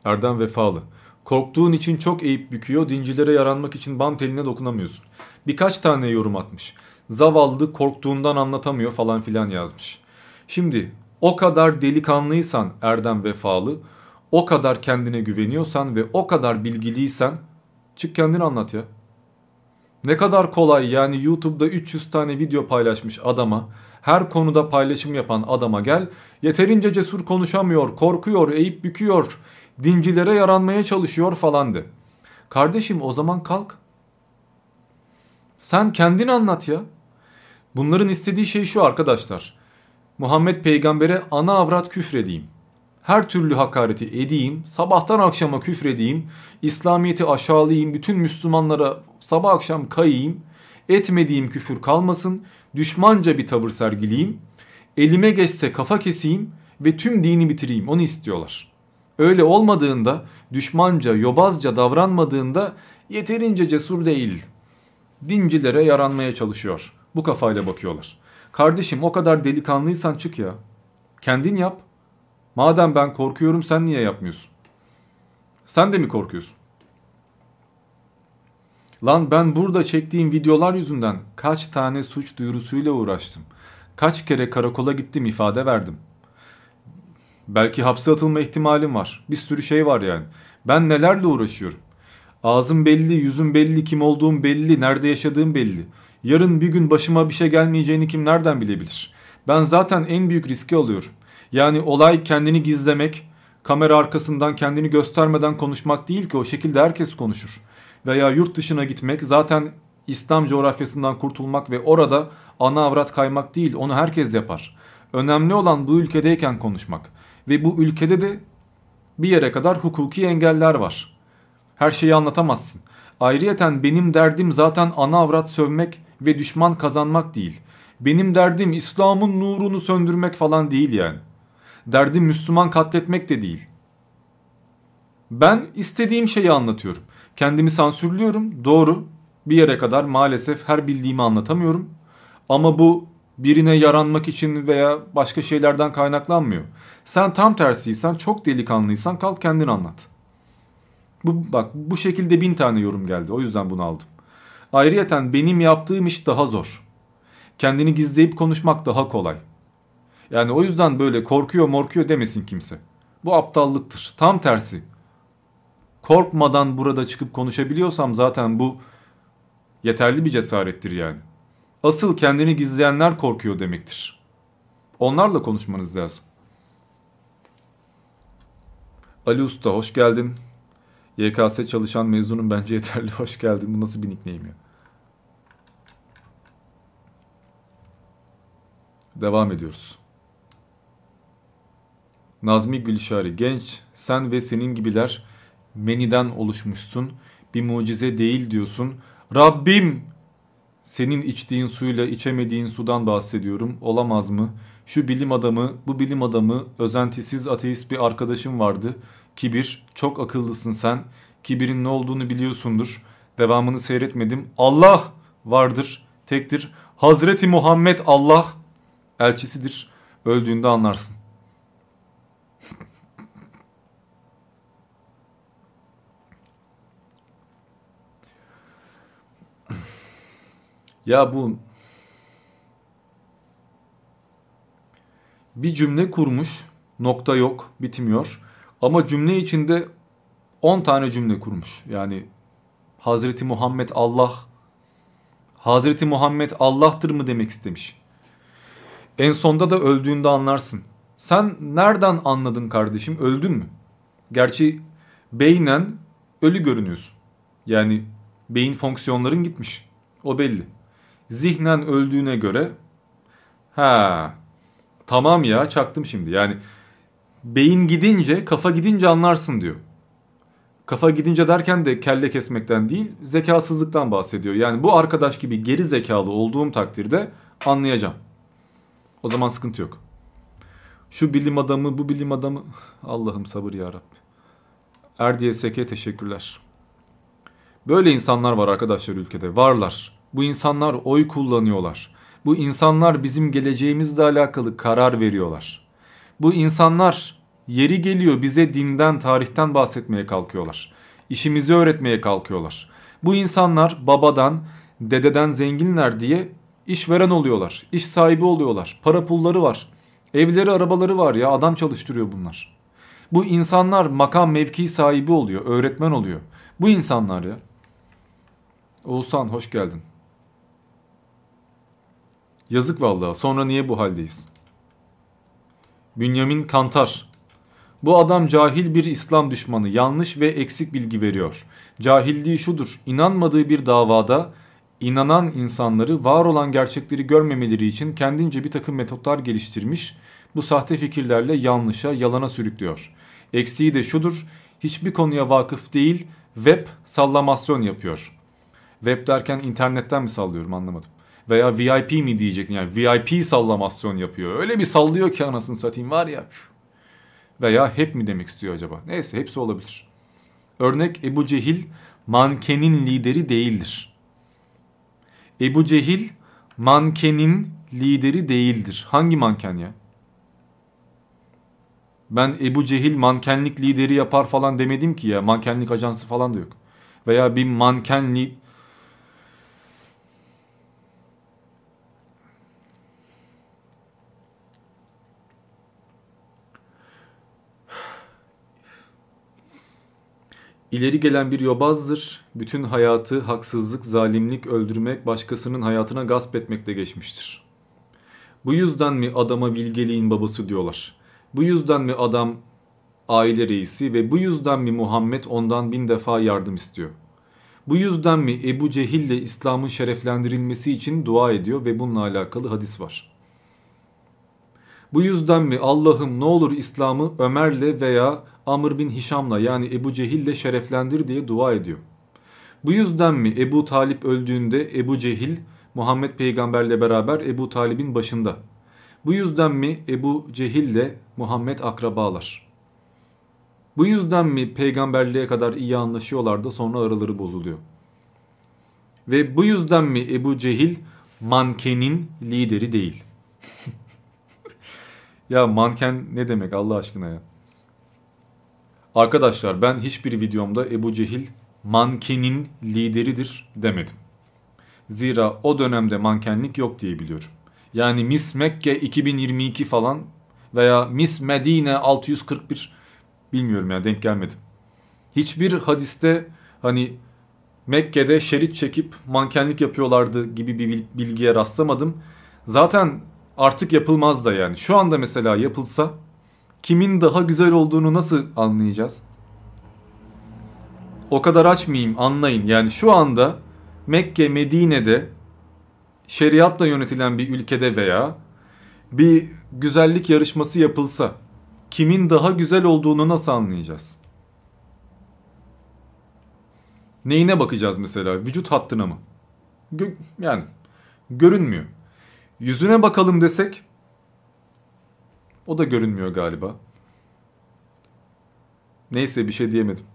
S1: Erdem Vefalı. Korktuğun için çok eğip büküyor, dincilere yaranmak için bant eline dokunamıyorsun. Birkaç tane yorum atmış. Zavallı korktuğundan anlatamıyor falan filan yazmış. Şimdi O kadar delikanlıysan erdem vefalı, o kadar kendine güveniyorsan ve o kadar bilgiliysen çık kendini anlat ya. Ne kadar kolay yani YouTube'da 300 tane video paylaşmış adama, her konuda paylaşım yapan adama gel, yeterince cesur konuşamıyor, korkuyor, eğip büküyor, dincilere yaranmaya çalışıyor falan de. Kardeşim o zaman kalk. Sen kendin anlat ya. Bunların istediği şey şu arkadaşlar. Muhammed peygambere ana avrat küfredeyim. Her türlü hakareti edeyim, sabahtan akşama küfredeyim, İslamiyet'i aşağılayayım, bütün Müslümanlara sabah akşam kayayım, etmediğim küfür kalmasın, düşmanca bir tavır sergileyeyim, elime geçse kafa keseyim ve tüm dini bitireyim onu istiyorlar. Öyle olmadığında, düşmanca, yobazca davranmadığında yeterince cesur değil. Dincilere yaranmaya çalışıyor. Bu kafayla bakıyorlar. Kardeşim o kadar delikanlıysan çık ya. Kendin yap. Madem ben korkuyorum sen niye yapmıyorsun? Sen de mi korkuyorsun? Lan ben burada çektiğim videolar yüzünden kaç tane suç duyurusuyla uğraştım. Kaç kere karakola gittim ifade verdim. Belki hapse atılma ihtimalim var. Bir sürü şey var yani. Ben nelerle uğraşıyorum. Ağzım belli, yüzüm belli, kim olduğum belli, nerede yaşadığım belli. Yarın bir gün başıma bir şey gelmeyeceğini kim nereden bilebilir? Ben zaten en büyük riski alıyorum. Yani olay kendini gizlemek, kamera arkasından kendini göstermeden konuşmak değil ki o şekilde herkes konuşur. Veya yurt dışına gitmek zaten İslam coğrafyasından kurtulmak ve orada ana avrat kaymak değil onu herkes yapar. Önemli olan bu ülkedeyken konuşmak. Ve bu ülkede de bir yere kadar hukuki engeller var. Her şeyi anlatamazsın. Ayrıyeten benim derdim zaten ana avrat sövmek ve düşman kazanmak değil. Benim derdim İslam'ın nurunu söndürmek falan değil yani. Derdim Müslüman katletmek de değil. Ben istediğim şeyi anlatıyorum. Kendimi sansürlüyorum. Doğru. Bir yere kadar maalesef her bildiğimi anlatamıyorum. Ama bu birine yaranmak için veya başka şeylerden kaynaklanmıyor. Sen tam tersiysen, çok delikanlıysan kalk kendin anlat. Bu, bak bu şekilde bin tane yorum geldi. O yüzden bunu aldım. Ayrıyeten benim yaptığım iş daha zor. Kendini gizleyip konuşmak daha kolay. Yani o yüzden böyle korkuyor morkuyor demesin kimse. Bu aptallıktır. Tam tersi. Korkmadan burada çıkıp konuşabiliyorsam zaten bu yeterli bir cesarettir yani. Asıl kendini gizleyenler korkuyor demektir. Onlarla konuşmanız lazım. Ali Usta hoş geldin. YKS çalışan mezunum bence yeterli hoş geldin. Bu nasıl bir nickname ya? Devam ediyoruz. Nazmi Gülşari genç sen ve senin gibiler meniden oluşmuşsun. Bir mucize değil diyorsun. Rabbim senin içtiğin suyla içemediğin sudan bahsediyorum. Olamaz mı? Şu bilim adamı, bu bilim adamı özentisiz ateist bir arkadaşım vardı. Kibir, çok akıllısın sen. Kibirin ne olduğunu biliyorsundur. Devamını seyretmedim. Allah vardır, tektir. Hazreti Muhammed Allah elçisidir. Öldüğünde anlarsın. Ya bu bir cümle kurmuş, nokta yok, bitmiyor. Ama cümle içinde 10 tane cümle kurmuş. Yani Hazreti Muhammed Allah, Hazreti Muhammed Allah'tır mı demek istemiş. En sonda da öldüğünde anlarsın. Sen nereden anladın kardeşim? Öldün mü? Gerçi beynen ölü görünüyorsun. Yani beyin fonksiyonların gitmiş. O belli. Zihnen öldüğüne göre ha tamam ya çaktım şimdi. Yani beyin gidince kafa gidince anlarsın diyor. Kafa gidince derken de kelle kesmekten değil zekasızlıktan bahsediyor. Yani bu arkadaş gibi geri zekalı olduğum takdirde anlayacağım. O zaman sıkıntı yok. Şu bilim adamı bu bilim adamı Allah'ım sabır ya Rabbi. Erdiye Seke teşekkürler. Böyle insanlar var arkadaşlar ülkede varlar. Bu insanlar oy kullanıyorlar. Bu insanlar bizim geleceğimizle alakalı karar veriyorlar. Bu insanlar yeri geliyor bize dinden, tarihten bahsetmeye kalkıyorlar. İşimizi öğretmeye kalkıyorlar. Bu insanlar babadan, dededen zenginler diye işveren oluyorlar. İş sahibi oluyorlar. Para pulları var. Evleri arabaları var ya adam çalıştırıyor bunlar. Bu insanlar makam mevki sahibi oluyor. Öğretmen oluyor. Bu insanlar ya. Oğuzhan hoş geldin. Yazık vallahi. Sonra niye bu haldeyiz? Bünyamin Kantar. Bu adam cahil bir İslam düşmanı. Yanlış ve eksik bilgi veriyor. Cahilliği şudur. İnanmadığı bir davada inanan insanları var olan gerçekleri görmemeleri için kendince bir takım metotlar geliştirmiş. Bu sahte fikirlerle yanlışa, yalana sürüklüyor. Eksiği de şudur. Hiçbir konuya vakıf değil, web sallamasyon yapıyor. Web derken internetten mi sallıyorum anlamadım. Veya VIP mi diyecektin yani VIP sallamasyon yapıyor. Öyle bir sallıyor ki anasını satayım var ya. Veya hep mi demek istiyor acaba? Neyse hepsi olabilir. Örnek Ebu Cehil mankenin lideri değildir. Ebu Cehil mankenin lideri değildir. Hangi manken ya? Ben Ebu Cehil mankenlik lideri yapar falan demedim ki ya. Mankenlik ajansı falan da yok. Veya bir mankenli İleri gelen bir yobazdır. Bütün hayatı haksızlık, zalimlik, öldürmek, başkasının hayatına gasp etmekle geçmiştir. Bu yüzden mi adama bilgeliğin babası diyorlar? Bu yüzden mi adam aile reisi ve bu yüzden mi Muhammed ondan bin defa yardım istiyor? Bu yüzden mi Ebu Cehil ile İslam'ın şereflendirilmesi için dua ediyor ve bununla alakalı hadis var? Bu yüzden mi Allah'ım ne olur İslam'ı Ömer'le veya Amr bin Hişam'la yani Ebu Cehil'le şereflendir diye dua ediyor. Bu yüzden mi Ebu Talip öldüğünde Ebu Cehil Muhammed peygamberle beraber Ebu Talib'in başında? Bu yüzden mi Ebu Cehil'le Muhammed akrabalar? Bu yüzden mi peygamberliğe kadar iyi anlaşıyorlar da sonra araları bozuluyor? Ve bu yüzden mi Ebu Cehil mankenin lideri değil? ya manken ne demek Allah aşkına ya? Arkadaşlar ben hiçbir videomda Ebu Cehil mankenin lideridir demedim. Zira o dönemde mankenlik yok diye biliyorum. Yani Miss Mekke 2022 falan veya Miss Medine 641 bilmiyorum ya denk gelmedim. Hiçbir hadiste hani Mekke'de şerit çekip mankenlik yapıyorlardı gibi bir bilgiye rastlamadım. Zaten artık yapılmaz da yani. Şu anda mesela yapılsa kimin daha güzel olduğunu nasıl anlayacağız? O kadar açmayayım anlayın. Yani şu anda Mekke, Medine'de şeriatla yönetilen bir ülkede veya bir güzellik yarışması yapılsa kimin daha güzel olduğunu nasıl anlayacağız? Neyine bakacağız mesela? Vücut hattına mı? Gö yani görünmüyor. Yüzüne bakalım desek o da görünmüyor galiba. Neyse bir şey diyemedim.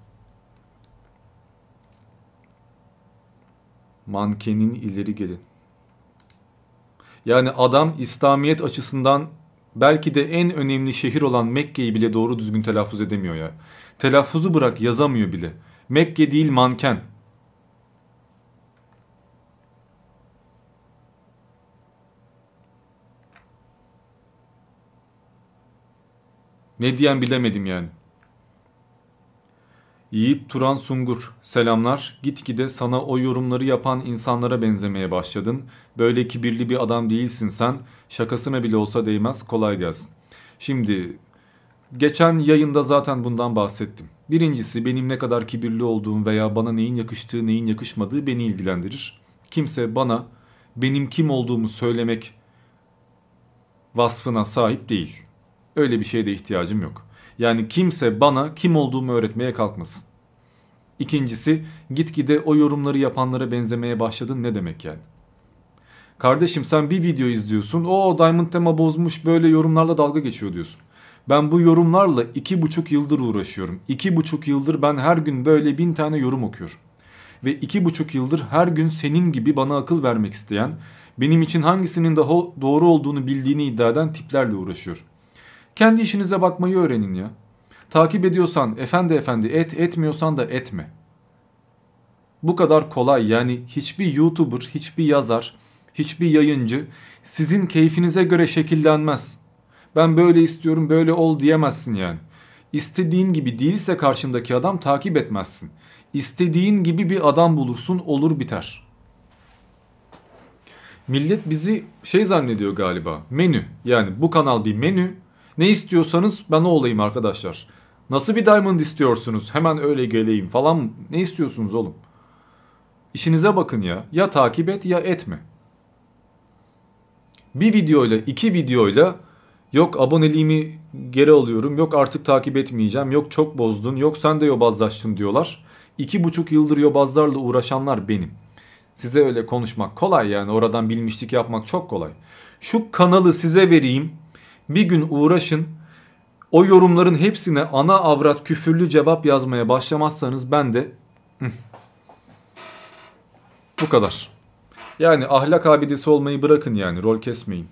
S1: Mankenin ileri gelin. Yani adam İslamiyet açısından belki de en önemli şehir olan Mekke'yi bile doğru düzgün telaffuz edemiyor ya. Telaffuzu bırak yazamıyor bile. Mekke değil manken. Ne diyen bilemedim yani. Yiğit Turan Sungur selamlar. Gitgide sana o yorumları yapan insanlara benzemeye başladın. Böyle kibirli bir adam değilsin sen. Şakasına bile olsa değmez kolay gelsin. Şimdi geçen yayında zaten bundan bahsettim. Birincisi benim ne kadar kibirli olduğum veya bana neyin yakıştığı neyin yakışmadığı beni ilgilendirir. Kimse bana benim kim olduğumu söylemek vasfına sahip değil. Öyle bir şeye de ihtiyacım yok. Yani kimse bana kim olduğumu öğretmeye kalkmasın. İkincisi gitgide o yorumları yapanlara benzemeye başladın ne demek yani? Kardeşim sen bir video izliyorsun. O Diamond tema bozmuş böyle yorumlarla dalga geçiyor diyorsun. Ben bu yorumlarla iki buçuk yıldır uğraşıyorum. İki buçuk yıldır ben her gün böyle bin tane yorum okuyorum. Ve iki buçuk yıldır her gün senin gibi bana akıl vermek isteyen, benim için hangisinin daha doğru olduğunu bildiğini iddia eden tiplerle uğraşıyorum. Kendi işinize bakmayı öğrenin ya. Takip ediyorsan efendi efendi et, etmiyorsan da etme. Bu kadar kolay yani hiçbir YouTuber, hiçbir yazar, hiçbir yayıncı sizin keyfinize göre şekillenmez. Ben böyle istiyorum böyle ol diyemezsin yani. İstediğin gibi değilse karşındaki adam takip etmezsin. İstediğin gibi bir adam bulursun olur biter. Millet bizi şey zannediyor galiba menü yani bu kanal bir menü ne istiyorsanız ben o olayım arkadaşlar. Nasıl bir diamond istiyorsunuz hemen öyle geleyim falan ne istiyorsunuz oğlum? İşinize bakın ya ya takip et ya etme. Bir videoyla iki videoyla yok aboneliğimi geri alıyorum yok artık takip etmeyeceğim yok çok bozdun yok sen de yobazlaştın diyorlar. İki buçuk yıldır yobazlarla uğraşanlar benim. Size öyle konuşmak kolay yani oradan bilmişlik yapmak çok kolay. Şu kanalı size vereyim bir gün uğraşın o yorumların hepsine ana avrat küfürlü cevap yazmaya başlamazsanız ben de bu kadar. Yani ahlak abidesi olmayı bırakın yani rol kesmeyin.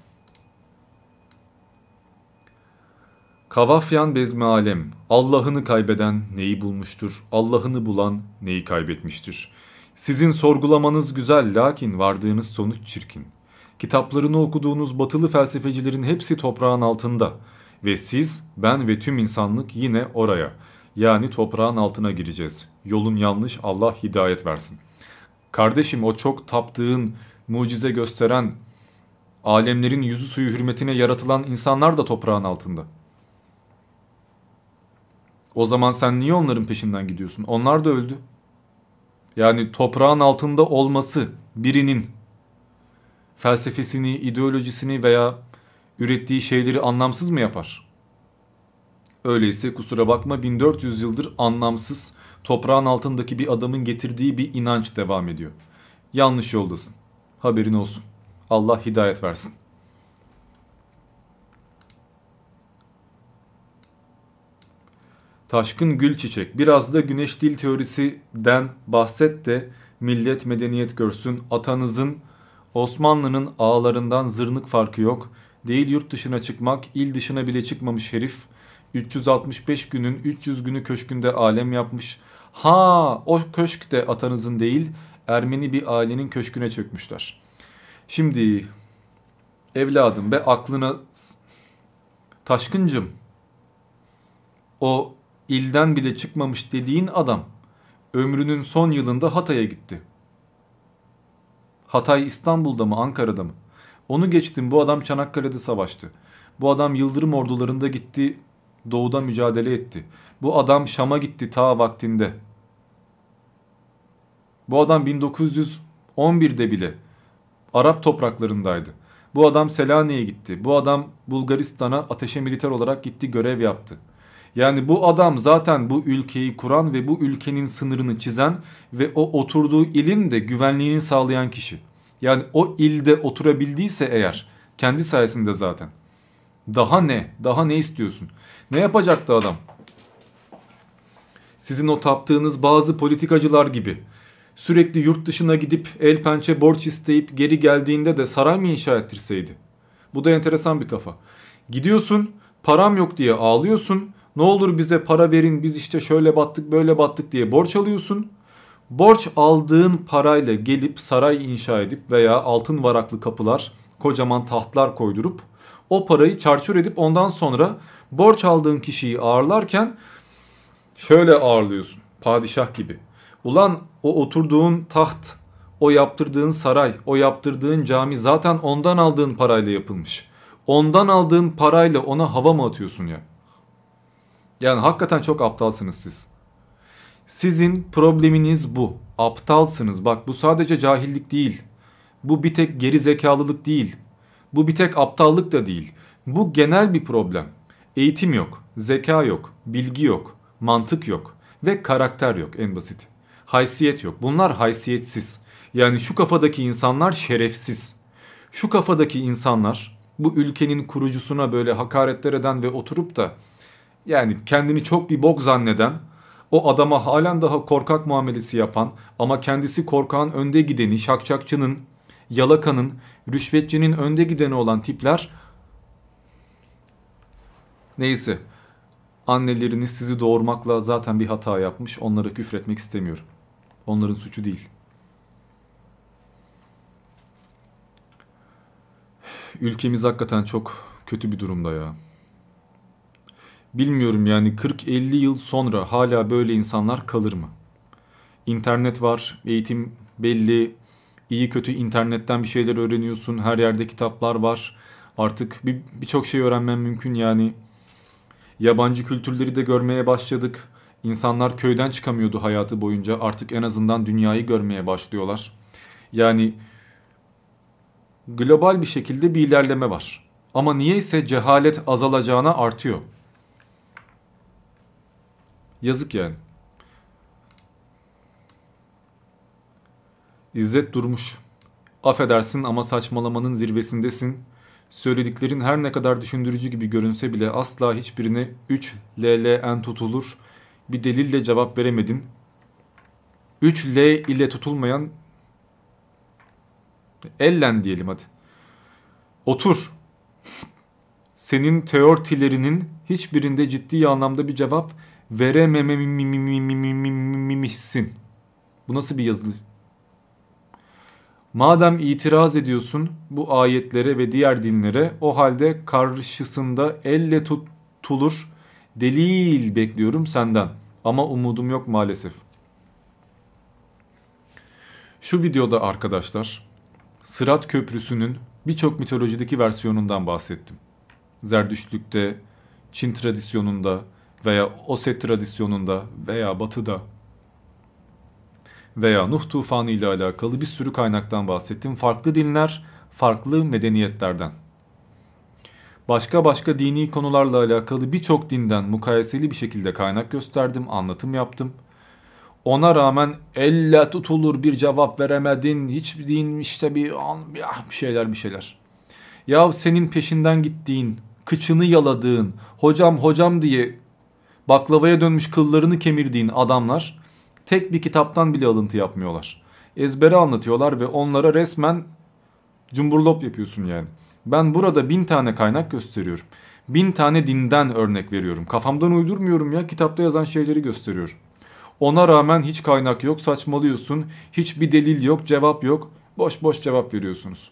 S1: Kavafyan bezmi alem, Allah'ını kaybeden neyi bulmuştur, Allah'ını bulan neyi kaybetmiştir. Sizin sorgulamanız güzel lakin vardığınız sonuç çirkin. Kitaplarını okuduğunuz batılı felsefecilerin hepsi toprağın altında ve siz, ben ve tüm insanlık yine oraya yani toprağın altına gireceğiz. Yolun yanlış Allah hidayet versin. Kardeşim o çok taptığın, mucize gösteren, alemlerin yüzü suyu hürmetine yaratılan insanlar da toprağın altında. O zaman sen niye onların peşinden gidiyorsun? Onlar da öldü. Yani toprağın altında olması birinin felsefesini, ideolojisini veya ürettiği şeyleri anlamsız mı yapar? Öyleyse kusura bakma 1400 yıldır anlamsız toprağın altındaki bir adamın getirdiği bir inanç devam ediyor. Yanlış yoldasın. Haberin olsun. Allah hidayet versin. Taşkın gül çiçek. Biraz da güneş dil teorisinden bahset de millet medeniyet görsün. Atanızın Osmanlı'nın ağlarından zırnık farkı yok. Değil yurt dışına çıkmak, il dışına bile çıkmamış herif. 365 günün 300 günü köşkünde alem yapmış. Ha o köşk de atanızın değil Ermeni bir ailenin köşküne çökmüşler. Şimdi evladım be aklına taşkıncım o ilden bile çıkmamış dediğin adam ömrünün son yılında Hatay'a gitti. Hatay İstanbul'da mı Ankara'da mı? Onu geçtim bu adam Çanakkale'de savaştı. Bu adam Yıldırım ordularında gitti doğuda mücadele etti. Bu adam Şam'a gitti ta vaktinde. Bu adam 1911'de bile Arap topraklarındaydı. Bu adam Selanik'e gitti. Bu adam Bulgaristan'a ateşe militer olarak gitti görev yaptı. Yani bu adam zaten bu ülkeyi kuran ve bu ülkenin sınırını çizen ve o oturduğu ilin de güvenliğini sağlayan kişi. Yani o ilde oturabildiyse eğer kendi sayesinde zaten. Daha ne? Daha ne istiyorsun? Ne yapacaktı adam? Sizin o taptığınız bazı politikacılar gibi sürekli yurt dışına gidip el pençe borç isteyip geri geldiğinde de saray mı inşa ettirseydi? Bu da enteresan bir kafa. Gidiyorsun param yok diye ağlıyorsun. Ne olur bize para verin biz işte şöyle battık böyle battık diye borç alıyorsun. Borç aldığın parayla gelip saray inşa edip veya altın varaklı kapılar, kocaman tahtlar koydurup o parayı çarçur edip ondan sonra borç aldığın kişiyi ağırlarken şöyle ağırlıyorsun padişah gibi. Ulan o oturduğun taht, o yaptırdığın saray, o yaptırdığın cami zaten ondan aldığın parayla yapılmış. Ondan aldığın parayla ona hava mı atıyorsun ya? Yani hakikaten çok aptalsınız siz. Sizin probleminiz bu. Aptalsınız. Bak bu sadece cahillik değil. Bu bir tek geri zekalılık değil. Bu bir tek aptallık da değil. Bu genel bir problem. Eğitim yok, zeka yok, bilgi yok, mantık yok ve karakter yok en basit. Haysiyet yok. Bunlar haysiyetsiz. Yani şu kafadaki insanlar şerefsiz. Şu kafadaki insanlar bu ülkenin kurucusuna böyle hakaretler eden ve oturup da yani kendini çok bir bok zanneden o adama halen daha korkak muamelesi yapan ama kendisi korkağın önde gideni, şakçakçının, yalakanın, rüşvetçinin önde gideni olan tipler neyse anneleriniz sizi doğurmakla zaten bir hata yapmış onlara küfretmek istemiyorum. Onların suçu değil. Ülkemiz hakikaten çok kötü bir durumda ya. Bilmiyorum yani 40-50 yıl sonra hala böyle insanlar kalır mı? İnternet var, eğitim belli, iyi kötü internetten bir şeyler öğreniyorsun, her yerde kitaplar var. Artık birçok bir şey öğrenmen mümkün yani. Yabancı kültürleri de görmeye başladık. İnsanlar köyden çıkamıyordu hayatı boyunca. Artık en azından dünyayı görmeye başlıyorlar. Yani global bir şekilde bir ilerleme var. Ama niyeyse cehalet azalacağına artıyor. Yazık yani. İzzet Durmuş. Affedersin ama saçmalamanın zirvesindesin. Söylediklerin her ne kadar düşündürücü gibi görünse bile asla hiçbirine 3 LLN tutulur bir delille cevap veremedin. 3 L ile tutulmayan ellen diyelim hadi. Otur. Senin teortilerinin hiçbirinde ciddi anlamda bir cevap veremememişsin. Bu nasıl bir yazılı? Madem itiraz ediyorsun bu ayetlere ve diğer dinlere o halde karşısında elle tutulur delil bekliyorum senden. Ama umudum yok maalesef. Şu videoda arkadaşlar Sırat Köprüsü'nün birçok mitolojideki versiyonundan bahsettim. Zerdüştlükte, Çin tradisyonunda veya Oset tradisyonunda veya Batı'da veya Nuh tufanı ile alakalı bir sürü kaynaktan bahsettim. Farklı dinler, farklı medeniyetlerden. Başka başka dini konularla alakalı birçok dinden mukayeseli bir şekilde kaynak gösterdim, anlatım yaptım. Ona rağmen elle tutulur bir cevap veremedin. Hiç din işte bir, bir şeyler bir şeyler. Ya senin peşinden gittiğin, kıçını yaladığın, hocam hocam diye baklavaya dönmüş kıllarını kemirdiğin adamlar tek bir kitaptan bile alıntı yapmıyorlar. Ezbere anlatıyorlar ve onlara resmen cumburlop yapıyorsun yani. Ben burada bin tane kaynak gösteriyorum. Bin tane dinden örnek veriyorum. Kafamdan uydurmuyorum ya kitapta yazan şeyleri gösteriyorum. Ona rağmen hiç kaynak yok saçmalıyorsun. Hiçbir delil yok cevap yok. Boş boş cevap veriyorsunuz.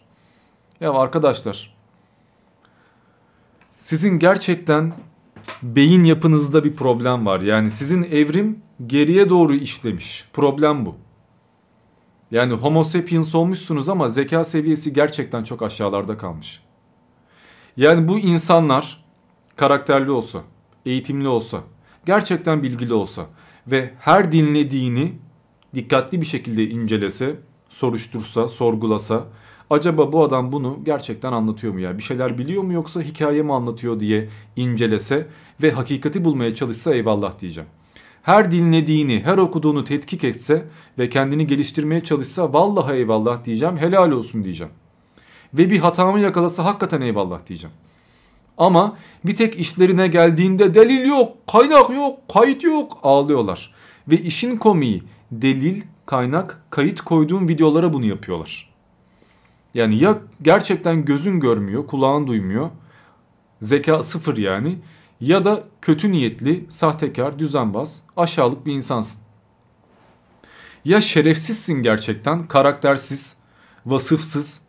S1: Ya arkadaşlar sizin gerçekten beyin yapınızda bir problem var. Yani sizin evrim geriye doğru işlemiş. Problem bu. Yani homo sapiens olmuşsunuz ama zeka seviyesi gerçekten çok aşağılarda kalmış. Yani bu insanlar karakterli olsa, eğitimli olsa, gerçekten bilgili olsa ve her dinlediğini dikkatli bir şekilde incelese, soruştursa, sorgulasa, acaba bu adam bunu gerçekten anlatıyor mu ya? Bir şeyler biliyor mu yoksa hikaye mi anlatıyor diye incelese ve hakikati bulmaya çalışsa eyvallah diyeceğim. Her dinlediğini, her okuduğunu tetkik etse ve kendini geliştirmeye çalışsa vallahi eyvallah diyeceğim, helal olsun diyeceğim ve bir hatamı yakalasa hakikaten eyvallah diyeceğim. Ama bir tek işlerine geldiğinde delil yok, kaynak yok, kayıt yok ağlıyorlar. Ve işin komiği delil, kaynak, kayıt koyduğum videolara bunu yapıyorlar. Yani ya gerçekten gözün görmüyor, kulağın duymuyor, zeka sıfır yani ya da kötü niyetli, sahtekar, düzenbaz, aşağılık bir insansın. Ya şerefsizsin gerçekten, karaktersiz, vasıfsız,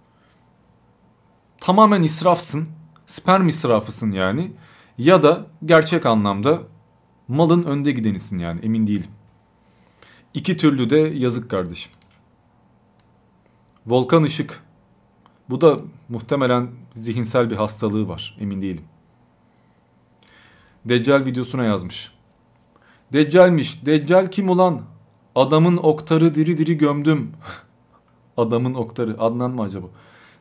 S1: tamamen israfsın. Sperm israfısın yani. Ya da gerçek anlamda malın önde gidenisin yani emin değilim. İki türlü de yazık kardeşim. Volkan Işık. Bu da muhtemelen zihinsel bir hastalığı var emin değilim. Deccal videosuna yazmış. Deccalmiş. Deccal kim ulan? Adamın oktarı diri diri gömdüm. Adamın oktarı. Adnan mı acaba?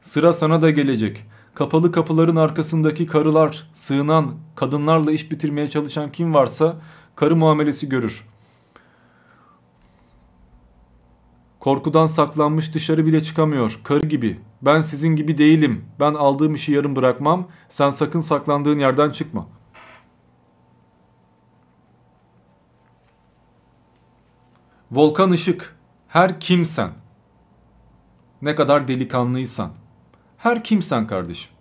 S1: Sıra sana da gelecek. Kapalı kapıların arkasındaki karılar, sığınan, kadınlarla iş bitirmeye çalışan kim varsa karı muamelesi görür. Korkudan saklanmış dışarı bile çıkamıyor. Karı gibi. Ben sizin gibi değilim. Ben aldığım işi yarım bırakmam. Sen sakın saklandığın yerden çıkma. Volkan Işık. Her kimsen. Ne kadar delikanlıysan. Her kimsen kardeşim.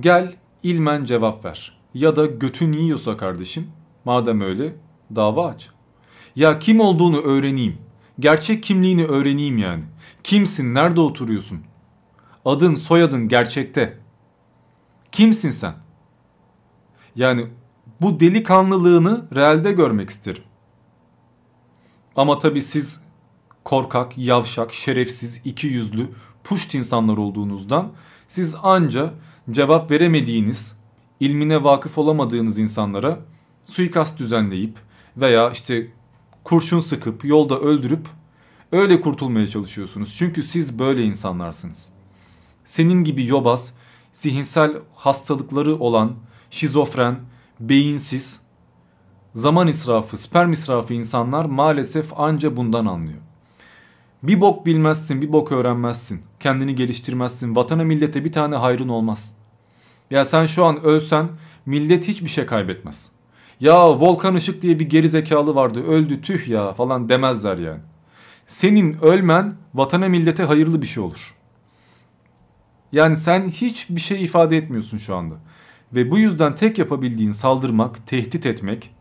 S1: Gel ilmen cevap ver. Ya da götün yiyorsa kardeşim madem öyle dava aç. Ya kim olduğunu öğreneyim. Gerçek kimliğini öğreneyim yani. Kimsin? Nerede oturuyorsun? Adın, soyadın gerçekte. Kimsin sen? Yani bu delikanlılığını realde görmek isterim. Ama tabii siz korkak, yavşak, şerefsiz, iki yüzlü, puşt insanlar olduğunuzdan siz anca cevap veremediğiniz, ilmine vakıf olamadığınız insanlara suikast düzenleyip veya işte kurşun sıkıp yolda öldürüp öyle kurtulmaya çalışıyorsunuz. Çünkü siz böyle insanlarsınız. Senin gibi yobaz, zihinsel hastalıkları olan, şizofren, beyinsiz, zaman israfı, sperm israfı insanlar maalesef anca bundan anlıyor. Bir bok bilmezsin, bir bok öğrenmezsin. Kendini geliştirmezsin. Vatana millete bir tane hayrın olmaz. Ya sen şu an ölsen millet hiçbir şey kaybetmez. Ya Volkan Işık diye bir geri zekalı vardı öldü tüh ya falan demezler yani. Senin ölmen vatana millete hayırlı bir şey olur. Yani sen hiçbir şey ifade etmiyorsun şu anda. Ve bu yüzden tek yapabildiğin saldırmak, tehdit etmek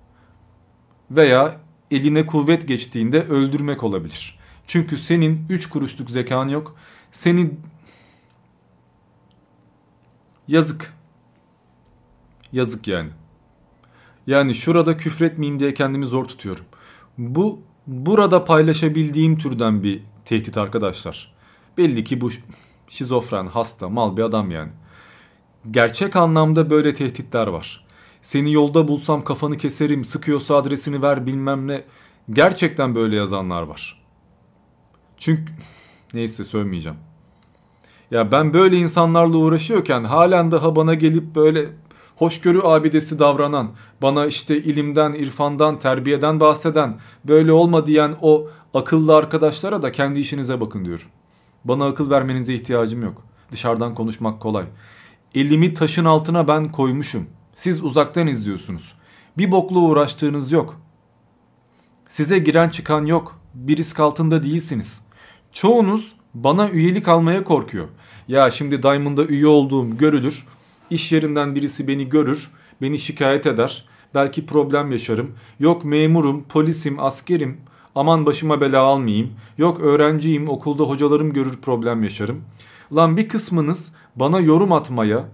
S1: veya eline kuvvet geçtiğinde öldürmek olabilir. Çünkü senin 3 kuruşluk zekan yok. Senin yazık. Yazık yani. Yani şurada küfretmeyeyim diye kendimi zor tutuyorum. Bu burada paylaşabildiğim türden bir tehdit arkadaşlar. Belli ki bu şizofren, hasta, mal bir adam yani. Gerçek anlamda böyle tehditler var. Seni yolda bulsam kafanı keserim, sıkıyorsa adresini ver bilmem ne. Gerçekten böyle yazanlar var. Çünkü neyse söylemeyeceğim. Ya ben böyle insanlarla uğraşıyorken halen daha bana gelip böyle hoşgörü abidesi davranan, bana işte ilimden, irfandan, terbiyeden bahseden, böyle olma diyen o akıllı arkadaşlara da kendi işinize bakın diyorum. Bana akıl vermenize ihtiyacım yok. Dışarıdan konuşmak kolay. Elimi taşın altına ben koymuşum. Siz uzaktan izliyorsunuz. Bir bokla uğraştığınız yok. Size giren çıkan yok. Bir risk altında değilsiniz. Çoğunuz bana üyelik almaya korkuyor. Ya şimdi Diamond'da üye olduğum görülür. İş yerinden birisi beni görür, beni şikayet eder. Belki problem yaşarım. Yok memurum, polisim, askerim. Aman başıma bela almayayım. Yok öğrenciyim, okulda hocalarım görür problem yaşarım. Lan bir kısmınız bana yorum atmaya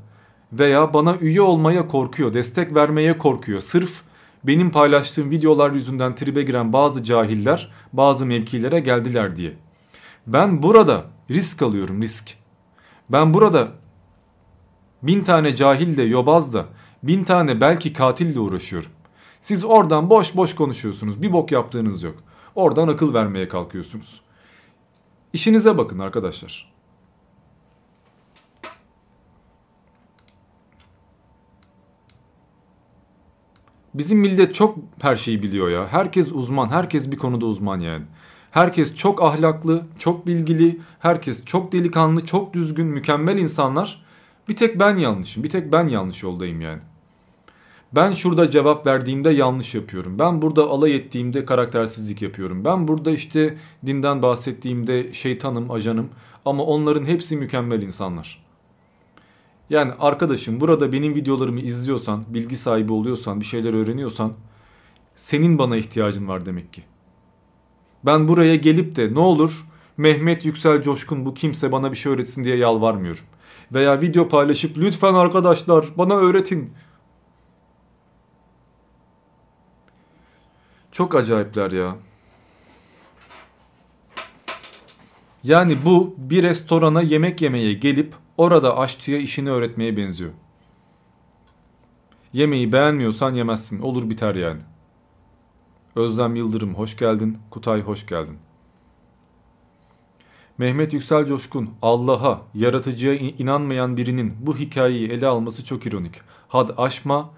S1: veya bana üye olmaya korkuyor, destek vermeye korkuyor. Sırf benim paylaştığım videolar yüzünden tribe giren bazı cahiller bazı mevkilere geldiler diye. Ben burada risk alıyorum risk. Ben burada bin tane cahille yobazla bin tane belki katille uğraşıyorum. Siz oradan boş boş konuşuyorsunuz. Bir bok yaptığınız yok. Oradan akıl vermeye kalkıyorsunuz. İşinize bakın arkadaşlar. Bizim millet çok her şeyi biliyor ya. Herkes uzman, herkes bir konuda uzman yani. Herkes çok ahlaklı, çok bilgili, herkes çok delikanlı, çok düzgün, mükemmel insanlar. Bir tek ben yanlışım, bir tek ben yanlış yoldayım yani. Ben şurada cevap verdiğimde yanlış yapıyorum. Ben burada alay ettiğimde karaktersizlik yapıyorum. Ben burada işte dinden bahsettiğimde şeytanım, ajanım. Ama onların hepsi mükemmel insanlar. Yani arkadaşım burada benim videolarımı izliyorsan, bilgi sahibi oluyorsan, bir şeyler öğreniyorsan senin bana ihtiyacın var demek ki. Ben buraya gelip de ne olur Mehmet Yüksel Coşkun bu kimse bana bir şey öğretsin diye yalvarmıyorum. Veya video paylaşıp lütfen arkadaşlar bana öğretin. Çok acayipler ya. Yani bu bir restorana yemek yemeye gelip orada aşçıya işini öğretmeye benziyor. Yemeği beğenmiyorsan yemezsin. Olur biter yani. Özlem Yıldırım hoş geldin. Kutay hoş geldin. Mehmet Yüksel Coşkun Allah'a, yaratıcıya inanmayan birinin bu hikayeyi ele alması çok ironik. Had aşma,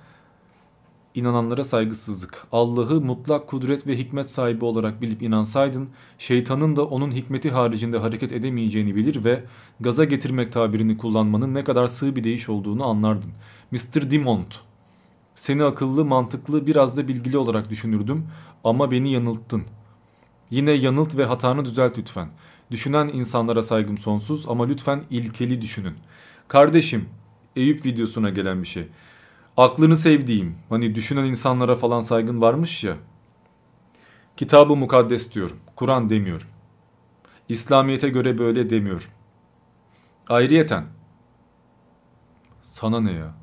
S1: inananlara saygısızlık. Allah'ı mutlak kudret ve hikmet sahibi olarak bilip inansaydın, şeytanın da onun hikmeti haricinde hareket edemeyeceğini bilir ve gaza getirmek tabirini kullanmanın ne kadar sığ bir deyiş olduğunu anlardın. Mr. Dimont, seni akıllı, mantıklı, biraz da bilgili olarak düşünürdüm ama beni yanılttın. Yine yanılt ve hatanı düzelt lütfen. Düşünen insanlara saygım sonsuz ama lütfen ilkeli düşünün. Kardeşim, Eyüp videosuna gelen bir şey. Aklını sevdiğim, hani düşünen insanlara falan saygın varmış ya. Kitabı mukaddes diyorum. Kur'an demiyorum. İslamiyet'e göre böyle demiyorum. Ayrıyeten. Sana ne ya?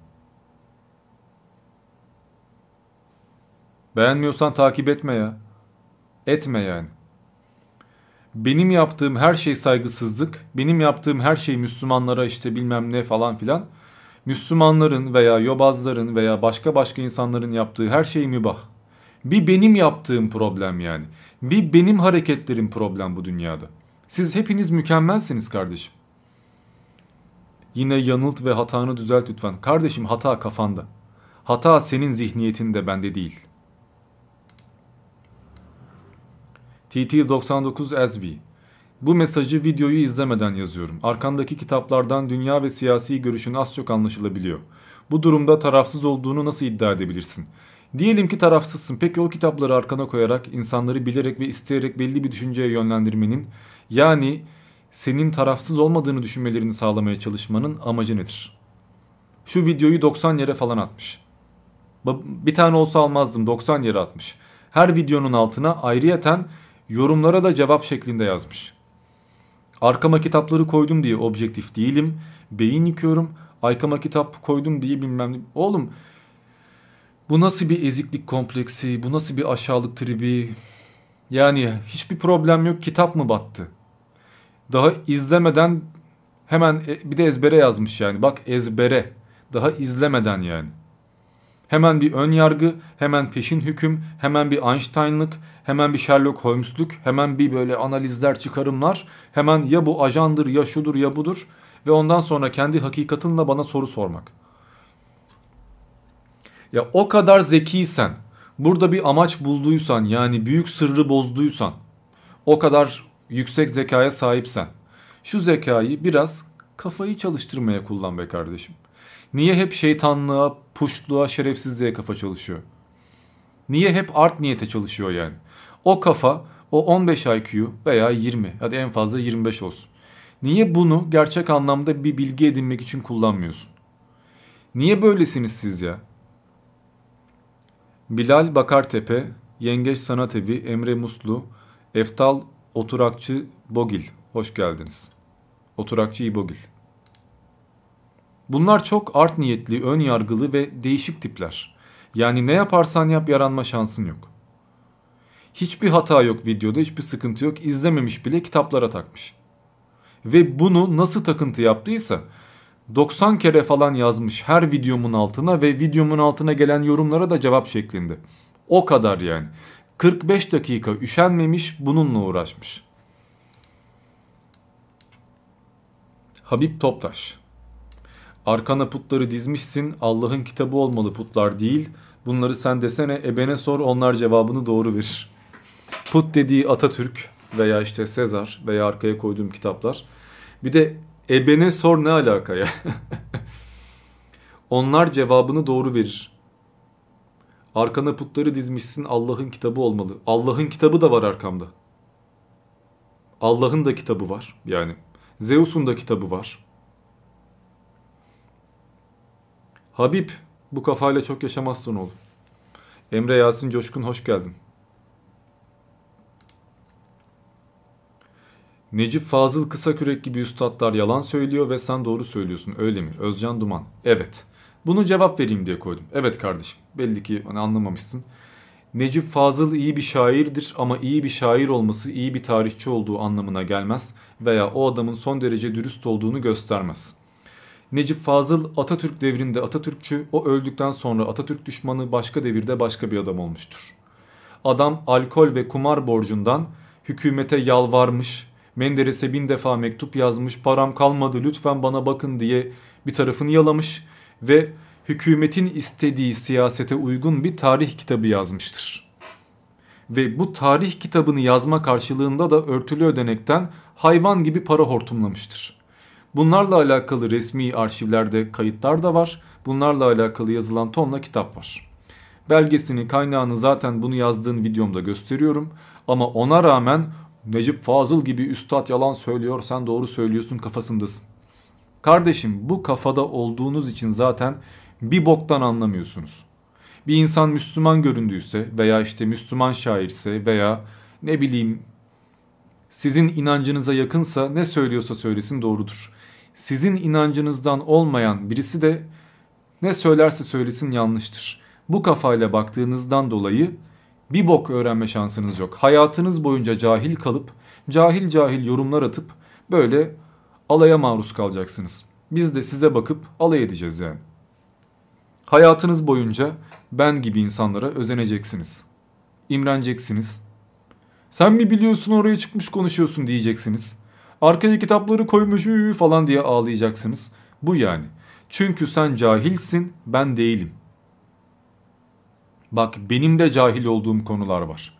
S1: Beğenmiyorsan takip etme ya. Etme yani. Benim yaptığım her şey saygısızlık, benim yaptığım her şey Müslümanlara işte bilmem ne falan filan. Müslümanların veya yobazların veya başka başka insanların yaptığı her şey mübah. Bir benim yaptığım problem yani. Bir benim hareketlerim problem bu dünyada. Siz hepiniz mükemmelsiniz kardeşim. Yine yanılt ve hatanı düzelt lütfen. Kardeşim hata kafanda. Hata senin zihniyetinde bende değil. TT99SB Bu mesajı videoyu izlemeden yazıyorum. Arkandaki kitaplardan dünya ve siyasi görüşün az çok anlaşılabiliyor. Bu durumda tarafsız olduğunu nasıl iddia edebilirsin? Diyelim ki tarafsızsın. Peki o kitapları arkana koyarak insanları bilerek ve isteyerek belli bir düşünceye yönlendirmenin yani senin tarafsız olmadığını düşünmelerini sağlamaya çalışmanın amacı nedir? Şu videoyu 90 yere falan atmış. Bir tane olsa almazdım 90 yere atmış. Her videonun altına ayrıyeten yorumlara da cevap şeklinde yazmış. Arkama kitapları koydum diye objektif değilim. Beyin yıkıyorum. Arkama kitap koydum diye bilmem ne. Oğlum bu nasıl bir eziklik kompleksi? Bu nasıl bir aşağılık tribi? Yani hiçbir problem yok. Kitap mı battı? Daha izlemeden hemen e, bir de ezbere yazmış yani. Bak ezbere. Daha izlemeden yani. Hemen bir ön yargı, hemen peşin hüküm, hemen bir Einstein'lık, hemen bir Sherlock Holmes'luk, hemen bir böyle analizler, çıkarımlar, hemen ya bu ajandır, ya şudur, ya budur ve ondan sonra kendi hakikatinle bana soru sormak. Ya o kadar zekiysen, burada bir amaç bulduysan, yani büyük sırrı bozduysan, o kadar yüksek zekaya sahipsen, şu zekayı biraz kafayı çalıştırmaya kullan be kardeşim. Niye hep şeytanlığa, puşluğa, şerefsizliğe kafa çalışıyor? Niye hep art niyete çalışıyor yani? O kafa o 15 IQ veya 20 hadi en fazla 25 olsun. Niye bunu gerçek anlamda bir bilgi edinmek için kullanmıyorsun? Niye böylesiniz siz ya? Bilal Bakartepe, Yengeç Sanat Evi, Emre Muslu, Eftal Oturakçı Bogil. Hoş geldiniz. Oturakçı İbogil. Bunlar çok art niyetli, ön yargılı ve değişik tipler. Yani ne yaparsan yap yaranma şansın yok. Hiçbir hata yok videoda, hiçbir sıkıntı yok. İzlememiş bile kitaplara takmış. Ve bunu nasıl takıntı yaptıysa 90 kere falan yazmış her videomun altına ve videomun altına gelen yorumlara da cevap şeklinde. O kadar yani. 45 dakika üşenmemiş bununla uğraşmış. Habib Toptaş Arkana putları dizmişsin Allah'ın kitabı olmalı putlar değil. Bunları sen desene ebene sor onlar cevabını doğru verir. Put dediği Atatürk veya işte Sezar veya arkaya koyduğum kitaplar. Bir de ebene sor ne alaka ya? onlar cevabını doğru verir. Arkana putları dizmişsin Allah'ın kitabı olmalı. Allah'ın kitabı da var arkamda. Allah'ın da kitabı var yani. Zeus'un da kitabı var. Habib bu kafayla çok yaşamazsın oğlum. Emre Yasin Coşkun hoş geldin. Necip Fazıl Kısakürek gibi üstadlar yalan söylüyor ve sen doğru söylüyorsun öyle mi? Özcan Duman. Evet. Bunu cevap vereyim diye koydum. Evet kardeşim belli ki hani anlamamışsın. Necip Fazıl iyi bir şairdir ama iyi bir şair olması iyi bir tarihçi olduğu anlamına gelmez veya o adamın son derece dürüst olduğunu göstermez. Necip Fazıl Atatürk devrinde Atatürkçü, o öldükten sonra Atatürk düşmanı başka devirde başka bir adam olmuştur. Adam alkol ve kumar borcundan hükümete yalvarmış, Menderes'e bin defa mektup yazmış, param kalmadı lütfen bana bakın diye bir tarafını yalamış ve hükümetin istediği siyasete uygun bir tarih kitabı yazmıştır. Ve bu tarih kitabını yazma karşılığında da örtülü ödenekten hayvan gibi para hortumlamıştır. Bunlarla alakalı resmi arşivlerde kayıtlar da var. Bunlarla alakalı yazılan tonla kitap var. Belgesini, kaynağını zaten bunu yazdığın videomda gösteriyorum. Ama ona rağmen Necip Fazıl gibi üstad yalan söylüyor sen doğru söylüyorsun kafasındasın. Kardeşim bu kafada olduğunuz için zaten bir boktan anlamıyorsunuz. Bir insan Müslüman göründüyse veya işte Müslüman şairse veya ne bileyim sizin inancınıza yakınsa ne söylüyorsa söylesin doğrudur sizin inancınızdan olmayan birisi de ne söylerse söylesin yanlıştır. Bu kafayla baktığınızdan dolayı bir bok öğrenme şansınız yok. Hayatınız boyunca cahil kalıp cahil cahil yorumlar atıp böyle alaya maruz kalacaksınız. Biz de size bakıp alay edeceğiz yani. Hayatınız boyunca ben gibi insanlara özeneceksiniz. İmreneceksiniz. Sen mi biliyorsun oraya çıkmış konuşuyorsun diyeceksiniz. Arkaya kitapları koymuş falan diye ağlayacaksınız. Bu yani. Çünkü sen cahilsin ben değilim. Bak benim de cahil olduğum konular var.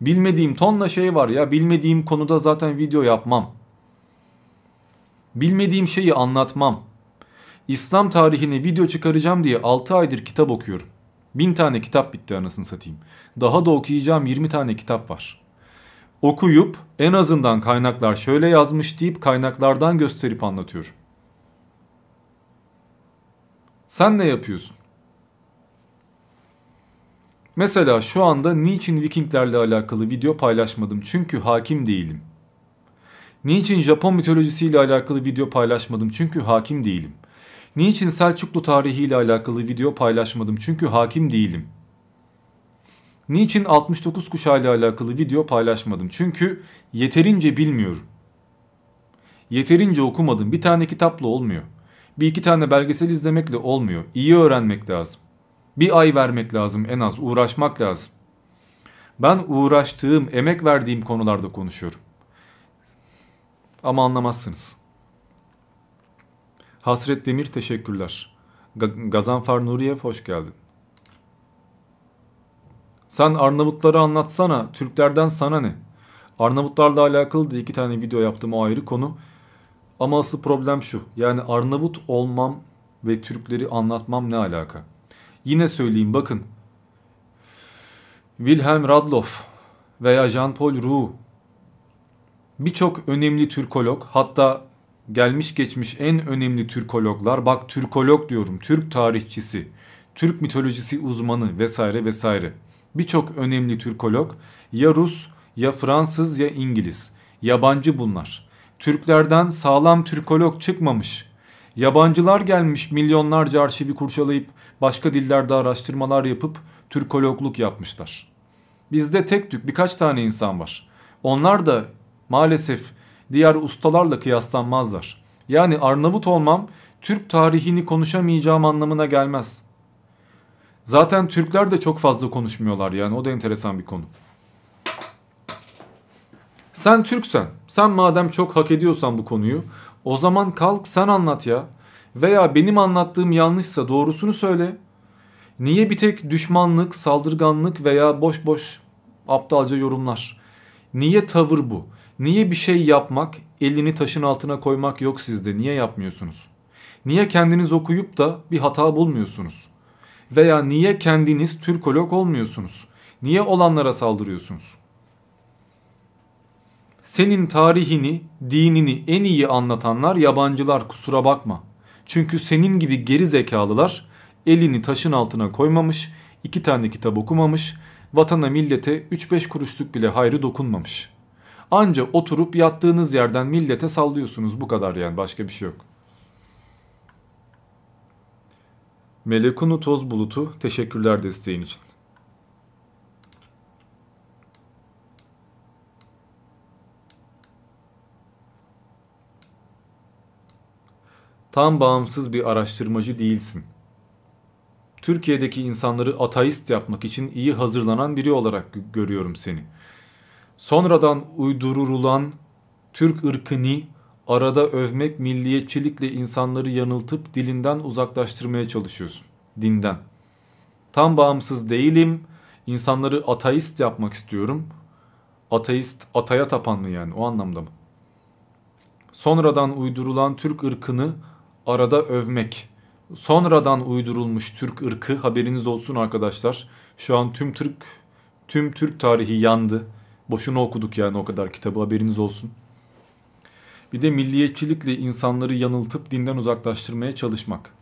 S1: Bilmediğim tonla şey var ya bilmediğim konuda zaten video yapmam. Bilmediğim şeyi anlatmam. İslam tarihine video çıkaracağım diye 6 aydır kitap okuyorum. Bin tane kitap bitti anasını satayım. Daha da okuyacağım 20 tane kitap var. Okuyup en azından kaynaklar şöyle yazmış deyip kaynaklardan gösterip anlatıyorum. Sen ne yapıyorsun? Mesela şu anda niçin Vikinglerle alakalı video paylaşmadım? Çünkü hakim değilim. Niçin Japon mitolojisiyle alakalı video paylaşmadım? Çünkü hakim değilim. Niçin Selçuklu tarihiyle alakalı video paylaşmadım? Çünkü hakim değilim. Niçin 69 kuşağıyla alakalı video paylaşmadım? Çünkü yeterince bilmiyorum. Yeterince okumadım. Bir tane kitapla olmuyor. Bir iki tane belgesel izlemekle olmuyor. İyi öğrenmek lazım. Bir ay vermek lazım en az. Uğraşmak lazım. Ben uğraştığım, emek verdiğim konularda konuşuyorum. Ama anlamazsınız. Hasret Demir teşekkürler. Ga- Gazanfer Nuriyev hoş geldin. Sen Arnavutları anlatsana. Türklerden sana ne? Arnavutlarla alakalı da iki tane video yaptım o ayrı konu. Ama asıl problem şu. Yani Arnavut olmam ve Türkleri anlatmam ne alaka? Yine söyleyeyim bakın. Wilhelm Radloff veya Jean-Paul Roux birçok önemli Türkolog hatta gelmiş geçmiş en önemli Türkologlar bak Türkolog diyorum Türk tarihçisi, Türk mitolojisi uzmanı vesaire vesaire. Birçok önemli Türkolog ya Rus ya Fransız ya İngiliz. Yabancı bunlar. Türklerden sağlam Türkolog çıkmamış. Yabancılar gelmiş milyonlarca arşivi kurcalayıp başka dillerde araştırmalar yapıp Türkologluk yapmışlar. Bizde tek tük birkaç tane insan var. Onlar da maalesef diğer ustalarla kıyaslanmazlar. Yani Arnavut olmam Türk tarihini konuşamayacağım anlamına gelmez. Zaten Türkler de çok fazla konuşmuyorlar yani o da enteresan bir konu. Sen Türksen, sen madem çok hak ediyorsan bu konuyu, o zaman kalk sen anlat ya. Veya benim anlattığım yanlışsa doğrusunu söyle. Niye bir tek düşmanlık, saldırganlık veya boş boş aptalca yorumlar? Niye tavır bu? Niye bir şey yapmak, elini taşın altına koymak yok sizde? Niye yapmıyorsunuz? Niye kendiniz okuyup da bir hata bulmuyorsunuz? Veya niye kendiniz Türkolog olmuyorsunuz? Niye olanlara saldırıyorsunuz? Senin tarihini, dinini en iyi anlatanlar yabancılar kusura bakma. Çünkü senin gibi geri zekalılar elini taşın altına koymamış, iki tane kitap okumamış, vatana millete 3-5 kuruşluk bile hayrı dokunmamış. Anca oturup yattığınız yerden millete sallıyorsunuz bu kadar yani başka bir şey yok. Melekunu Toz Bulutu teşekkürler desteğin için. Tam bağımsız bir araştırmacı değilsin. Türkiye'deki insanları ateist yapmak için iyi hazırlanan biri olarak görüyorum seni. Sonradan uydurulan Türk ırkını arada övmek milliyetçilikle insanları yanıltıp dilinden uzaklaştırmaya çalışıyorsun. Dinden. Tam bağımsız değilim. İnsanları ateist yapmak istiyorum. Ateist, ataya tapan mı yani o anlamda mı? Sonradan uydurulan Türk ırkını arada övmek. Sonradan uydurulmuş Türk ırkı haberiniz olsun arkadaşlar. Şu an tüm Türk tüm Türk tarihi yandı. Boşuna okuduk yani o kadar kitabı haberiniz olsun. Bir de milliyetçilikle insanları yanıltıp dinden uzaklaştırmaya çalışmak.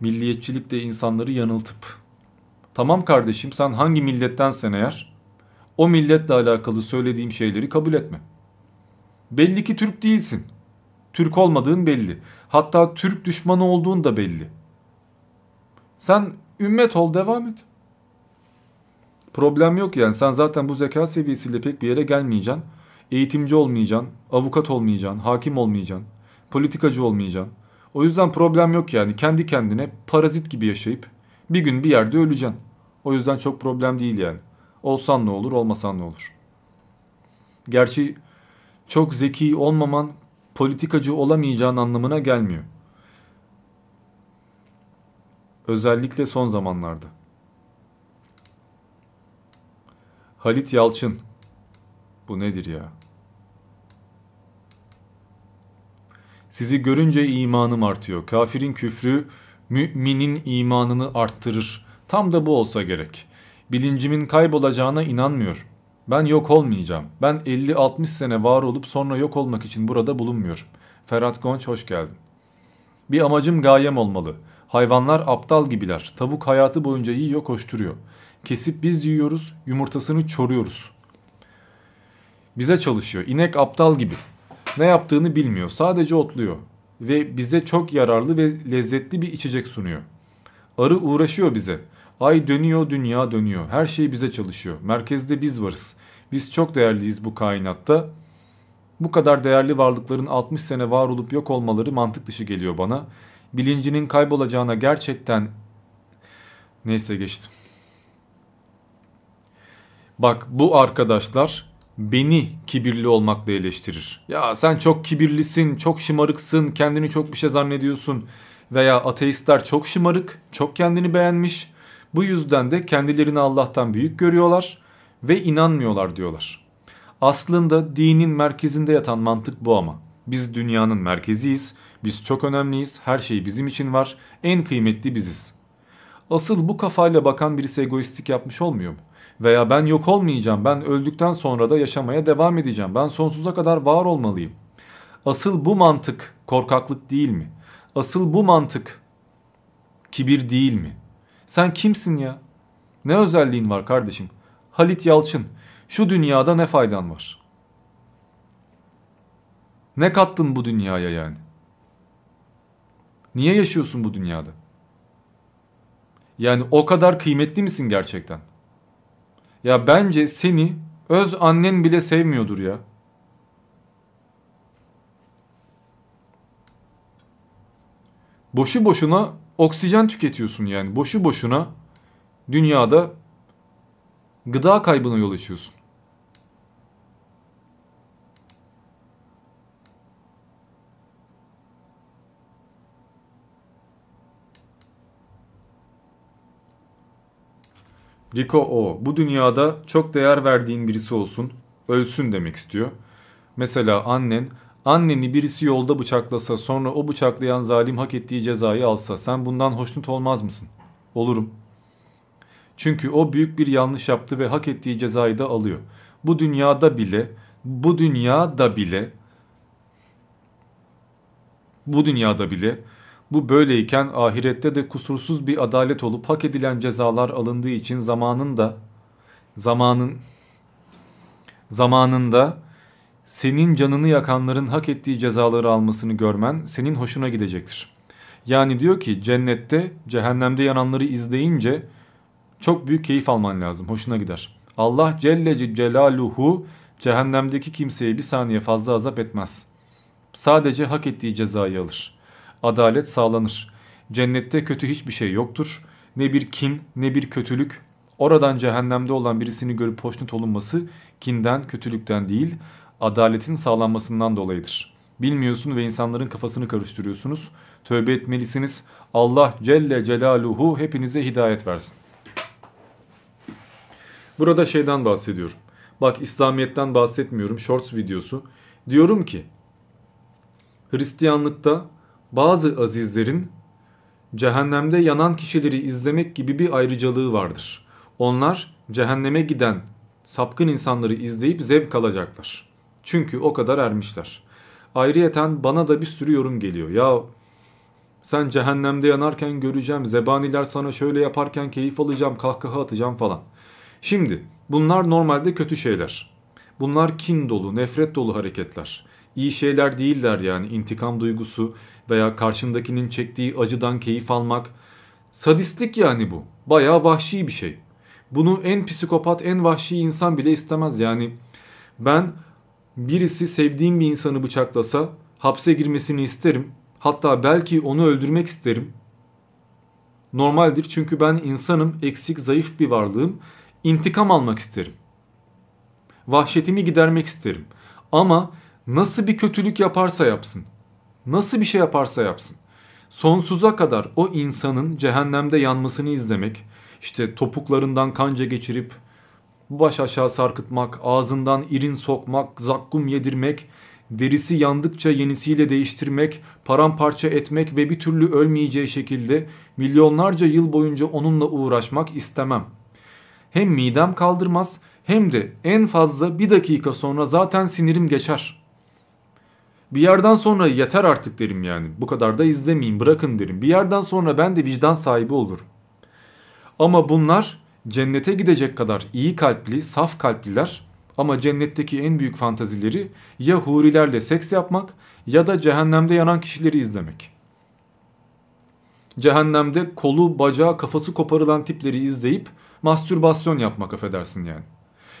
S1: Milliyetçilikle insanları yanıltıp. Tamam kardeşim sen hangi millettensen eğer o milletle alakalı söylediğim şeyleri kabul etme. Belli ki Türk değilsin. Türk olmadığın belli. Hatta Türk düşmanı olduğun da belli. Sen Ümmet ol devam et. Problem yok yani sen zaten bu zeka seviyesiyle pek bir yere gelmeyeceksin. Eğitimci olmayacaksın, avukat olmayacaksın, hakim olmayacaksın, politikacı olmayacaksın. O yüzden problem yok yani kendi kendine parazit gibi yaşayıp bir gün bir yerde öleceksin. O yüzden çok problem değil yani. Olsan ne olur olmasan ne olur. Gerçi çok zeki olmaman politikacı olamayacağın anlamına gelmiyor. Özellikle son zamanlarda. Halit Yalçın. Bu nedir ya? Sizi görünce imanım artıyor. Kafirin küfrü müminin imanını arttırır. Tam da bu olsa gerek. Bilincimin kaybolacağına inanmıyorum. Ben yok olmayacağım. Ben 50-60 sene var olup sonra yok olmak için burada bulunmuyorum. Ferhat Gonç hoş geldin. Bir amacım gayem olmalı. Hayvanlar aptal gibiler. Tavuk hayatı boyunca yiyor koşturuyor. Kesip biz yiyoruz, yumurtasını çoruyoruz. Bize çalışıyor. İnek aptal gibi. Ne yaptığını bilmiyor. Sadece otluyor. Ve bize çok yararlı ve lezzetli bir içecek sunuyor. Arı uğraşıyor bize. Ay dönüyor, dünya dönüyor. Her şey bize çalışıyor. Merkezde biz varız. Biz çok değerliyiz bu kainatta. Bu kadar değerli varlıkların 60 sene var olup yok olmaları mantık dışı geliyor bana. Bilincinin kaybolacağına gerçekten... Neyse geçtim. Bak bu arkadaşlar beni kibirli olmakla eleştirir. Ya sen çok kibirlisin, çok şımarıksın, kendini çok bir şey zannediyorsun. Veya ateistler çok şımarık, çok kendini beğenmiş. Bu yüzden de kendilerini Allah'tan büyük görüyorlar ve inanmıyorlar diyorlar. Aslında dinin merkezinde yatan mantık bu ama. Biz dünyanın merkeziyiz, biz çok önemliyiz, her şey bizim için var, en kıymetli biziz. Asıl bu kafayla bakan birisi egoistik yapmış olmuyor mu? Veya ben yok olmayacağım, ben öldükten sonra da yaşamaya devam edeceğim, ben sonsuza kadar var olmalıyım. Asıl bu mantık korkaklık değil mi? Asıl bu mantık kibir değil mi? Sen kimsin ya? Ne özelliğin var kardeşim? Halit Yalçın, şu dünyada ne faydan var? Ne kattın bu dünyaya yani? Niye yaşıyorsun bu dünyada? Yani o kadar kıymetli misin gerçekten? Ya bence seni öz annen bile sevmiyordur ya. Boşu boşuna oksijen tüketiyorsun yani. Boşu boşuna dünyada gıda kaybına yol açıyorsun. Rico O. Bu dünyada çok değer verdiğin birisi olsun, ölsün demek istiyor. Mesela annen, anneni birisi yolda bıçaklasa sonra o bıçaklayan zalim hak ettiği cezayı alsa sen bundan hoşnut olmaz mısın? Olurum. Çünkü o büyük bir yanlış yaptı ve hak ettiği cezayı da alıyor. Bu dünyada bile, bu dünyada bile, bu dünyada bile bu böyleyken ahirette de kusursuz bir adalet olup hak edilen cezalar alındığı için zamanında zamanın zamanında senin canını yakanların hak ettiği cezaları almasını görmen senin hoşuna gidecektir. Yani diyor ki cennette cehennemde yananları izleyince çok büyük keyif alman lazım. Hoşuna gider. Allah Celle Celaluhu cehennemdeki kimseye bir saniye fazla azap etmez. Sadece hak ettiği cezayı alır adalet sağlanır. Cennette kötü hiçbir şey yoktur. Ne bir kin ne bir kötülük. Oradan cehennemde olan birisini görüp hoşnut olunması kinden kötülükten değil adaletin sağlanmasından dolayıdır. Bilmiyorsun ve insanların kafasını karıştırıyorsunuz. Tövbe etmelisiniz. Allah Celle Celaluhu hepinize hidayet versin. Burada şeyden bahsediyorum. Bak İslamiyet'ten bahsetmiyorum. Shorts videosu. Diyorum ki Hristiyanlıkta bazı azizlerin cehennemde yanan kişileri izlemek gibi bir ayrıcalığı vardır. Onlar cehenneme giden sapkın insanları izleyip zevk alacaklar. Çünkü o kadar ermişler. Ayrıyeten bana da bir sürü yorum geliyor. Ya sen cehennemde yanarken göreceğim, zebaniler sana şöyle yaparken keyif alacağım, kahkaha atacağım falan. Şimdi bunlar normalde kötü şeyler. Bunlar kin dolu, nefret dolu hareketler. İyi şeyler değiller yani intikam duygusu, veya karşındakinin çektiği acıdan keyif almak Sadistlik yani bu. Bayağı vahşi bir şey. Bunu en psikopat, en vahşi insan bile istemez. Yani ben birisi sevdiğim bir insanı bıçaklasa hapse girmesini isterim. Hatta belki onu öldürmek isterim. Normaldir çünkü ben insanım, eksik, zayıf bir varlığım. İntikam almak isterim. Vahşetimi gidermek isterim. Ama nasıl bir kötülük yaparsa yapsın, nasıl bir şey yaparsa yapsın, sonsuza kadar o insanın cehennemde yanmasını izlemek, işte topuklarından kanca geçirip baş aşağı sarkıtmak, ağzından irin sokmak, zakkum yedirmek, derisi yandıkça yenisiyle değiştirmek, paramparça etmek ve bir türlü ölmeyeceği şekilde milyonlarca yıl boyunca onunla uğraşmak istemem. Hem midem kaldırmaz hem de en fazla bir dakika sonra zaten sinirim geçer. Bir yerden sonra yeter artık derim yani. Bu kadar da izlemeyin bırakın derim. Bir yerden sonra ben de vicdan sahibi olurum. Ama bunlar cennete gidecek kadar iyi kalpli, saf kalpliler ama cennetteki en büyük fantazileri ya hurilerle seks yapmak ya da cehennemde yanan kişileri izlemek. Cehennemde kolu, bacağı, kafası koparılan tipleri izleyip mastürbasyon yapmak affedersin yani.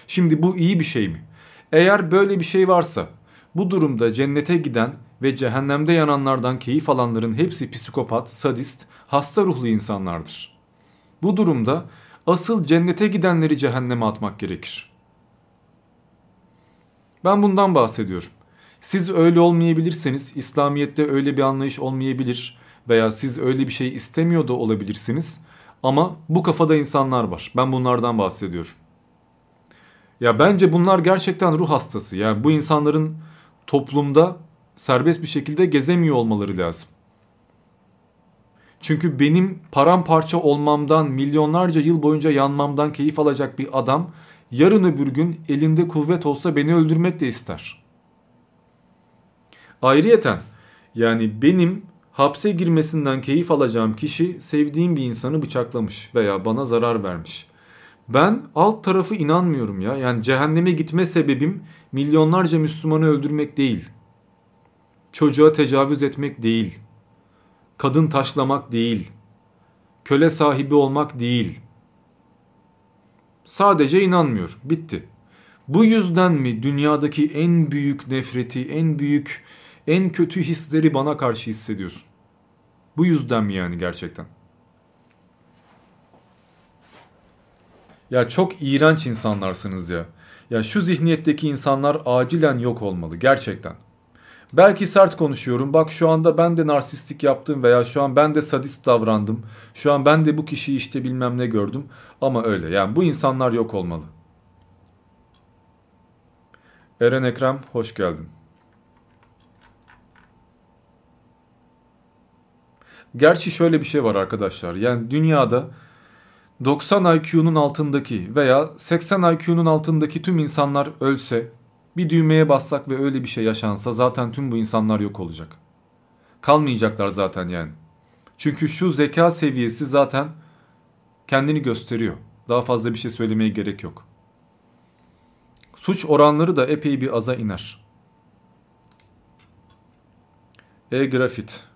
S1: Şimdi bu iyi bir şey mi? Eğer böyle bir şey varsa bu durumda cennete giden ve cehennemde yananlardan keyif alanların hepsi psikopat, sadist, hasta ruhlu insanlardır. Bu durumda asıl cennete gidenleri cehenneme atmak gerekir. Ben bundan bahsediyorum. Siz öyle olmayabilirseniz, İslamiyet'te öyle bir anlayış olmayabilir veya siz öyle bir şey istemiyor da olabilirsiniz. Ama bu kafada insanlar var. Ben bunlardan bahsediyorum. Ya bence bunlar gerçekten ruh hastası. Yani bu insanların toplumda serbest bir şekilde gezemiyor olmaları lazım. Çünkü benim paramparça olmamdan, milyonlarca yıl boyunca yanmamdan keyif alacak bir adam yarın öbür gün elinde kuvvet olsa beni öldürmek de ister. Ayrıyeten yani benim hapse girmesinden keyif alacağım kişi sevdiğim bir insanı bıçaklamış veya bana zarar vermiş. Ben alt tarafı inanmıyorum ya. Yani cehenneme gitme sebebim milyonlarca Müslümanı öldürmek değil. Çocuğa tecavüz etmek değil. Kadın taşlamak değil. Köle sahibi olmak değil. Sadece inanmıyor. Bitti. Bu yüzden mi dünyadaki en büyük nefreti, en büyük, en kötü hisleri bana karşı hissediyorsun? Bu yüzden mi yani gerçekten? Ya çok iğrenç insanlarsınız ya. Ya şu zihniyetteki insanlar acilen yok olmalı gerçekten. Belki sert konuşuyorum. Bak şu anda ben de narsistik yaptım veya şu an ben de sadist davrandım. Şu an ben de bu kişiyi işte bilmem ne gördüm. Ama öyle yani bu insanlar yok olmalı. Eren Ekrem hoş geldin. Gerçi şöyle bir şey var arkadaşlar. Yani dünyada 90 IQ'nun altındaki veya 80 IQ'nun altındaki tüm insanlar ölse bir düğmeye bassak ve öyle bir şey yaşansa zaten tüm bu insanlar yok olacak. Kalmayacaklar zaten yani. Çünkü şu zeka seviyesi zaten kendini gösteriyor. Daha fazla bir şey söylemeye gerek yok. Suç oranları da epey bir aza iner. E-grafit.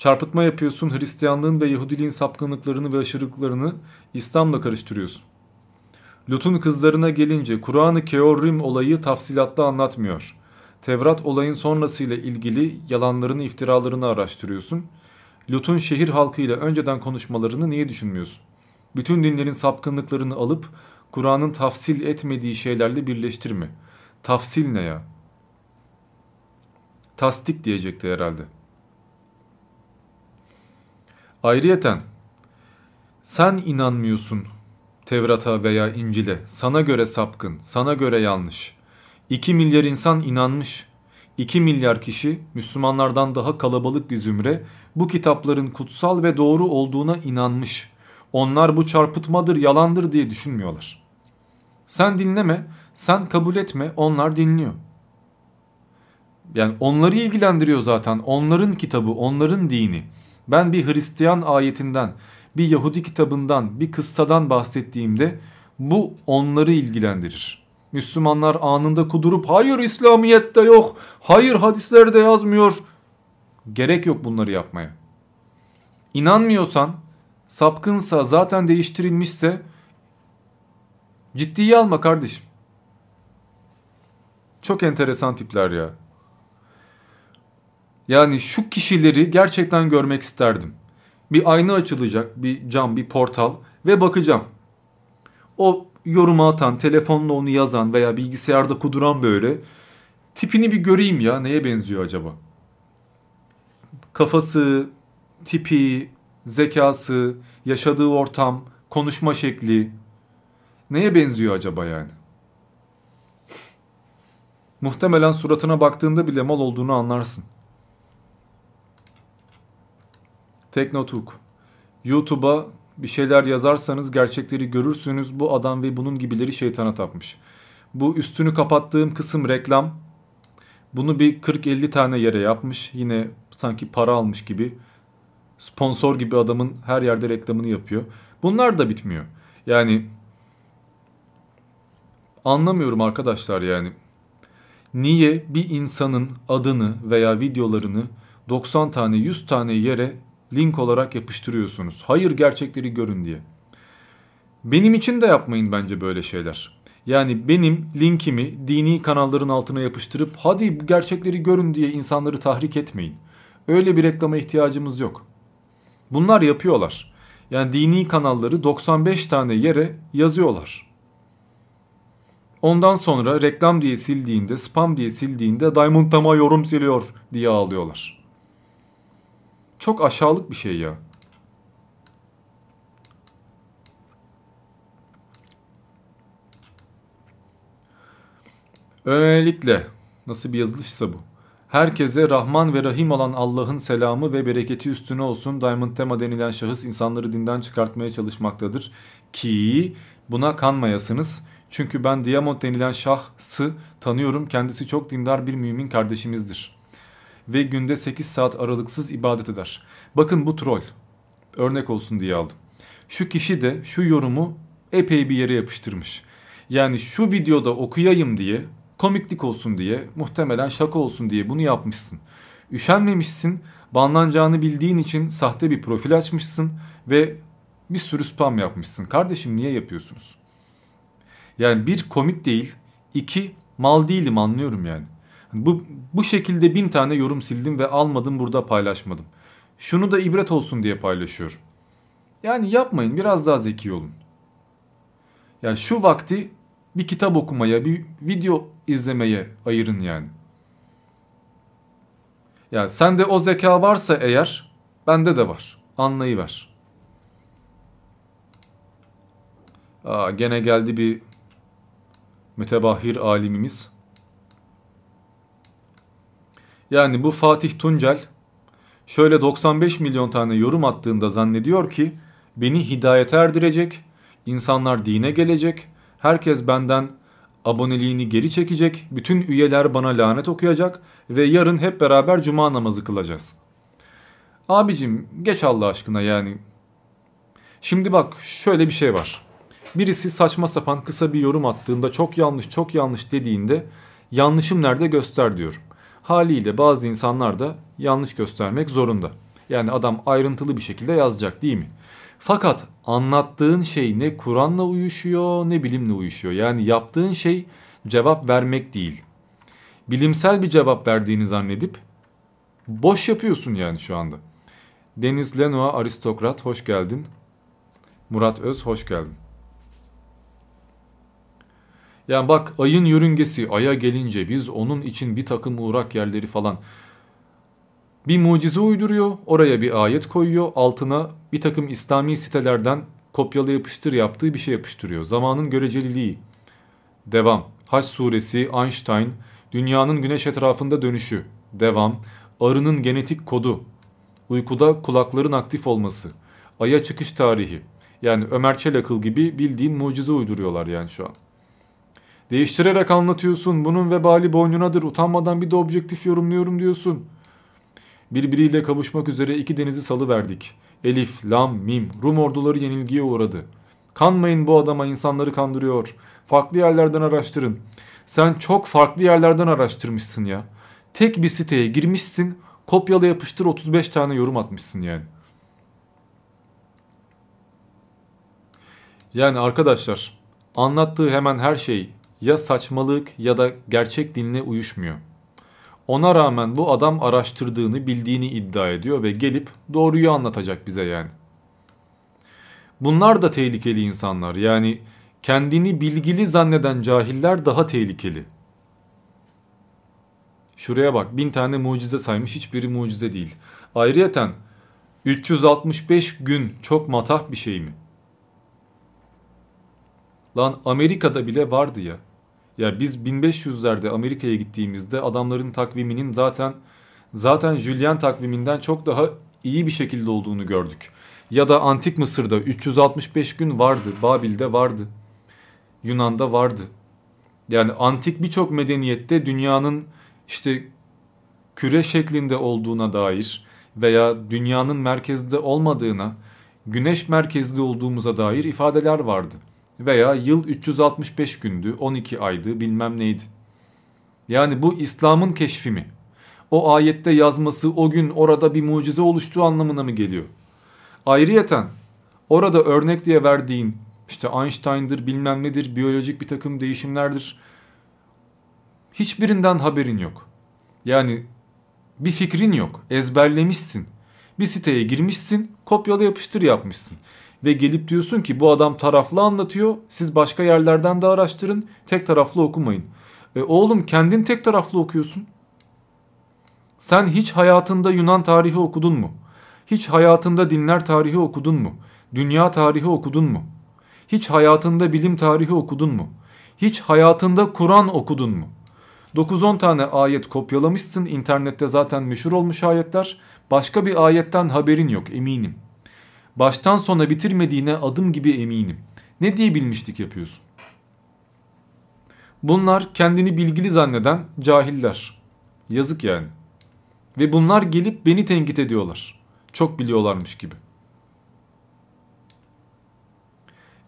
S1: Çarpıtma yapıyorsun Hristiyanlığın ve Yahudiliğin sapkınlıklarını ve aşırılıklarını İslam'la karıştırıyorsun. Lut'un kızlarına gelince Kur'an-ı Keorim olayı tafsilatlı anlatmıyor. Tevrat olayın sonrasıyla ilgili yalanlarını iftiralarını araştırıyorsun. Lut'un şehir halkıyla önceden konuşmalarını niye düşünmüyorsun? Bütün dinlerin sapkınlıklarını alıp Kur'an'ın tafsil etmediği şeylerle birleştirme. Tafsil ne ya? Tasdik diyecekti herhalde. Ayrıyeten sen inanmıyorsun Tevrat'a veya İncil'e sana göre sapkın, sana göre yanlış. 2 milyar insan inanmış. 2 milyar kişi Müslümanlardan daha kalabalık bir zümre bu kitapların kutsal ve doğru olduğuna inanmış. Onlar bu çarpıtmadır, yalandır diye düşünmüyorlar. Sen dinleme, sen kabul etme, onlar dinliyor. Yani onları ilgilendiriyor zaten. Onların kitabı, onların dini. Ben bir Hristiyan ayetinden bir Yahudi kitabından, bir kıssadan bahsettiğimde bu onları ilgilendirir. Müslümanlar anında kudurup hayır İslamiyet'te yok, hayır hadislerde yazmıyor. Gerek yok bunları yapmaya. İnanmıyorsan sapkınsa, zaten değiştirilmişse ciddiye alma kardeşim. Çok enteresan tipler ya. Yani şu kişileri gerçekten görmek isterdim. Bir ayna açılacak, bir cam, bir portal ve bakacağım. O yorumu atan, telefonla onu yazan veya bilgisayarda kuduran böyle tipini bir göreyim ya neye benziyor acaba? Kafası, tipi, zekası, yaşadığı ortam, konuşma şekli neye benziyor acaba yani? Muhtemelen suratına baktığında bile mal olduğunu anlarsın. Teknotuk. YouTube'a bir şeyler yazarsanız gerçekleri görürsünüz. Bu adam ve bunun gibileri şeytana tapmış. Bu üstünü kapattığım kısım reklam. Bunu bir 40-50 tane yere yapmış. Yine sanki para almış gibi. Sponsor gibi adamın her yerde reklamını yapıyor. Bunlar da bitmiyor. Yani anlamıyorum arkadaşlar yani. Niye bir insanın adını veya videolarını 90 tane 100 tane yere link olarak yapıştırıyorsunuz. Hayır gerçekleri görün diye. Benim için de yapmayın bence böyle şeyler. Yani benim linkimi dini kanalların altına yapıştırıp hadi gerçekleri görün diye insanları tahrik etmeyin. Öyle bir reklama ihtiyacımız yok. Bunlar yapıyorlar. Yani dini kanalları 95 tane yere yazıyorlar. Ondan sonra reklam diye sildiğinde, spam diye sildiğinde Diamond Tama yorum siliyor diye ağlıyorlar. Çok aşağılık bir şey ya. Öylelikle nasıl bir yazılışsa bu. Herkese Rahman ve Rahim olan Allah'ın selamı ve bereketi üstüne olsun. Diamond Tema denilen şahıs insanları dinden çıkartmaya çalışmaktadır. Ki buna kanmayasınız. Çünkü ben Diamond denilen şahsı tanıyorum. Kendisi çok dindar bir mümin kardeşimizdir ve günde 8 saat aralıksız ibadet eder. Bakın bu troll. Örnek olsun diye aldım. Şu kişi de şu yorumu epey bir yere yapıştırmış. Yani şu videoda okuyayım diye, komiklik olsun diye, muhtemelen şaka olsun diye bunu yapmışsın. Üşenmemişsin, banlanacağını bildiğin için sahte bir profil açmışsın ve bir sürü spam yapmışsın. Kardeşim niye yapıyorsunuz? Yani bir komik değil, iki mal değilim anlıyorum yani. Bu, bu şekilde bin tane yorum sildim ve almadım burada paylaşmadım. Şunu da ibret olsun diye paylaşıyorum. Yani yapmayın biraz daha zeki olun. Yani şu vakti bir kitap okumaya, bir video izlemeye ayırın yani. Yani sende o zeka varsa eğer bende de var. Anlayıver. Aa, gene geldi bir mütebahhir alimimiz. Yani bu Fatih Tuncel şöyle 95 milyon tane yorum attığında zannediyor ki beni hidayete erdirecek, insanlar dine gelecek, herkes benden aboneliğini geri çekecek, bütün üyeler bana lanet okuyacak ve yarın hep beraber cuma namazı kılacağız. Abicim geç Allah aşkına yani. Şimdi bak şöyle bir şey var. Birisi saçma sapan kısa bir yorum attığında çok yanlış çok yanlış dediğinde yanlışım nerede göster diyorum. Haliyle bazı insanlar da yanlış göstermek zorunda. Yani adam ayrıntılı bir şekilde yazacak değil mi? Fakat anlattığın şey ne Kur'an'la uyuşuyor ne bilimle uyuşuyor. Yani yaptığın şey cevap vermek değil. Bilimsel bir cevap verdiğini zannedip boş yapıyorsun yani şu anda. Deniz Lenoa aristokrat hoş geldin. Murat Öz hoş geldin. Yani bak ayın yörüngesi aya gelince biz onun için bir takım uğrak yerleri falan bir mucize uyduruyor. Oraya bir ayet koyuyor. Altına bir takım İslami sitelerden kopyala yapıştır yaptığı bir şey yapıştırıyor. Zamanın göreceliliği. Devam. Haç suresi, Einstein, dünyanın güneş etrafında dönüşü. Devam. Arının genetik kodu. Uykuda kulakların aktif olması. Aya çıkış tarihi. Yani Ömer Çelakıl gibi bildiğin mucize uyduruyorlar yani şu an. Değiştirerek anlatıyorsun. Bunun vebali boynunadır. Utanmadan bir de objektif yorumluyorum diyorsun. Birbiriyle kavuşmak üzere iki denizi salı verdik. Elif, Lam, Mim, Rum orduları yenilgiye uğradı. Kanmayın bu adama insanları kandırıyor. Farklı yerlerden araştırın. Sen çok farklı yerlerden araştırmışsın ya. Tek bir siteye girmişsin, kopyala yapıştır 35 tane yorum atmışsın yani. Yani arkadaşlar anlattığı hemen her şey ya saçmalık ya da gerçek dinle uyuşmuyor. Ona rağmen bu adam araştırdığını bildiğini iddia ediyor ve gelip doğruyu anlatacak bize yani. Bunlar da tehlikeli insanlar yani kendini bilgili zanneden cahiller daha tehlikeli. Şuraya bak bin tane mucize saymış hiçbiri mucize değil. Ayrıyeten 365 gün çok matah bir şey mi? Lan Amerika'da bile vardı ya. Ya biz 1500'lerde Amerika'ya gittiğimizde adamların takviminin zaten zaten Julian takviminden çok daha iyi bir şekilde olduğunu gördük. Ya da Antik Mısır'da 365 gün vardı, Babil'de vardı. Yunan'da vardı. Yani antik birçok medeniyette dünyanın işte küre şeklinde olduğuna dair veya dünyanın merkezde olmadığına, güneş merkezli olduğumuza dair ifadeler vardı. Veya yıl 365 gündü, 12 aydı, bilmem neydi. Yani bu İslam'ın keşfi mi? O ayette yazması o gün orada bir mucize oluştuğu anlamına mı geliyor? Ayrıyeten orada örnek diye verdiğin işte Einstein'dır bilmem nedir biyolojik bir takım değişimlerdir. Hiçbirinden haberin yok. Yani bir fikrin yok. Ezberlemişsin. Bir siteye girmişsin, kopyala yapıştır yapmışsın. Ve gelip diyorsun ki bu adam taraflı anlatıyor. Siz başka yerlerden de araştırın. Tek taraflı okumayın. E oğlum kendin tek taraflı okuyorsun. Sen hiç hayatında Yunan tarihi okudun mu? Hiç hayatında dinler tarihi okudun mu? Dünya tarihi okudun mu? Hiç hayatında bilim tarihi okudun mu? Hiç hayatında Kur'an okudun mu? 9-10 tane ayet kopyalamışsın. internette zaten meşhur olmuş ayetler. Başka bir ayetten haberin yok eminim. Baştan sona bitirmediğine adım gibi eminim. Ne diye bilmişlik yapıyorsun? Bunlar kendini bilgili zanneden cahiller. Yazık yani. Ve bunlar gelip beni tenkit ediyorlar. Çok biliyorlarmış gibi.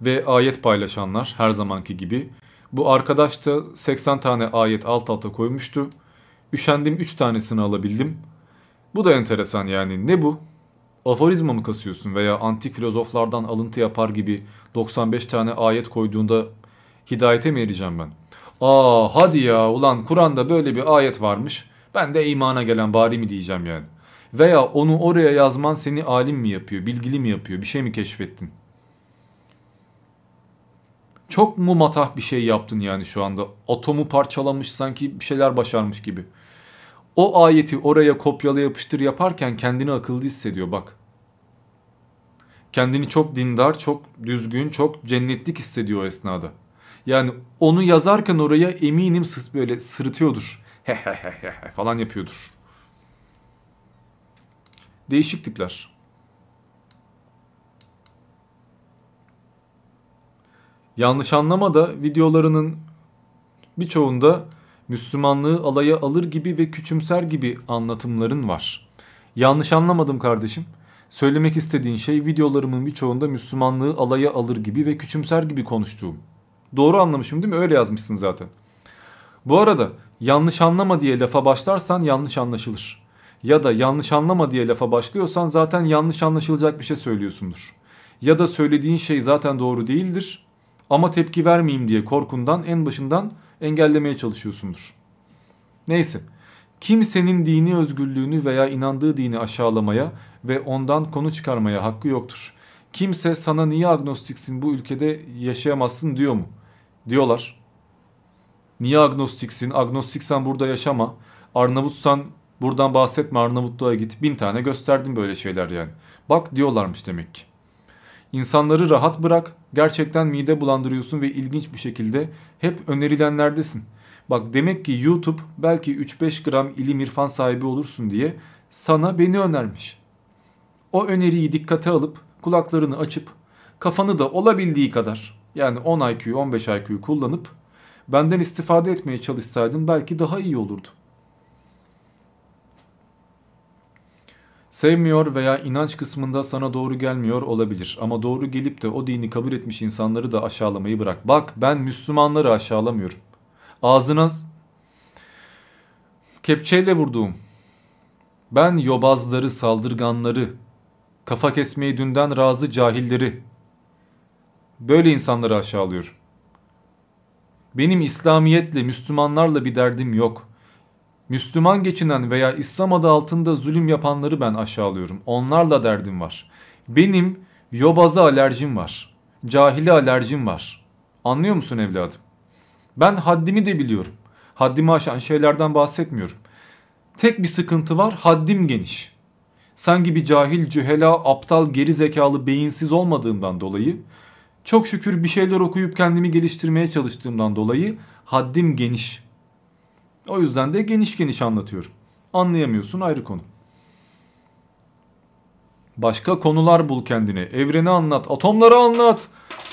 S1: Ve ayet paylaşanlar her zamanki gibi bu arkadaş da 80 tane ayet alt alta koymuştu. Üşendim 3 tanesini alabildim. Bu da enteresan yani. Ne bu? Aforizma mı kasıyorsun veya antik filozoflardan alıntı yapar gibi 95 tane ayet koyduğunda hidayete mi ereceğim ben? Aa hadi ya ulan Kur'an'da böyle bir ayet varmış. Ben de imana gelen bari mi diyeceğim yani. Veya onu oraya yazman seni alim mi yapıyor, bilgili mi yapıyor, bir şey mi keşfettin? Çok mu matah bir şey yaptın yani şu anda? Atomu parçalamış sanki bir şeyler başarmış gibi. O ayeti oraya kopyala yapıştır yaparken kendini akıllı hissediyor bak. Kendini çok dindar, çok düzgün, çok cennetlik hissediyor o esnada. Yani onu yazarken oraya eminim böyle sırıtıyordur. Hehehehe falan yapıyordur. Değişik tipler. Yanlış anlama da videolarının birçoğunda Müslümanlığı alaya alır gibi ve küçümser gibi anlatımların var. Yanlış anlamadım kardeşim. Söylemek istediğin şey videolarımın birçoğunda Müslümanlığı alaya alır gibi ve küçümser gibi konuştuğum. Doğru anlamışım değil mi? Öyle yazmışsın zaten. Bu arada yanlış anlama diye lafa başlarsan yanlış anlaşılır. Ya da yanlış anlama diye lafa başlıyorsan zaten yanlış anlaşılacak bir şey söylüyorsundur. Ya da söylediğin şey zaten doğru değildir ama tepki vermeyeyim diye korkundan en başından engellemeye çalışıyorsundur. Neyse. Kimsenin dini özgürlüğünü veya inandığı dini aşağılamaya ve ondan konu çıkarmaya hakkı yoktur. Kimse sana niye agnostiksin bu ülkede yaşayamazsın diyor mu? Diyorlar. Niye agnostiksin? Agnostiksen burada yaşama. Arnavutsan buradan bahsetme Arnavutluğa git. Bin tane gösterdim böyle şeyler yani. Bak diyorlarmış demek ki. İnsanları rahat bırak. Gerçekten mide bulandırıyorsun ve ilginç bir şekilde hep önerilenlerdesin. Bak demek ki YouTube belki 3-5 gram ilim irfan sahibi olursun diye sana beni önermiş. O öneriyi dikkate alıp kulaklarını açıp kafanı da olabildiği kadar yani 10 IQ 15 IQ kullanıp benden istifade etmeye çalışsaydın belki daha iyi olurdu. Sevmiyor veya inanç kısmında sana doğru gelmiyor olabilir ama doğru gelip de o dini kabul etmiş insanları da aşağılamayı bırak. Bak ben Müslümanları aşağılamıyorum. Ağzına kepçeyle vurduğum. Ben yobazları, saldırganları, kafa kesmeyi dünden razı cahilleri, Böyle insanları aşağılıyorum. Benim İslamiyetle, Müslümanlarla bir derdim yok. Müslüman geçinen veya İslam adı altında zulüm yapanları ben aşağılıyorum. Onlarla derdim var. Benim yobaza alerjim var. Cahile alerjim var. Anlıyor musun evladım? Ben haddimi de biliyorum. Haddimi aşan şeylerden bahsetmiyorum. Tek bir sıkıntı var haddim geniş. Sen gibi cahil, cühela, aptal, geri zekalı, beyinsiz olmadığımdan dolayı çok şükür bir şeyler okuyup kendimi geliştirmeye çalıştığımdan dolayı haddim geniş. O yüzden de geniş geniş anlatıyorum. Anlayamıyorsun ayrı konu. Başka konular bul kendine. Evreni anlat, atomları anlat.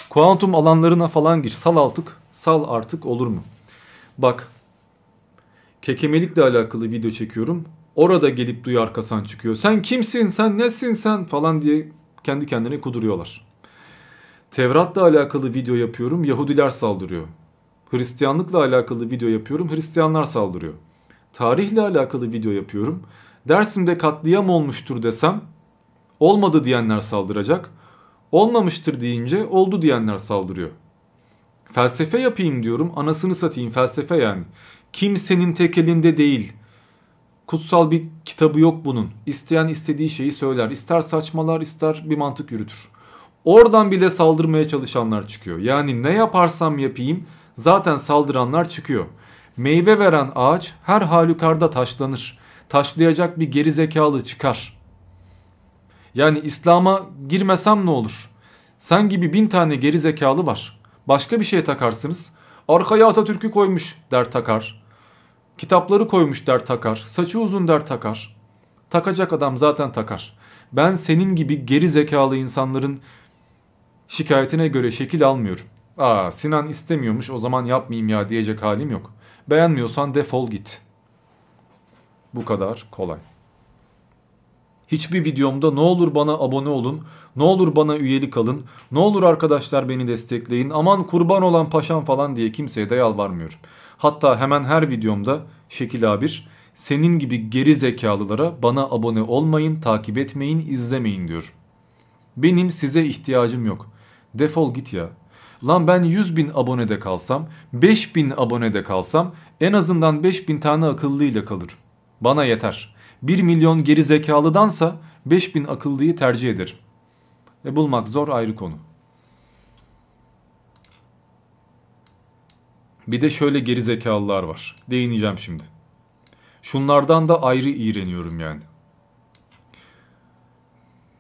S1: Kuantum alanlarına falan gir. Sal artık. Sal artık olur mu? Bak. Kekemelikle alakalı video çekiyorum. Orada gelip duyar kasan çıkıyor. Sen kimsin? Sen nesin sen? Falan diye kendi kendine kuduruyorlar. Tevrat'la alakalı video yapıyorum. Yahudiler saldırıyor. Hristiyanlıkla alakalı video yapıyorum. Hristiyanlar saldırıyor. Tarihle alakalı video yapıyorum. Dersimde katliam olmuştur desem olmadı diyenler saldıracak. Olmamıştır deyince oldu diyenler saldırıyor. Felsefe yapayım diyorum. Anasını satayım felsefe yani. Kimsenin tek elinde değil. Kutsal bir kitabı yok bunun. İsteyen istediği şeyi söyler. İster saçmalar ister bir mantık yürütür. Oradan bile saldırmaya çalışanlar çıkıyor. Yani ne yaparsam yapayım zaten saldıranlar çıkıyor. Meyve veren ağaç her halükarda taşlanır. Taşlayacak bir geri zekalı çıkar. Yani İslam'a girmesem ne olur? Sen gibi bin tane geri zekalı var. Başka bir şey takarsınız. Arkaya Atatürk'ü koymuş der takar. Kitapları koymuş der takar. Saçı uzun der takar. Takacak adam zaten takar. Ben senin gibi geri zekalı insanların şikayetine göre şekil almıyorum. Aa Sinan istemiyormuş o zaman yapmayayım ya diyecek halim yok. Beğenmiyorsan defol git. Bu kadar kolay. Hiçbir videomda ne olur bana abone olun, ne olur bana üyelik alın, ne olur arkadaşlar beni destekleyin, aman kurban olan paşam falan diye kimseye de yalvarmıyorum. Hatta hemen her videomda Şekil A1 senin gibi geri zekalılara bana abone olmayın, takip etmeyin, izlemeyin diyor. Benim size ihtiyacım yok. Defol git ya. Lan ben 100 bin abonede kalsam, 5 bin abonede kalsam en azından 5 bin tane akıllıyla kalırım. Bana yeter. 1 milyon geri zekalıdansa 5 bin akıllıyı tercih ederim. Ve bulmak zor ayrı konu. Bir de şöyle geri zekalılar var. Değineceğim şimdi. Şunlardan da ayrı iğreniyorum yani.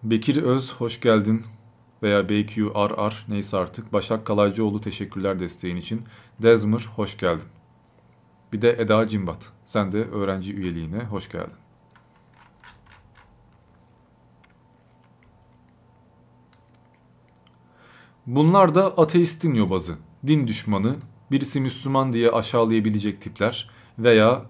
S1: Bekir Öz hoş geldin veya BQRR neyse artık. Başak Kalaycıoğlu teşekkürler desteğin için. Dezmir hoş geldin. Bir de Eda Cimbat. Sen de öğrenci üyeliğine hoş geldin. Bunlar da ateistin yobazı, din düşmanı, birisi Müslüman diye aşağılayabilecek tipler veya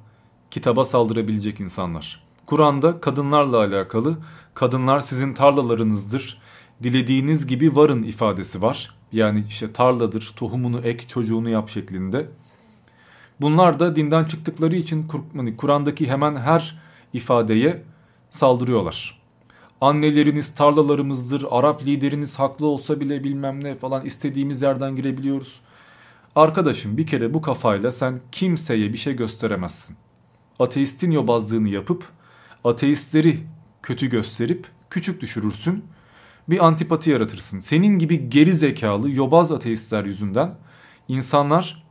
S1: kitaba saldırabilecek insanlar. Kur'an'da kadınlarla alakalı kadınlar sizin tarlalarınızdır, dilediğiniz gibi varın ifadesi var. Yani işte tarladır, tohumunu ek, çocuğunu yap şeklinde. Bunlar da dinden çıktıkları için hani Kur'an'daki hemen her ifadeye saldırıyorlar. Anneleriniz tarlalarımızdır, Arap lideriniz haklı olsa bile bilmem ne falan istediğimiz yerden girebiliyoruz. Arkadaşım bir kere bu kafayla sen kimseye bir şey gösteremezsin. Ateistin yobazlığını yapıp ateistleri kötü gösterip küçük düşürürsün. Bir antipati yaratırsın. Senin gibi geri zekalı yobaz ateistler yüzünden insanlar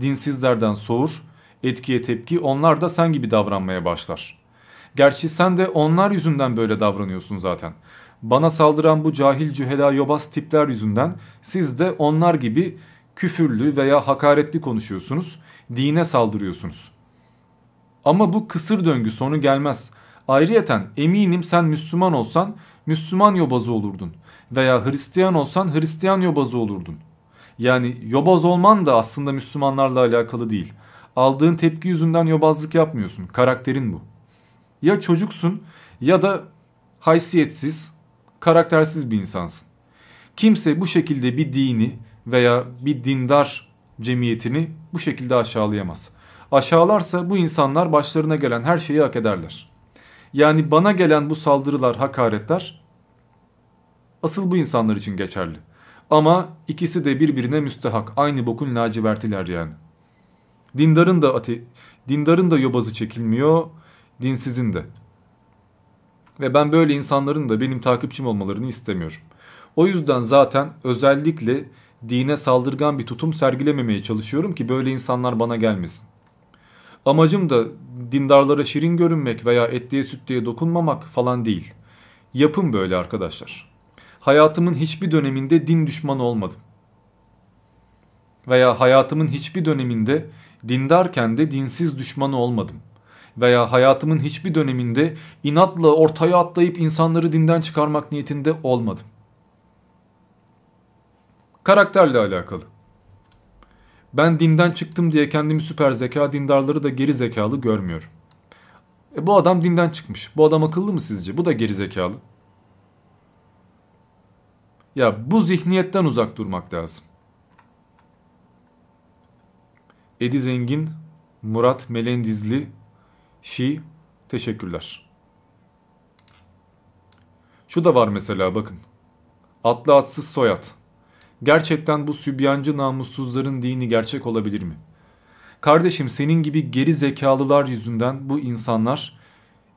S1: dinsizlerden soğur, etkiye tepki onlar da sen gibi davranmaya başlar. Gerçi sen de onlar yüzünden böyle davranıyorsun zaten. Bana saldıran bu cahil cühela yobaz tipler yüzünden siz de onlar gibi küfürlü veya hakaretli konuşuyorsunuz, dine saldırıyorsunuz. Ama bu kısır döngü sonu gelmez. Ayrıyeten eminim sen Müslüman olsan Müslüman yobazı olurdun. Veya Hristiyan olsan Hristiyan yobazı olurdun. Yani yobaz olman da aslında Müslümanlarla alakalı değil. Aldığın tepki yüzünden yobazlık yapmıyorsun. Karakterin bu. Ya çocuksun ya da haysiyetsiz, karaktersiz bir insansın. Kimse bu şekilde bir dini veya bir dindar cemiyetini bu şekilde aşağılayamaz. Aşağılarsa bu insanlar başlarına gelen her şeyi hak ederler. Yani bana gelen bu saldırılar, hakaretler asıl bu insanlar için geçerli. Ama ikisi de birbirine müstehak. Aynı bokun lacivertiler yani. Dindarın da ate dindarın da yobazı çekilmiyor, dinsizin de. Ve ben böyle insanların da benim takipçim olmalarını istemiyorum. O yüzden zaten özellikle dine saldırgan bir tutum sergilememeye çalışıyorum ki böyle insanlar bana gelmesin. Amacım da dindarlara şirin görünmek veya etliye sütlüye dokunmamak falan değil. Yapım böyle arkadaşlar. Hayatımın hiçbir döneminde din düşmanı olmadım. Veya hayatımın hiçbir döneminde dindarken de dinsiz düşmanı olmadım. Veya hayatımın hiçbir döneminde inatla ortaya atlayıp insanları dinden çıkarmak niyetinde olmadım. Karakterle alakalı. Ben dinden çıktım diye kendimi süper zeka, dindarları da geri zekalı görmüyorum. E bu adam dinden çıkmış. Bu adam akıllı mı sizce? Bu da geri zekalı. Ya bu zihniyetten uzak durmak lazım. Edi Zengin, Murat Melendizli, Şi, teşekkürler. Şu da var mesela bakın. Atlı atsız soyad. Gerçekten bu sübyancı namussuzların dini gerçek olabilir mi? Kardeşim senin gibi geri zekalılar yüzünden bu insanlar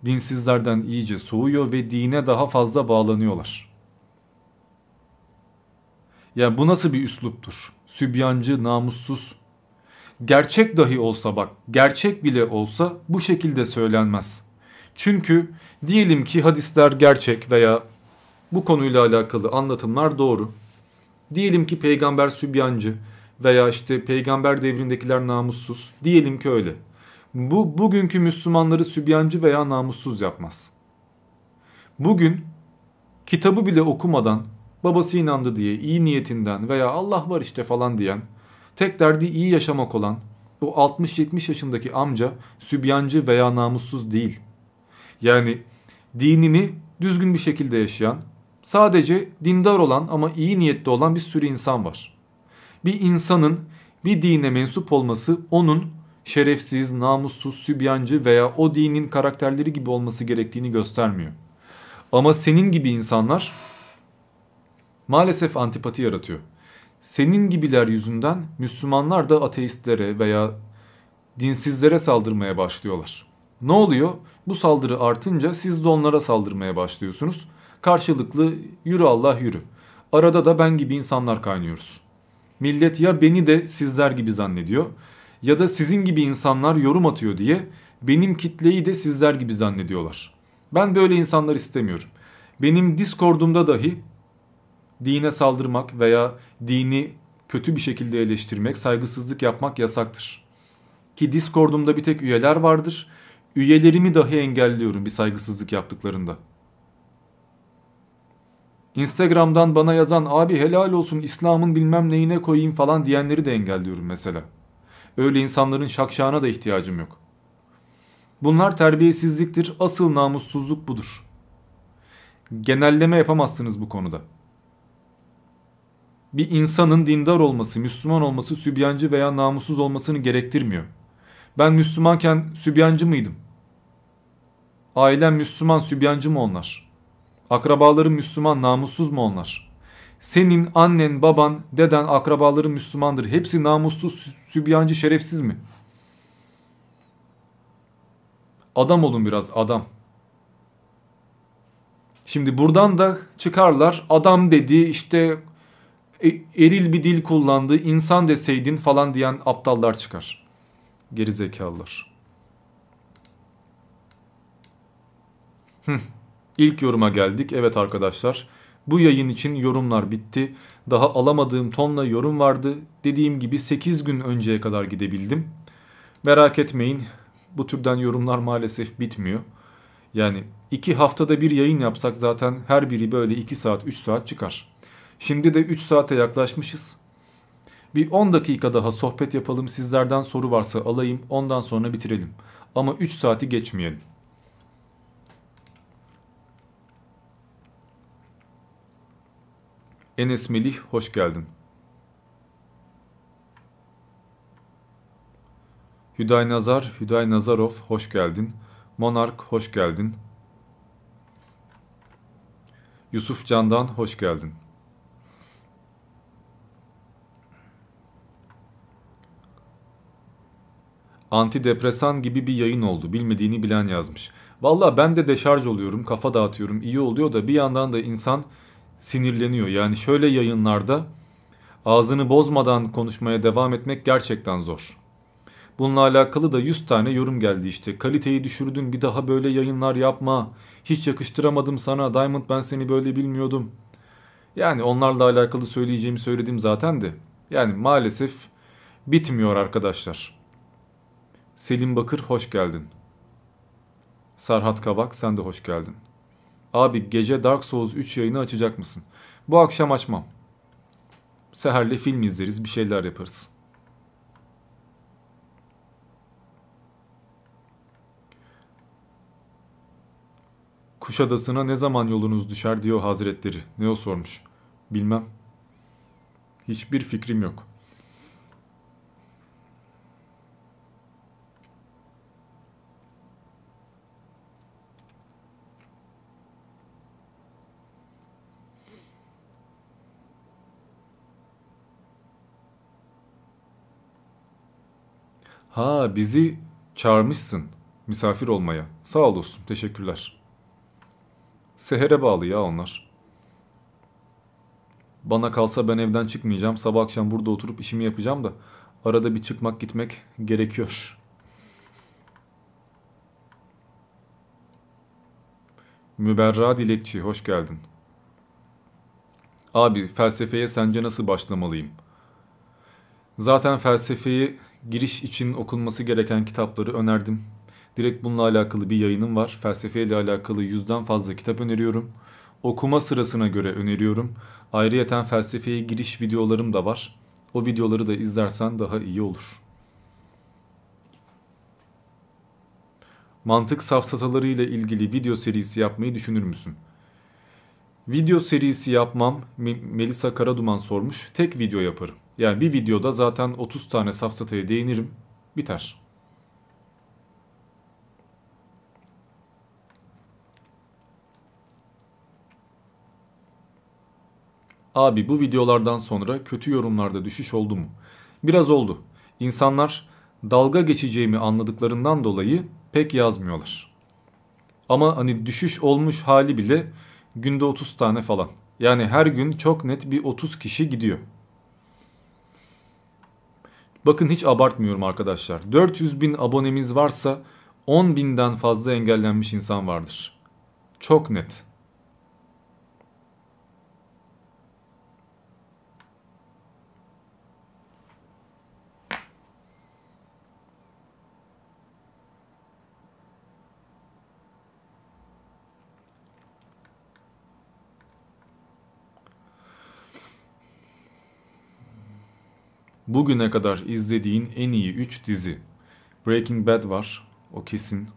S1: dinsizlerden iyice soğuyor ve dine daha fazla bağlanıyorlar. Ya bu nasıl bir üsluptur? Sübyancı, namussuz. Gerçek dahi olsa bak, gerçek bile olsa bu şekilde söylenmez. Çünkü diyelim ki hadisler gerçek veya bu konuyla alakalı anlatımlar doğru. Diyelim ki peygamber sübyancı veya işte peygamber devrindekiler namussuz. Diyelim ki öyle. Bu bugünkü Müslümanları sübyancı veya namussuz yapmaz. Bugün kitabı bile okumadan babası inandı diye iyi niyetinden veya Allah var işte falan diyen tek derdi iyi yaşamak olan o 60-70 yaşındaki amca sübyancı veya namussuz değil. Yani dinini düzgün bir şekilde yaşayan Sadece dindar olan ama iyi niyetli olan bir sürü insan var. Bir insanın bir dine mensup olması onun şerefsiz, namussuz, sübyancı veya o dinin karakterleri gibi olması gerektiğini göstermiyor. Ama senin gibi insanlar maalesef antipati yaratıyor. Senin gibiler yüzünden Müslümanlar da ateistlere veya dinsizlere saldırmaya başlıyorlar. Ne oluyor? Bu saldırı artınca siz de onlara saldırmaya başlıyorsunuz. Karşılıklı yürü Allah yürü. Arada da ben gibi insanlar kaynıyoruz. Millet ya beni de sizler gibi zannediyor ya da sizin gibi insanlar yorum atıyor diye benim kitleyi de sizler gibi zannediyorlar. Ben böyle insanlar istemiyorum. Benim Discord'umda dahi dine saldırmak veya dini kötü bir şekilde eleştirmek, saygısızlık yapmak yasaktır. Ki Discord'umda bir tek üyeler vardır. Üyelerimi dahi engelliyorum bir saygısızlık yaptıklarında. Instagram'dan bana yazan abi helal olsun İslam'ın bilmem neyine koyayım falan diyenleri de engelliyorum mesela. Öyle insanların şakşağına da ihtiyacım yok. Bunlar terbiyesizliktir, asıl namussuzluk budur. Genelleme yapamazsınız bu konuda. Bir insanın dindar olması, Müslüman olması sübyancı veya namussuz olmasını gerektirmiyor. Ben Müslümanken sübyancı mıydım? Ailem Müslüman sübyancı mı onlar?'' Akrabaların Müslüman namussuz mu onlar? Senin annen, baban, deden, akrabaların Müslümandır. Hepsi namussuz, sübyancı, şerefsiz mi? Adam olun biraz adam. Şimdi buradan da çıkarlar adam dedi işte e, eril bir dil kullandı insan deseydin falan diyen aptallar çıkar. Gerizekalılar. Hıh. İlk yoruma geldik. Evet arkadaşlar bu yayın için yorumlar bitti. Daha alamadığım tonla yorum vardı. Dediğim gibi 8 gün önceye kadar gidebildim. Merak etmeyin bu türden yorumlar maalesef bitmiyor. Yani 2 haftada bir yayın yapsak zaten her biri böyle 2 saat 3 saat çıkar. Şimdi de 3 saate yaklaşmışız. Bir 10 dakika daha sohbet yapalım sizlerden soru varsa alayım ondan sonra bitirelim. Ama 3 saati geçmeyelim. Enes Melih hoş geldin. Hüday Nazar, Hüday Nazarov hoş geldin. Monark hoş geldin. Yusuf Candan hoş geldin. Antidepresan gibi bir yayın oldu. Bilmediğini bilen yazmış. Valla ben de deşarj oluyorum, kafa dağıtıyorum. iyi oluyor da bir yandan da insan sinirleniyor. Yani şöyle yayınlarda ağzını bozmadan konuşmaya devam etmek gerçekten zor. Bununla alakalı da 100 tane yorum geldi işte. Kaliteyi düşürdün bir daha böyle yayınlar yapma. Hiç yakıştıramadım sana. Diamond ben seni böyle bilmiyordum. Yani onlarla alakalı söyleyeceğimi söyledim zaten de. Yani maalesef bitmiyor arkadaşlar. Selim Bakır hoş geldin. Sarhat Kavak sen de hoş geldin. Abi gece Dark Souls 3 yayını açacak mısın? Bu akşam açmam. Seher'le film izleriz bir şeyler yaparız. Kuşadası'na ne zaman yolunuz düşer diyor hazretleri. Ne o sormuş. Bilmem. Hiçbir fikrim yok. Ha bizi çağırmışsın misafir olmaya. Sağ ol dostum teşekkürler. Seher'e bağlı ya onlar. Bana kalsa ben evden çıkmayacağım. Sabah akşam burada oturup işimi yapacağım da arada bir çıkmak gitmek gerekiyor. Müberra Dilekçi hoş geldin. Abi felsefeye sence nasıl başlamalıyım? Zaten felsefeyi giriş için okunması gereken kitapları önerdim. Direkt bununla alakalı bir yayınım var. Felsefeyle alakalı yüzden fazla kitap öneriyorum. Okuma sırasına göre öneriyorum. Ayrıyeten felsefeye giriş videolarım da var. O videoları da izlersen daha iyi olur. Mantık safsataları ile ilgili video serisi yapmayı düşünür müsün? Video serisi yapmam Melisa Karaduman sormuş. Tek video yaparım. Yani bir videoda zaten 30 tane safsataya değinirim. Biter. Abi bu videolardan sonra kötü yorumlarda düşüş oldu mu? Biraz oldu. İnsanlar dalga geçeceğimi anladıklarından dolayı pek yazmıyorlar. Ama hani düşüş olmuş hali bile günde 30 tane falan. Yani her gün çok net bir 30 kişi gidiyor. Bakın hiç abartmıyorum arkadaşlar. 400 bin abonemiz varsa 10 binden fazla engellenmiş insan vardır. Çok net. Bugüne kadar izlediğin en iyi 3 dizi. Breaking Bad var. O kesin.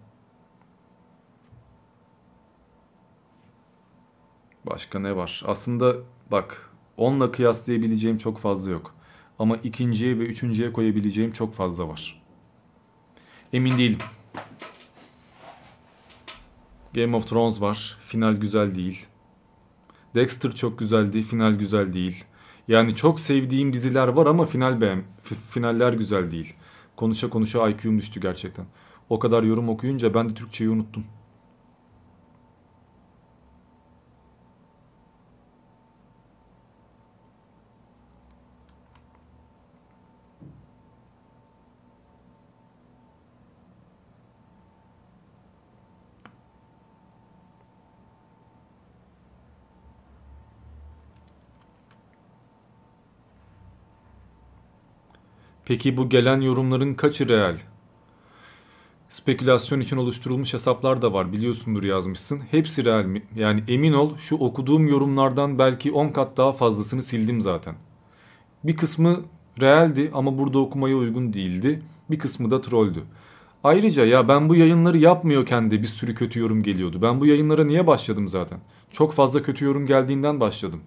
S1: Başka ne var? Aslında bak onunla kıyaslayabileceğim çok fazla yok. Ama ikinciye ve üçüncüye koyabileceğim çok fazla var. Emin değilim. Game of Thrones var. Final güzel değil. Dexter çok güzeldi. Final güzel değil. Yani çok sevdiğim diziler var ama final beğen finaller güzel değil. Konuşa konuşa IQ'm düştü gerçekten. O kadar yorum okuyunca ben de Türkçeyi unuttum. Peki bu gelen yorumların kaçı real? Spekülasyon için oluşturulmuş hesaplar da var biliyorsundur yazmışsın. Hepsi real mi? Yani emin ol şu okuduğum yorumlardan belki 10 kat daha fazlasını sildim zaten. Bir kısmı realdi ama burada okumaya uygun değildi. Bir kısmı da trolldü. Ayrıca ya ben bu yayınları yapmıyorken de bir sürü kötü yorum geliyordu. Ben bu yayınlara niye başladım zaten? Çok fazla kötü yorum geldiğinden başladım.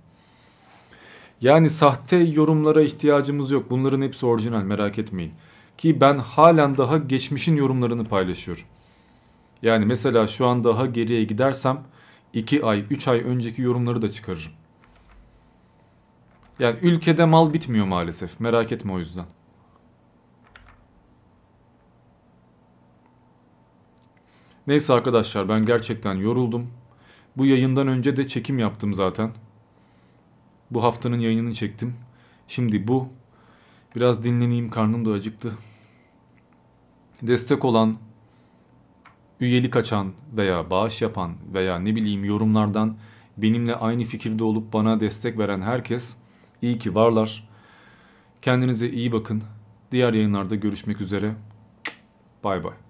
S1: Yani sahte yorumlara ihtiyacımız yok. Bunların hepsi orijinal merak etmeyin. Ki ben halen daha geçmişin yorumlarını paylaşıyorum. Yani mesela şu an daha geriye gidersem 2 ay 3 ay önceki yorumları da çıkarırım. Yani ülkede mal bitmiyor maalesef. Merak etme o yüzden. Neyse arkadaşlar ben gerçekten yoruldum. Bu yayından önce de çekim yaptım zaten. Bu haftanın yayınını çektim. Şimdi bu. Biraz dinleneyim karnım da acıktı. Destek olan, üyelik açan veya bağış yapan veya ne bileyim yorumlardan benimle aynı fikirde olup bana destek veren herkes iyi ki varlar. Kendinize iyi bakın. Diğer yayınlarda görüşmek üzere. Bay bay.